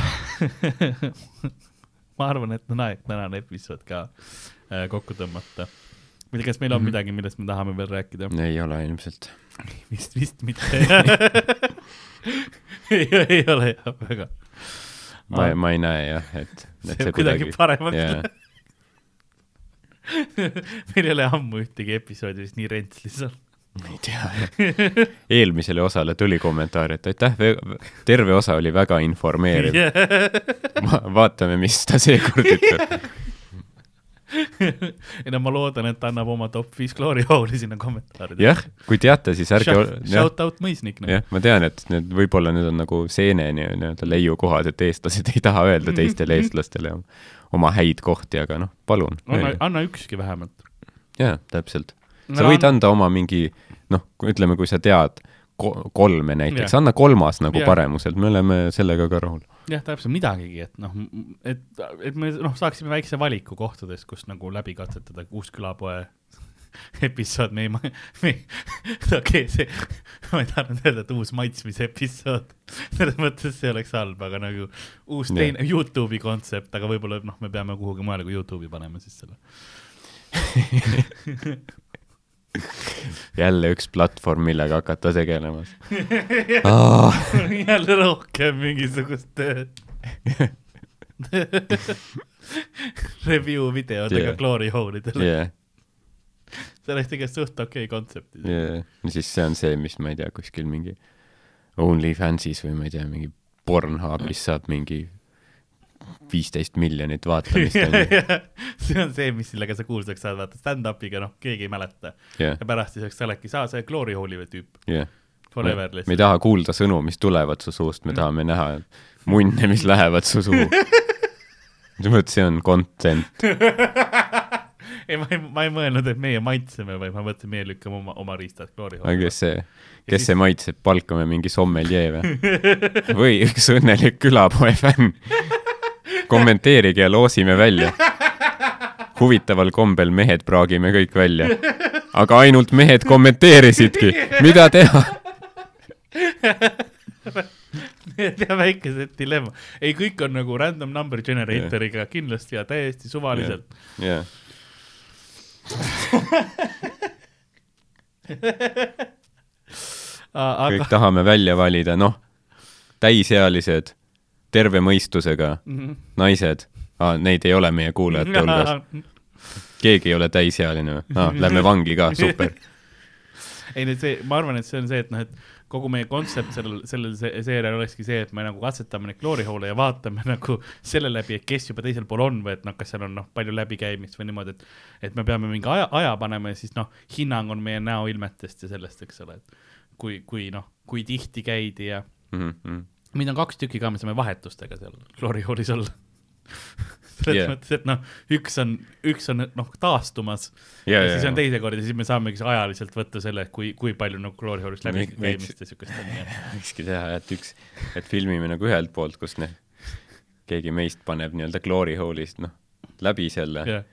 ma arvan, et on aeg tänane episood ka äh, kokku tõmmata. Ma ei tea, kas meil on Mhm. midagi, millest me tahame veel rääkida? ei ole ilmselt. vist, vist mitte ei, ei ole jah, väga. ma, ma ei näe jah, et, et see kuidagi paremaks jaa. läheb. meil ei ole ammu ühtegi episoodi vist nii rentslis olnud. ei tea. eelmisele osale tuli kommentaar, et aitäh, terve osa oli väga informeeriv Va. vaatame, mis ta seekord ütleb. ei no ma loodan, et ta annab oma top viis glory hole'i sinna kommentaaridesse. jah, kui teate, siis ärge, jah, Shout out mõisnik noh. jah, ma tean, et need võib-olla need on nagu seene nii- nii-öelda leiukohad, et eestlased ei taha öelda teistele eestlastele oma häid kohti, aga noh, palun. anna, anna ükski vähemalt. jaa, täpselt. sa võid anda oma mingi noh, ütleme, kui sa tead ko- kolme näiteks, anna kolmas nagu Jah. paremuselt, me oleme sellega ka rahul. jah, täpselt. Midagigi, et noh, et, et me noh, saaksime väikse valiku kohtadest, kus nagu läbi katsetada uus külapoe episood, me ei, me ei, okei okay,, see, ma ei taha nüüd öelda, et uus maitsmise episood, selles mõttes see oleks halb, aga nagu uus teine Youtube'i kontsept, aga võib-olla noh, me peame kuhugi mujale kui Youtube'i panema siis selle. jälle üks platvorm, millega hakata tegelema. jälle rohkem mingisugust tööd. Review videodega yeah. glory hole idele yeah., see oleks tegelikult suht okei okay kontsept. ja siis see on see, mis ma ei tea, kuskil mingi OnlyFansis või ma ei tea, mingi Pornhubis saab mingi viisteist miljonit vaatamist see on see, mis sellega sa kuulsaks saad, vaata stand-up'iga noh, keegi ei mäleta jah, ja pärast siis oleks sa oledki, sa see glory hole'i tüüp, jah. forever me ei lihtsalt. taha kuulda sõnu, mis tulevad su suust, me tahame näha munne, mis lähevad su suhu. vot see on content. ei, ma ei, ma ei mõelnud, et meie maitseme, vaid ma mõtlesin, meie lükkame oma, oma riistad glory aga hole'i. kes see, kes see maitseb, palkame mingi sommeljee või? või üks õnnelik külapoe fänn. Kommenteerige ja loosime välja. huvitaval kombel mehed praagime kõik välja. aga ainult mehed kommenteerisidki, mida teha? ja väikesed dilemma, ei, kõik on nagu random number generator'iga kindlasti ja täiesti suvaliselt. jah, aga kõik tahame välja valida, noh, täisealised, terve mõistusega Mhm. naised ah,, neid ei ole meie kuulajate hulgas, keegi ei ole täisealine või ah,? Lähme vangi ka, super. ei nüüd see, ma arvan, et see on see, et noh, et kogu meie kontsept sellel, sellel se- seerial olekski see, et me nagu katsetame neid kloorihoole ja vaatame nagu selle läbi, et kes juba teisel pool on või et noh, kas seal on noh, palju läbikäimist või niimoodi, et et me peame mingi aja, aja panema ja siis noh, hinnang on meie näoilmetest ja sellest, eks ole, et kui, kui noh, kui tihti käidi ja Mhm, meid on kaks tükki ka, me saame vahetustega seal. Kloorihoolis olla. selles Yeah. yeah. mõttes, et noh, üks on, üks on noh taastumas. Ja, ja, siis on ja, teise kord ja siis me saamegi ajaliselt võtta selle, kui, kui palju nagu kloorihoolist läbi Võiks- käimist ja siukest on võikski teha, et üks, et filmime nagu ühelt poolt, kus noh, keegi meist paneb nii-öelda kloorihoolist noh, läbi selle. Ja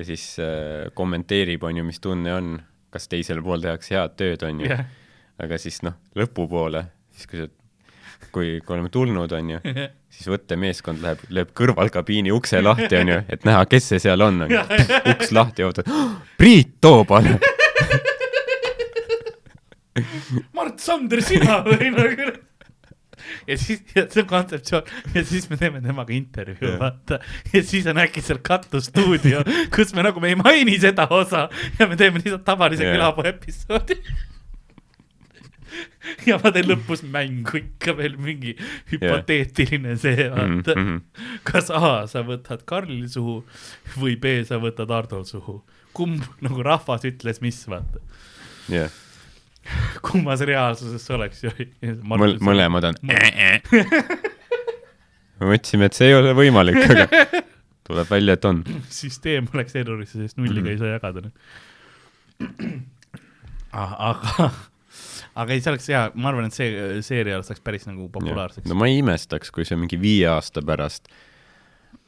ja siis äh, kommenteerib, on ju, mis tunne on, kas teisel pool tehakse head tööd, on ju. Ja aga siis noh, lõpupoole, siis kui sa, kui, kui oleme tulnud, on ju, siis võttemeeskond läheb, lööb kõrvalkabiini ukse lahti, on ju, et näha, kes see seal on, on ju. uks lahti, ootad, Priit Toobal. Mart Sander, sina või nagu ja siis, ja see on kontseptsioon ja siis me teeme temaga intervjuu vaata ja siis on äkki seal katusstuudio, kus me nagu me ei maini seda osa ja me teeme lihtsalt tavalise Jah. külapuu episoodi. ja ma teen lõpus mängu ikka veel mingi hüpoteetiline see vaata Mhm, kas A sa võtad Karlil suhu või B sa võtad Hardol suhu, kumb nagu rahvas ütles, mis vaata, jah, kummas reaalsuses see oleks ju. mõl-, mõlemad on. me mõtlesime, et see ei ole võimalik, aga tuleb välja, et on. süsteem oleks errorisse, sest nulliga Mhm. ei saa jagada. aga, aga ei, see oleks hea, ma arvan, et see seerial saaks päris nagu populaarseks no. ma ei imestaks, kui see mingi viie aasta pärast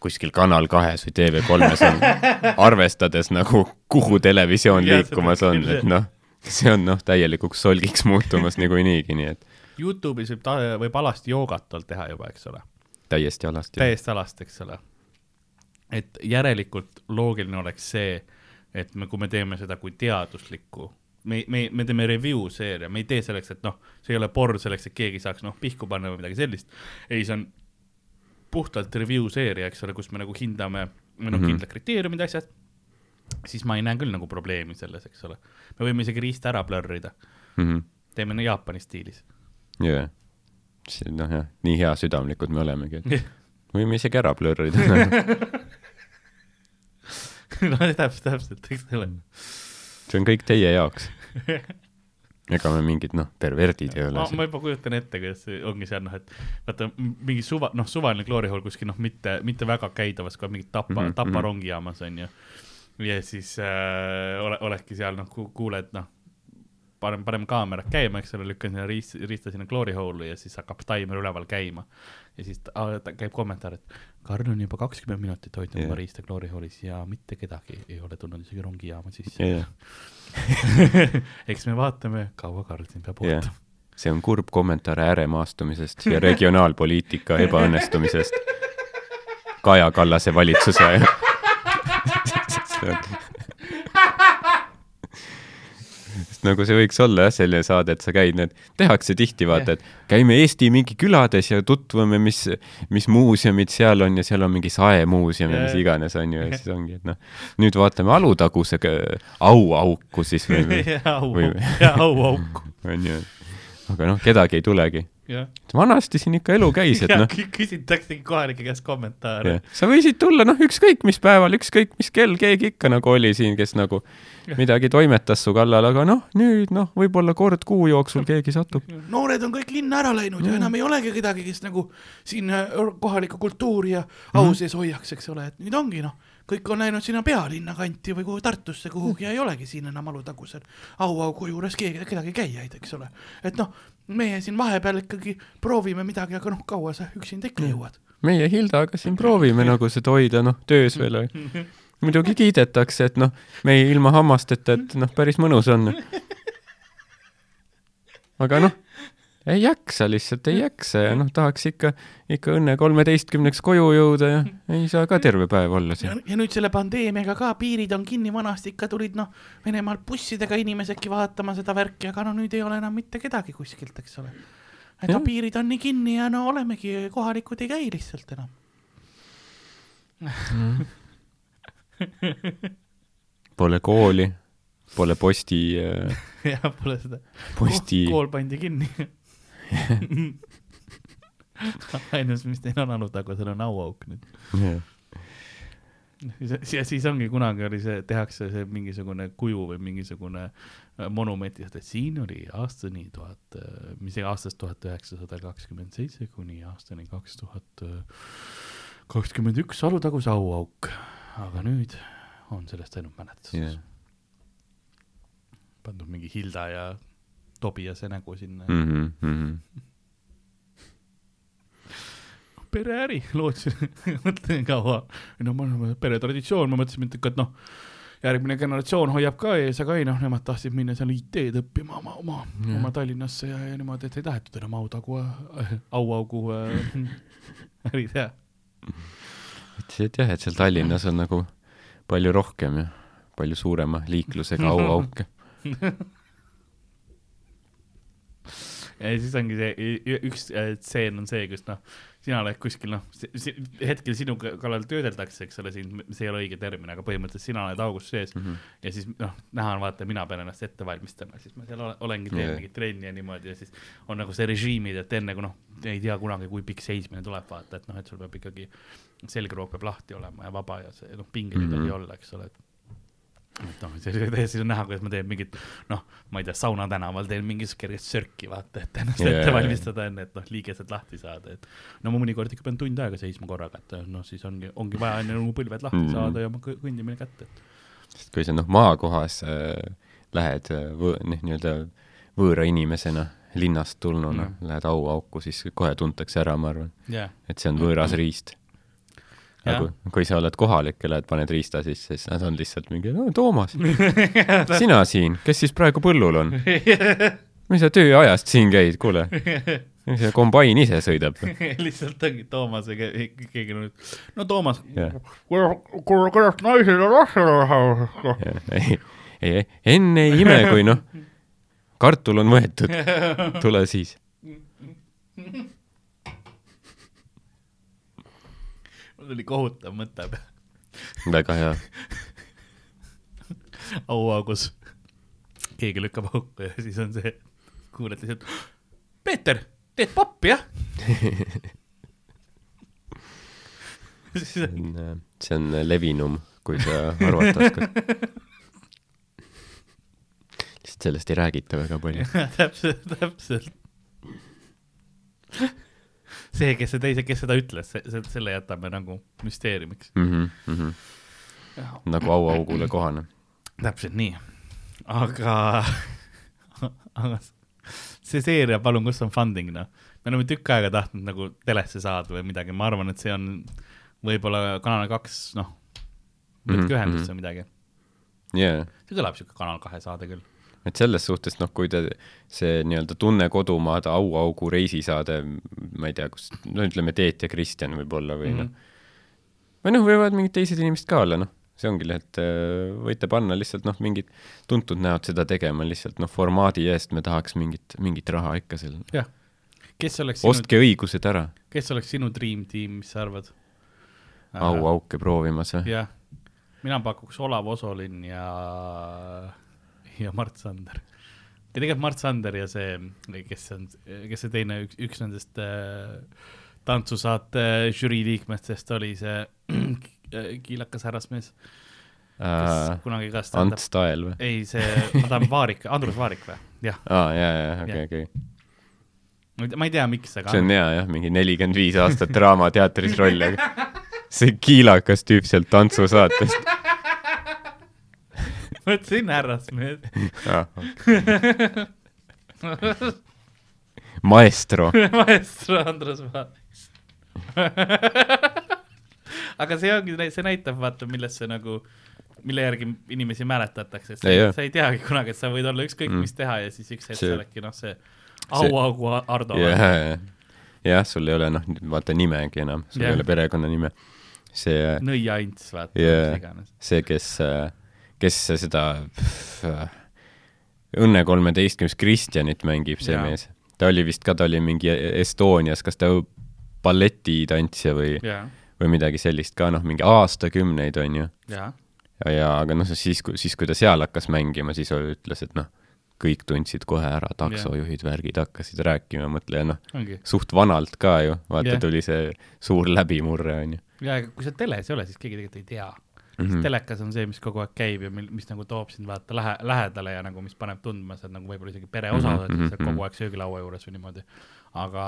kuskil Kanal kahes või TV3-s on, arvestades nagu, kuhu televisioon liikumas on, et noh, see on noh, täielikuks solgiks muutumas niikuinii, nii et Youtube'is võib ta, võib alasti joogat alt teha juba, eks ole, täiesti alasti. täiesti alast, eks ole. et järelikult loogiline oleks see, et me, kui me teeme seda kui teaduslikku, me, me, me teeme review seeria, me ei tee selleks, et noh, see ei ole porr selleks, et keegi saaks noh pihku panna või midagi sellist. ei, see on puhtalt review seeria, eks ole, kus me nagu hindame, meil on mm. -hmm. kindlad kriteeriumid, asjad. siis ma ei näe küll nagu probleemi selles, eks ole. me võime isegi riista ära blurrida, Mhm. teeme Jaapani stiilis. jaa, see noh jah, nii heasüdamlikud me olemegi, et võime isegi ära blurrida no täpselt, täpselt, eks ole. See on kõik teie jaoks. ega me mingid noh, perverdid ei ole ma, juba kujutan ette, kuidas see ongi seal noh, et vaata mingi suva, noh, suvaline kloorihool kuskil noh, mitte, mitte väga käidavas, kui on mingi Tapa mm, -hmm, Tapa mhm. rongijaamas on ju. ja siis äh, ole, oledki seal noh, kuuled noh, paneme, paneme kaamerad käima, eks ole, lükkan sinna riist, riista sinna kloorihoolu ja siis hakkab taimer üleval käima. ja siis ta, ta käib kommentaar, et Karl on juba kakskümmend minutit hoidnud Jah. oma riista kloorihoolis ja mitte kedagi ei ole tulnud isegi rongijaama sisse jah, eks me vaatame, kaua Karl siin peab ootama. see on kurb kommentaar ääremaastumisest ja regionaalpoliitika ebaõnnestumisest Kaja Kallase valitsuse ajal. sest nagu see võiks olla jah, selline saade, et sa käid need, tehakse tihti vaata, et käime Eesti mingi külades ja tutvume, mis, mis muuseumid seal on ja seal on mingi saemuuseum ja mis iganes on ju ja siis ongi, et noh, nüüd vaatame Alutaguse auauku siis või, või või-, auauku. on ju, aga noh, kedagi ei tulegi. jah, vanasti siin ikka elu käis, et ja noh, kü- küsitaksegi kohalike käest kommentaare. sa võisid tulla noh, ükskõik mis päeval, ükskõik mis kell, keegi ikka nagu oli siin, kes nagu midagi toimetas su kallal, aga noh, nüüd noh, võib-olla kord kuu jooksul keegi satub. noored on kõik linna ära läinud ja enam ei olegi kedagi, kes nagu siin äh, kohalikku kultuuri ja au sees hoiaks, eks ole, et nüüd ongi noh, kõik on läinud sinna pealinna kanti või kuhu Tartusse kuhugi ja ei olegi siin enam Alutagusel auaugu juures keegi, kedagi käijaid, eks ole. et noh, meie siin vahepeal ikkagi proovime midagi, aga noh, kaua sa üksinda ikka jõuad. meie Hildaga siin proovime nagu seda hoida noh, töös veel. muidugi kiidetakse, et noh, me ei ilma hammasteta, et noh, päris mõnus on. aga noh, ei jaksa lihtsalt, ei jaksa ja noh, tahaks ikka, ikka õnne kolmeteistkümneks koju jõuda ja ei saa ka terve päev olla siin. ja nüüd selle pandeemiaga ka piirid on kinni, vanasti ikka tulid noh, Venemaalt bussidega inimesedki vaatama seda värki, aga no nüüd ei ole enam mitte kedagi kuskilt, eks ole. et no piirid on nii kinni ja no olemegi, kohalikud ei käi lihtsalt enam. Pole kooli, pole posti, jah, pole seda. posti, kool pandi kinni. ainus, mis neil on Alutagusel on auauk nüüd. ja siis ongi kunagi oli see, tehakse see mingisugune kuju või mingisugune äh, monument, et siin oli aastani tuhat, mis see aastast tuhat üheksasada kakskümmend seitse kuni aastani kaks tuhat kakskümmend üks Alutaguse auauk. aga nüüd on sellest ainult mälestus jah, pandud mingi Hilda ja Tobiase nägu sinna mm.. pereäri, lootsin, mõtlesin kaua, no ma olen peretraditsioon, ma mõtlesin, et noh, järgmine generatsioon hoiab ka ees, aga ei noh, nemad tahtsid minna seal IT-d õppima oma, oma, oma Tallinnasse ja, ja niimoodi, et ei tahetud enam autagu äh,, auaugu äh, äri teha. ütlesid, et jah, et seal Tallinnas on nagu palju rohkem ja palju suurema liiklusega auauke. Ja siis ongi see, üks äh, tseen on see, kus noh, sina oled kuskil noh, hetkel sinu kallal töödeldakse, eks ole, siin, see ei ole õige termin, aga põhimõtteliselt sina oled augus sees mm. Mhm. -hmm. ja siis noh, näha on vaata, mina pean ennast ette valmistama, siis ma seal ole- olengi, teen yeah. mingit trenni ja niimoodi ja siis on nagu see režiimid, et enne kui noh, ei tea kunagi, kui pikk seismine tuleb, vaata, et noh, et sul peab ikkagi selgroog peab lahti olema ja vaba ja see noh, pingeid ei Mhm. tohi olla, eks ole, et et noh, siis on näha, kuidas ma teen mingit noh, ma ei tea, Sauna tänaval teen mingisugust kerget sörki, vaata, et ennast yeah. ette valmistada enne, et noh, liigesed lahti saada, et no ma mõnikord ikka pean tund aega seisma korraga, et noh, siis ongi, ongi vaja enne nagu põlved lahti mm. saada ja oma kõ- kõndimine kätte. sest kui sa noh, maakohas äh, lähed äh, võõ-, noh, nii-öelda võõra inimesena linnast tulnuna mm., lähed auauku, siis kohe tuntakse ära, ma arvan, jah, et see on võõras riist. aga Jah. Kui, kui sa oled kohalik ja lähed, paned riista sisse, siis nad on lihtsalt mingi, no Toomas, sina siin, kes siis praegu põllul on? mis sa tööajast siin käid, kuule, see kombain ise sõidab. lihtsalt ongi Toomasega, keegi on nüüd, no Toomas kuule, kuidas naised on rahva ei, ei, enne ei ime, kui noh, kartul on võetud, tule siis. Tuli kohutav mõte väga hea. auaugus. keegi lükkab auku ja siis on see, kuuled lihtsalt, Peeter, teed pappi, jah? siis on see on levinum, kui sa arvata oskad. lihtsalt sellest ei räägita väga palju. täpselt, täpselt. see, kes see teise, kes seda ütles, selle jätame nagu müsteeriumiks. Mm -hmm. nagu auaugule kohane. täpselt nii, aga, aga see seeria, palun, kus on funding, noh. me oleme tükk aega tahtnud nagu telesse saada või midagi, ma arvan, et see on võib-olla Kanal kaks, noh, võtke Mhm, ühendust mhm. või midagi. jaa, see kõlab siuke Kanal kahe saade küll. Et selles suhtes noh, kui te see nii-öelda Tunne kodumaad auaugu reisisaade, ma ei tea, kus, no ütleme, Teet ja Kristjan võib-olla või mm -hmm. noh, või noh, võivad mingid teised inimesed ka olla, noh, see ongi lihtsalt, võite panna lihtsalt noh, mingid tuntud näod seda tegema lihtsalt noh, formaadi eest me tahaks mingit, mingit raha ikka seal. jah. kes oleks sinu, ostke õigused ära, kes oleks sinu dream team, mis sa arvad? auauke proovimas või? jah, mina pakuks Olav Osolin ja, ja Mart Sander. tegelikult Mart Sander ja see, kes on, kes see teine, üks, üks nendest äh, tantsusaate žürii liikmetest oli see äh, kiilakas härrasmees, kes Äh, kunagi ka stand-up, Ants Tael või? ei see, ma tahan Vaarik, Andrus Vaarik või? jah, aa, jaa, jaa, okei, okei. ma ei tea, miks, aga see on hea jah, mingi nelikümmend viis aastat Draamateatris rolli, aga see kiilakas tüüp sealt tantsusaatest. Mõtlesin härrasmees. Maestro, maestro Andrus Vaarik. aga see ongi, see näitab, vaata, millest see nagu, mille järgi inimesi mäletatakse, et sa, Ei, teagi kunagi, et sa võid olla ükskõik Mm. mis teha ja siis üks hetk sa oledki noh, see auaugu Ardo jah, jah, jah, sul ei ole noh, vaata nimegi enam, sul Jah. ei ole perekonnanime. see, Nõia Ints, vaata Jaa. mis iganes. see, kes, kes seda pff, Õnne kolmeteistkümnes Kristjanit mängib, see Jaa. mees. ta oli vist ka, ta oli mingi Estonias, kas ta balletitantsija või, või midagi sellist ka, noh, mingi aastakümneid, on ju. ja, ja aga noh, siis, siis kui ta seal hakkas mängima, siis ütles, et noh, kõik tundsid kohe ära, taksojuhid, värgid hakkasid rääkima, mõtle ja noh, suht vanalt ka ju, vaata Jah. tuli see suur läbimurre, on ju. ja aga kui sa teles ei ole, siis keegi tegelikult ei tea mm. -hmm. telekas on see, mis kogu aeg käib ja mil, mis nagu toob sind vaata lähe, lähedale ja nagu mis paneb tundma, sa oled nagu võib-olla isegi pereosa Mhm, mm, -hmm, oled kogu mhm. aeg söögilaua juures või niimoodi. aga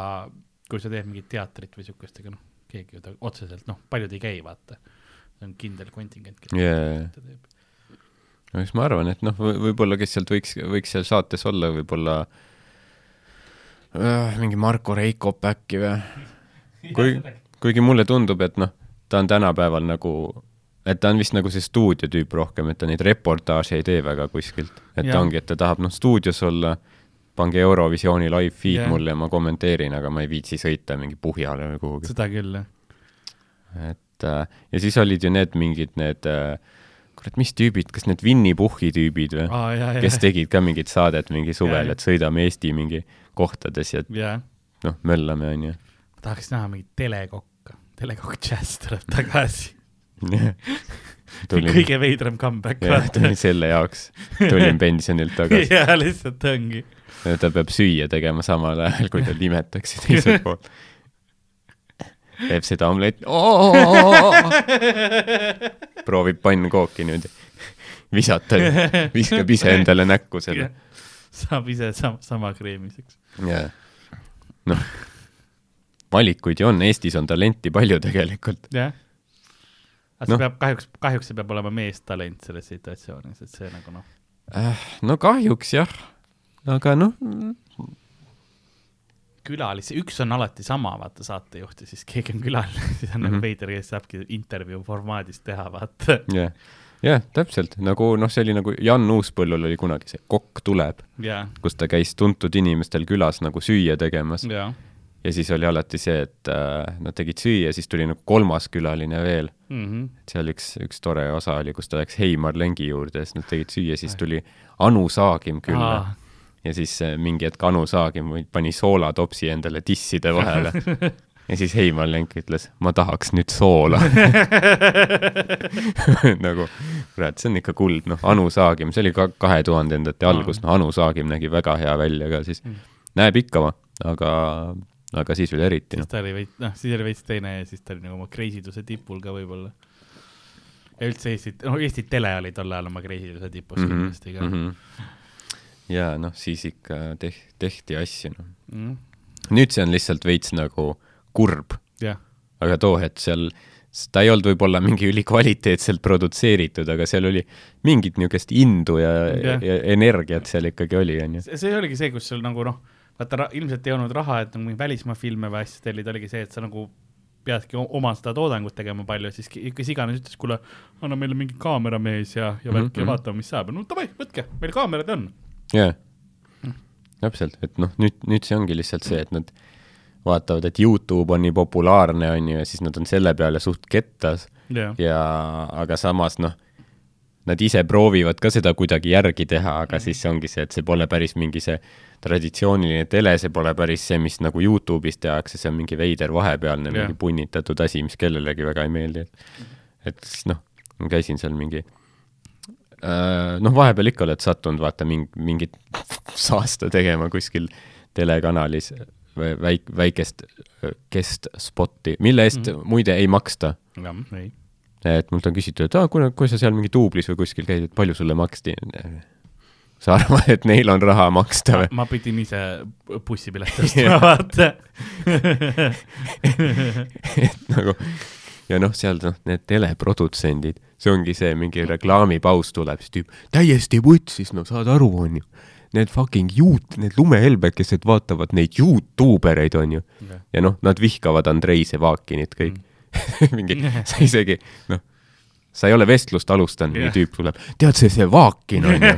kui sa teed mingit teatrit või siukest, ega noh, keegi ju ta otseselt noh, paljud ei käi, vaata. see on kindel kontingent, kes Jaa. seda teeb. no siis ma arvan, et noh, võib-olla, kes sealt võiks, võiks seal saates olla, võib-olla äh, mingi Marko Reikop äkki või? kui, kuigi mulle tundub, et noh, ta on tänapäeval nagu, et ta on vist nagu see stuudiotüüp rohkem, et ta neid reportaaže ei tee väga kuskilt. et ta Jah. ongi, et ta tahab noh, stuudios olla, pange Eurovisiooni live feed Jah. mulle ja ma kommenteerin, aga ma ei viitsi sõita mingi Puhjale või kuhugi. seda küll, jah. et äh, ja siis olid ju need mingid need äh, kurat, mis tüübid, kas need Winny Puhhi tüübid või? jaa. kes tegid ka mingit saadet mingi suvel, et sõidame Eesti mingi kohtades ja jaa, noh, möllame onju. tahaks näha mingit telekokka, telekokk Jazz tuleb tagasi. tulin, kõige veidram comeback, jah, tulin selle jaoks, tulin pensionilt tagasi. jaa, lihtsalt ongi. ta peab süüa tegema samal ajal, kui tal imetakse teisel pool. teeb seda omletti, proovib pannkooki niimoodi visata, viskab ise endale näkku selle. saab ise sama, sama kreemiseks. jaa, noh, valikuid ju on, Eestis on talenti palju tegelikult. jah. Aga see Noh. peab kahjuks, kahjuks see peab olema meestalent selles situatsioonis, et see nagu noh, Äh, no kahjuks jah, aga noh, külalisi, üks on alati sama, vaata saatejuht ja siis keegi on külaline, siis on mm -hmm. Veider, kes saabki intervjuu formaadis teha, vaata. jah, jah, täpselt. Nagu noh, see oli nagu Jan Uuspõllul oli kunagi see Kokk tuleb, ja, kus ta käis tuntud inimestel külas nagu süüa tegemas. Ja ja siis oli alati see, et äh, nad tegid süüa, siis tuli nagu kolmas külaline veel. mm. -hmm. seal üks, üks tore osa oli, kus ta läks Heimar Lengi juurde ja siis nad tegid süüa, siis tuli Anu Saagim külla. ja siis äh, mingi hetk Anu Saagim pani soolatopsi endale tisside vahele ja siis Heimar Lenk ütles, ma tahaks nüüd soola. nagu, kurat, see on ikka kuld, noh, Anu Saagim, see oli ka kahe tuhandendate algus, noh, Anu Saagim nägi väga hea välja ka siis Mm., näeb ikka, aga, aga siis veel eriti, siis noh. ta oli veits, noh, siis oli veits teine ja siis ta oli nagu oma kreisiduse tipul ka võib-olla. ja üldse Eesti, no Eesti Tele oli tol ajal oma kreisiduse tipus mm -hmm. kindlasti ka mm. -hmm. ja noh, siis ikka teh-, tehti asju, noh. -hmm. nüüd see on lihtsalt veits nagu kurb, jah, aga too hetk seal, ta ei olnud võib-olla mingi ülikvaliteetselt produtseeritud, aga seal oli mingit niisugust indu ja, Jah. ja energiat seal ikkagi oli, onju. see, see oligi see, kus sul nagu noh, vaata ilmselt ei olnud raha, et mingeid välismaa filme või asju tellida, oligi see, et sa nagu peadki oma seda toodangut tegema palju, siis kes iganes ütles, kuule, anna meile mingi kaameramees ja, ja värk mm -hmm. ja Mhm. vaatame, mis saab, no davai, võtke, meil kaamerad on. jaa, täpselt, et noh, nüüd, nüüd see ongi lihtsalt see, et nad vaatavad, et Youtube on nii populaarne, on ju, ja siis nad on selle peale suht kettas jah, ja aga samas noh, nad ise proovivad ka seda kuidagi järgi teha, aga siis ongi see, et see pole päris mingi see traditsiooniline tele, see pole päris see, mis nagu Youtube'is tehakse, see on mingi veider vahepealne Jah. mingi punnitatud asi, mis kellelegi väga ei meeldi, et et siis noh, ma käisin seal mingi äh, noh, vahepeal ikka oled sattunud vaata mingi, mingit saasta tegema kuskil telekanalis väik-, väikest äh, kest spotti, mille eest mm Mhm. -hmm. muide ei maksta jah, ei. Et mult on küsitud, et aa, kuule, kui sa seal mingi duublis või kuskil käid, et palju sulle maksti? sa arvad, et neil on raha maksta või? ma pidin ise bussipiletit ostma, vaata. et nagu ja noh, seal noh, need teleprodutsendid, see ongi see, mingi reklaamipaus tuleb, siis tüüp täiesti vutsis, no saad aru, onju. Need fucking juut-, need lumehelbekesed vaatavad neid Youtube ereid, onju. ja noh, nad vihkavad Andrei Sevakinit kõik. mingi, sa isegi, noh, sa ei ole vestlust alustanud yeah., tüüp tuleb, tead see Sevaakin on ju,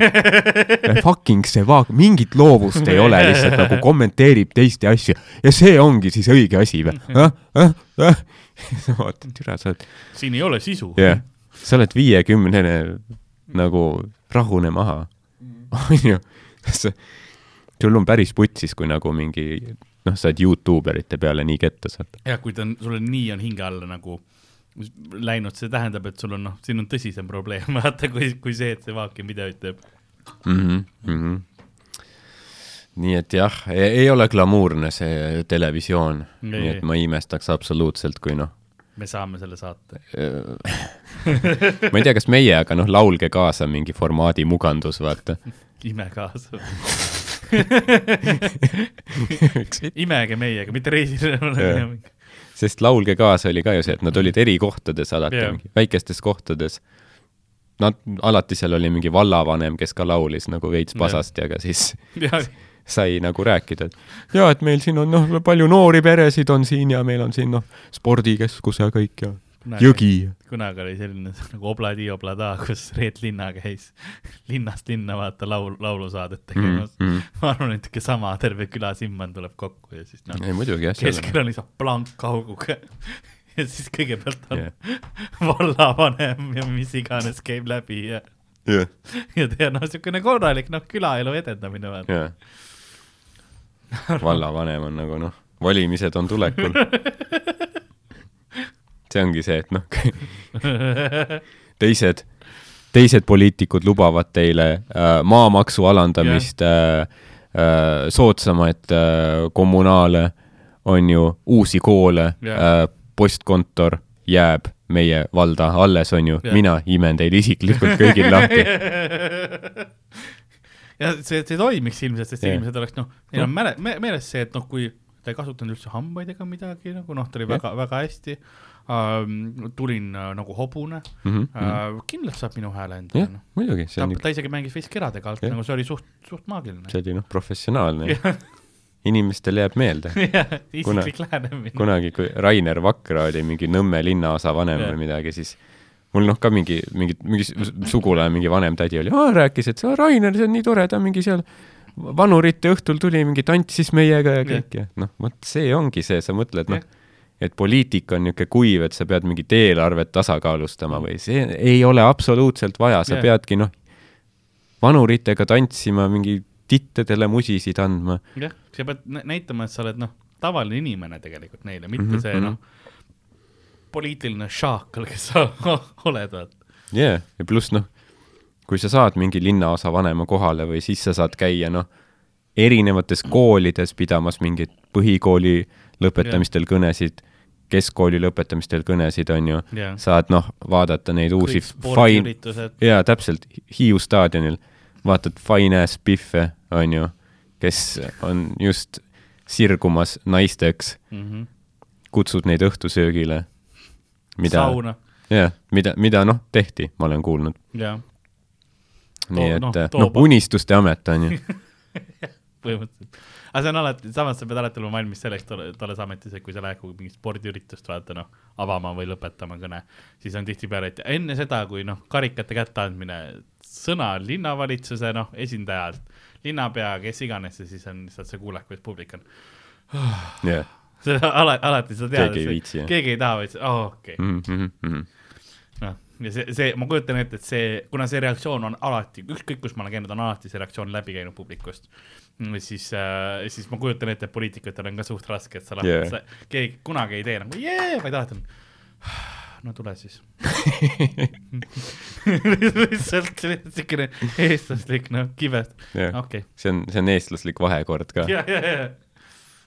fucking Sevak, mingit loovust ei ole, lihtsalt nagu kommenteerib teiste asju. Ja see ongi siis õige asi või? vaatad, türa, sa oled, siin ei ole sisu. Jah. Sa oled viiekümnene nagu rahune maha, onju. sul on päris putsis, kui nagu mingi, noh, sa oled Youtube erite peale nii ketta saad. jah, kui ta on, sul on nii on hinge alla nagu läinud, see tähendab, et sul on noh, siin on tõsisem probleem, vaata, kui, kui see, et see Vaakin videoid teeb. mm. -hmm, mm -hmm. nii et jah, ei ole glamuurne see televisioon, nii et ma ei imestaks absoluutselt, kui noh, me saame selle saate. ma ei tea, kas meie, aga noh, laulge kaasa mingi formaadi mugandus, vaata. ime kaasa. imege meiega, mitte reisil. Jah. sest Laulge kaasa oli ka ju see, et nad olid eri kohtades alati yeah., väikestes kohtades. Nad, alati seal oli mingi vallavanem, kes ka laulis nagu veits pasasti, aga siis jah, sai nagu rääkida, et jaa, et meil siin on noh, palju noori peresid on siin ja meil on siin noh, spordikeskus ja kõik ja jõgi. kunagi oli selline nagu Obladi Oblada, kus Reet Linna käis linnast linna vaata laul, laulusaadet tegemas mm,. mm.. ma arvan, et ikka sama, terve küla Simman tuleb kokku ja siis noh, ei muidugi jah, keskel on lihtsalt plankauguga ja siis kõigepealt on Jah. vallavanem ja mis iganes käib läbi ja, jah, ja tea noh, niisugune korralik noh, külaelu edendamine vaata. jah. vallavanem on nagu noh, valimised on tulekul. See ongi see, et noh, teised, teised poliitikud lubavad teile äh, maamaksu alandamist äh,, äh, soodsamaid äh, kommunaale, on ju, uusi koole Jah. äh,, postkontor jääb meie valda alles, on ju Jah., mina imen teil isiklikult kõigil lahti. ja see, see toimiks ilmselt, sest Jah. inimesed oleks noh, neil on mäle-, me, meeles see, et noh, kui ta ei kasutanud üldse hambaid ega midagi nagu noh, ta oli Jah. väga, väga hästi uh,. tulin uh, nagu hobune Mhm, uh,, kindlasti saab minu hääle endale jah noh., muidugi, see ta on, ta isegi mängis veits keradega alt, nagu see oli suht, suht maagiline. see oli noh, professionaalne. inimestele jääb meelde. isiklik lähenemine. kunagi, kui Rainer Vakra oli mingi Nõmme linnaosa vanem või midagi, siis mul noh, ka mingi, mingi, mingi sugulane, mingi vanem tädi oli, rääkis, et see Rainer, see on nii tore, ta mingi seal vanurite õhtul tuli, mingi tantsis meiega ja kõik ja noh, vot see ongi see, sa mõtled noh et poliitika on niisugune kuiv, et sa pead mingit eelarvet tasakaalustama või see ei ole absoluutselt vaja, sa Jah. peadki noh, vanuritega tantsima, mingi tittedele musisid andma. jah, sa pead nä- näitama, et sa oled noh, tavaline inimene tegelikult neile, mitte mm Mhm, -hmm, see noh, poliitiline šaakal, kes sa oled, vaata. jaa, ja pluss noh, kui sa saad mingi linnaosa vanema kohale või siis sa saad käia noh, erinevates koolides pidamas mingeid põhikooli lõpetamistel kõnesid, keskkooli lõpetamistel kõnesid, on ju, jah, saad noh, vaadata neid uusi fine, jaa, täpselt, Hiiu staadionil vaatad fine ass Biffe, on ju, kes on just sirgumas naisteks, mm kutsud neid õhtusöögile, mida, sauna, jah, mida, mida noh, tehti, ma olen kuulnud. nii et noh, too- noh, unistuste amet on ju. põhimõtteliselt. Aga see on alati, samas sa pead alati olema valmis selleks tolle- tolles ametis, et kui sa lähed kuhugi mingit spordiüritust vaata noh, avama või lõpetama kõne, siis on tihtipeale, et enne seda, kui noh, karikate kätteandmine, sõna linnavalitsuse noh, esindajalt, linnapea, kes iganes ja siis on lihtsalt see kuulekus publik on. jah, see ala, alati sa tead, Keegi ei viitsi, keegi ei taha, vaid see, aa okei, Mhm, noh, ja see, see, ma kujutan ette, et see, kuna see reaktsioon on alati, ükskõik kus ma olen käinud, on alati see reaktsioon läbi käinud publikust. siis äh,, siis ma kujutan ette, et poliitikutel on ka suht raske, et sa Jaa. yeah., keegi kunagi ei tee nagu jee, vaid alati on no tule siis. lihtsalt siukene eestlaslik noh, kivest, jah, okei, see on, see on eestlaslik vahekord ka.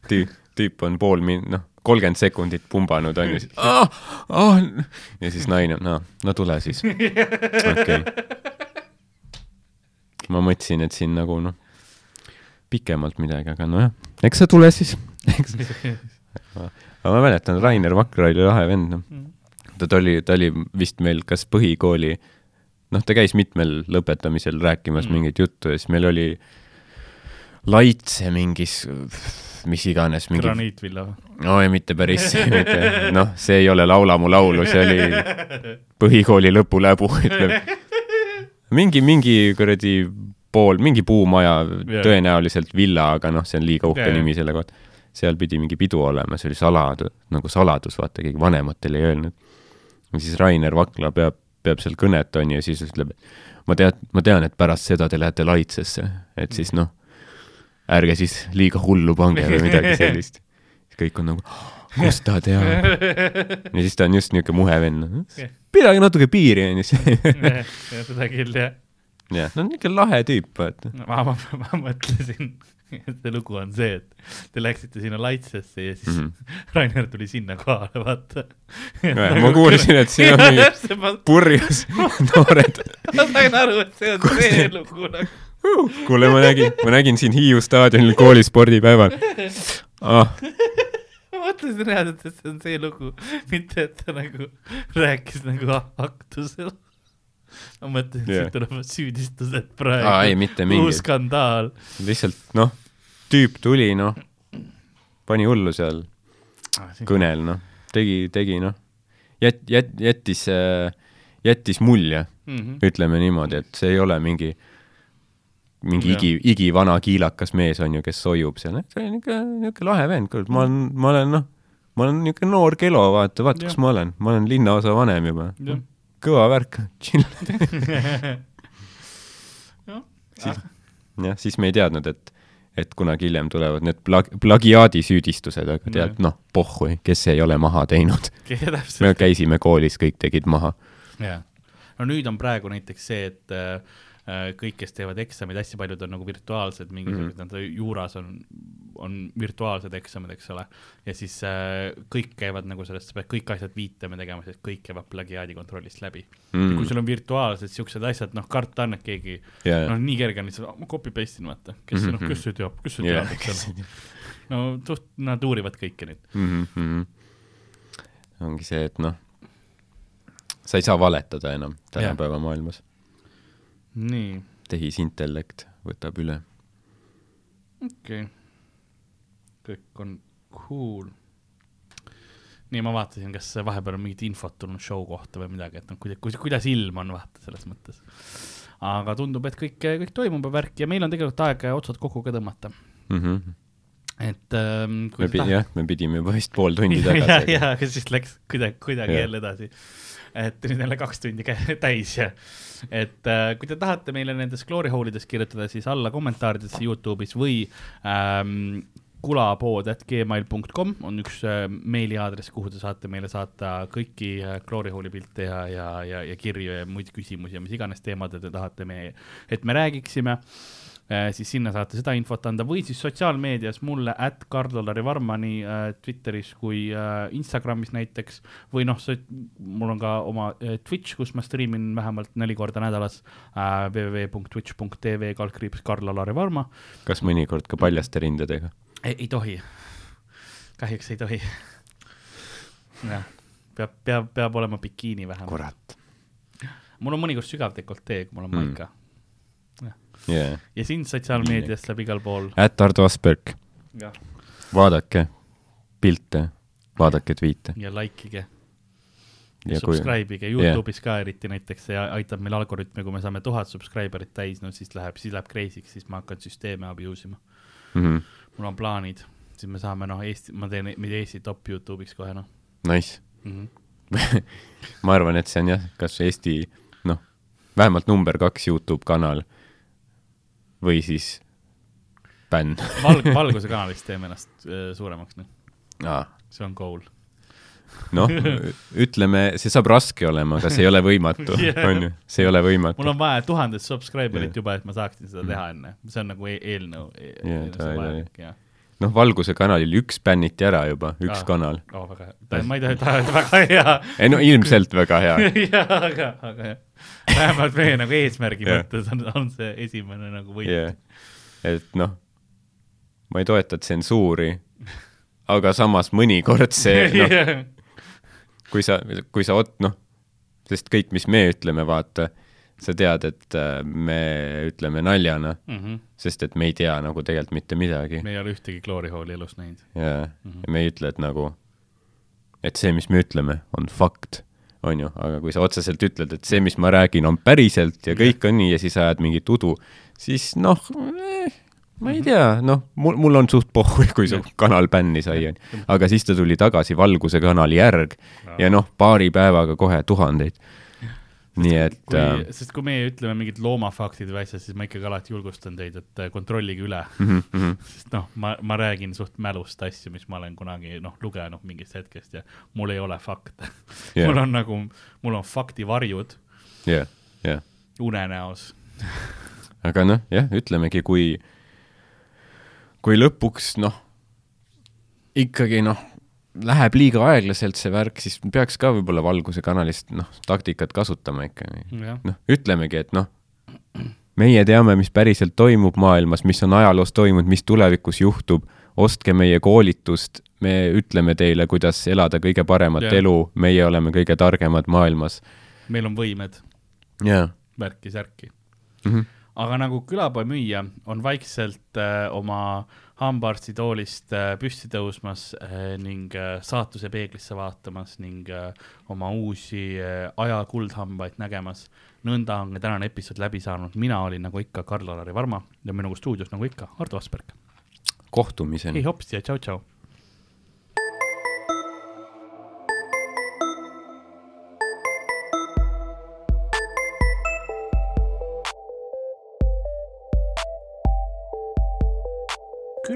tüüp, tüüp on pool min-, noh, kolmkümmend sekundit pumbanud on ju, siis ah, ah, ja siis naine, no, no tule siis. okei ma mõtlesin, et siin nagu noh, pikemalt midagi, aga nojah, eks sa tule siis. eks, aga ma mäletan, Rainer Vakra oli lahe vend, noh. ta, ta oli, ta oli vist meil kas põhikooli, noh, ta käis mitmel lõpetamisel rääkimas Mm. mm. mingit juttu ja siis meil oli laitse mingis, mis iganes, mingi graniitvilla. no ei, mitte päris, mitte, noh, see ei ole Laula mu laulu, see oli põhikooli lõpuläbu, ütleme. mingi, mingi kuradi pool, mingi puumaja Jah. tõenäoliselt villa, aga noh, see on liiga uhke jah. nimi selle kohta. seal pidi mingi pidu olema, see oli saladus, nagu saladus, vaata, keegi vanematele ei öelnud. ja siis Rainer Vakla peab, peab seal kõnet, onju, ja siis ütleb, ma tean, ma tean, et pärast seda te lähete laitsesse, et siis noh, ärge siis liiga hullu pange või midagi sellist. kõik on nagu, kust ta teab? ja siis ta on just niisugune muhe vend. pidage natuke piiri, onju. seda küll jah. jah, no niisugune lahe tüüp, vaata. ma, ma, ma mõtlesin, et see lugu on see, et te läksite sinna laitsesse ja siis mm. -hmm. Rainer tuli sinna kohale, vaata. ma kuulsin, et siin on mingi purjus noored. ma sain aru, et see on see lugu nagu. kuule, ma nägin, ma nägin siin Hiiu staadionil kooli spordipäeval ah,. ma mõtlesin reaalselt, et see on see lugu, mitte et ta nagu rääkis nagu aktusel. ma mõtlesin, et Jah. siit tulevad süüdistused praegu ei, mitte uus mingit. skandaal. lihtsalt noh, tüüp tuli, noh, pani hullu seal kõnel, noh, tegi, tegi, noh, jät-, jät-, jättis, jättis mulje, Mhm. ütleme niimoodi, et see ei ole mingi, mingi Jah. igi, igivana kiilakas mees on ju, kes soiub seal, see on niisugune, niisugune lahe vend, kuule, ma olen, ma olen noh, ma olen niisugune noor kelo, vaata, vaata, kus ma olen, ma olen linnaosa vanem juba. Kõva värk, chill. siis, jah, siis me ei teadnud, et, et kunagi hiljem tulevad need plag-, plagiaadisüüdistused, aga tead noh, pohhui, kes ei ole maha teinud. me käisime koolis, kõik tegid maha. jah, no nüüd on praegu näiteks see, et äh, kõik, kes teevad eksameid, hästi paljud on nagu virtuaalsed, mingisugused mm, -hmm. juuras on, on virtuaalsed eksamid, eks ole. ja siis äh, kõik käivad nagu sellest, sa pead kõik asjad viitama tegema, sest kõik käivad plagiaadi kontrollist läbi mm.. Mm. kui sul on virtuaalsed siuksed asjad, noh, karta on, et keegi Jaa. noh, nii kerge on lihtsalt, ma copy paste in vaata, kes mm, -hmm. noh, kes see teab, kes see Jah, teab, eks ole. no suht, nad uurivad kõike nüüd. mm. -hmm. ongi see, et noh, sa ei saa valetada enam tänapäeva maailmas. Tehisintellekt võtab üle. okei okay.. kõik on cool. nii, ma vaatasin, kas vahepeal on mingit infot tulnud show kohta või midagi, et noh, kuidas, kuidas ilm on, vaata selles mõttes. aga tundub, et kõik, kõik toimub ja värk ja meil on tegelikult aeg otsad kokku ka tõmmata. Mm -hmm. et ähm, me pidi, jah, me pidime juba vist pool tundi ja, tagasi. ja, aga siis läks kuidagi, kuidagi jälle edasi. Et nüüd jälle kaks tundi täis ja, et äh, kui te tahate meile nendes glory hole'ides kirjutada, siis alla kommentaaridesse Youtube'is või ähm, kulapood.gmail.com on üks äh, meiliaadress, kuhu te saate meile saata kõiki äh, glory hole'i pilte ja, ja, ja, ja kirju ja muid küsimusi ja mis iganes teemadel te tahate me, et me räägiksime. äh, siis sinna saate seda infot anda või siis sotsiaalmeedias mulle at Karl-Lari Varmani äh, Twitteris kui äh, Instagramis näiteks või noh, mul on ka oma äh, Twitch, kus ma striimin vähemalt neli korda nädalas äh, www.twitch.tv kaldkriips Karl-Lari Varma. kas mõnikord ka paljaste rindadega? ei, tohi, kahjuks ei tohi. jah, peab, peab, peab olema bikiini vähemalt. kurat. mul on mõnikord sügav dekoltee, kui mul on Mm. jaa. ja sind sotsiaalmeedias saab igal pool. At Ardo Asperg, vaadake pilte, vaadake tweet'e. ja likeige ja ja subscribe ige Youtube'is ka eriti näiteks, see aitab meil algoritmi, kui me saame tuhat subscriber'it täis, no siis läheb, siis läheb crazy'ks, siis ma hakkan süsteeme abuse ima. Mhm. mul on plaanid, siis me saame noh, Eesti, ma teen meid Eesti top Youtube'iks kohe noh nice. mm -hmm.. ma arvan, et see on jah, kas Eesti, noh, vähemalt number kaks Youtube kanal või siis bänn. Valg-, Valguse kanalist teeme ennast äh, suuremaks noh, aa, see on goal. noh, ütleme, see saab raske olema, aga see ei ole võimatu Jah. on ju, see ei ole võimatu mul. on vaja tuhandet subscriber'it Jah. juba, et ma saaksin seda teha enne, see on nagu e eelnõu e. Vajalik jah. noh, Valguse kanalil üks bänniti ära juba, üks Aa. kanal. oo, väga hea, ma ei taha, ta on väga hea ei no ilmselt väga hea. jaa, aga, aga jah. vähemalt meie nagu eesmärgi Jah. mõttes on, on see esimene nagu võit jah, et noh, ma ei toeta tsensuuri, aga samas mõnikord see, noh, kui sa, kui sa ot-, noh, sest kõik, mis me ütleme, vaata, sa tead, et äh, me ütleme naljana, mm. -hmm. sest et me ei tea nagu tegelikult mitte midagi me ei ole ühtegi kloorihooli elus näinud. ja Mhm. ja me ei ütle, et nagu, et see, mis me ütleme, on fakt, on ju, aga kui sa otseselt ütled, et see, mis ma räägin, on päriselt ja kõik on nii ja siis ajad mingit udu, siis noh eh,, ma Mhm. ei tea, noh, mul, mul on suht pohhu, kui su kanal bänni sai, onju. aga siis ta tuli tagasi Valguse kanali järg ja noh, paari päevaga kohe tuhandeid. Nii et äh,, sest kui meie ütleme mingid loomafaktid või asjad, siis ma ikkagi alati julgustan teid, et äh, kontrollige üle. mhm, mhm, sest noh, ma, ma räägin suht mälust asju, mis ma olen kunagi noh, lugenud mingist hetkest ja mul ei ole fakte Jah. mul on nagu, mul on faktivarjud jah, jah. unenäos. aga noh, jah, ütlemegi, kui, kui lõpuks noh, ikkagi noh, läheb liiga aeglaselt see värk, siis peaks ka võib-olla Valguse kanalist noh, taktikat kasutama jah, noh, ütlemegi, et noh, meie teame, mis päriselt toimub maailmas, mis on ajaloos toimunud, mis tulevikus juhtub, ostke meie koolitust, me ütleme teile, kuidas elada kõige paremat yeah. elu, meie oleme kõige targemad maailmas. meil on võimed, värki-särki. Mhm. aga nagu külapoe müüja on vaikselt äh, oma hambaarstitoolist äh, püsti tõusmas äh, ning äh, saatuse peeglisse vaatamas ning oma uusi aja kuldhambaid nägemas. nõnda on ka tänane episood läbi saanud, mina olin nagu ikka Karl-Alari Varma ja minuga stuudios nagu ikka Ardo Asperg. kohtumiseni ei. hopsti ja tšau-tšau.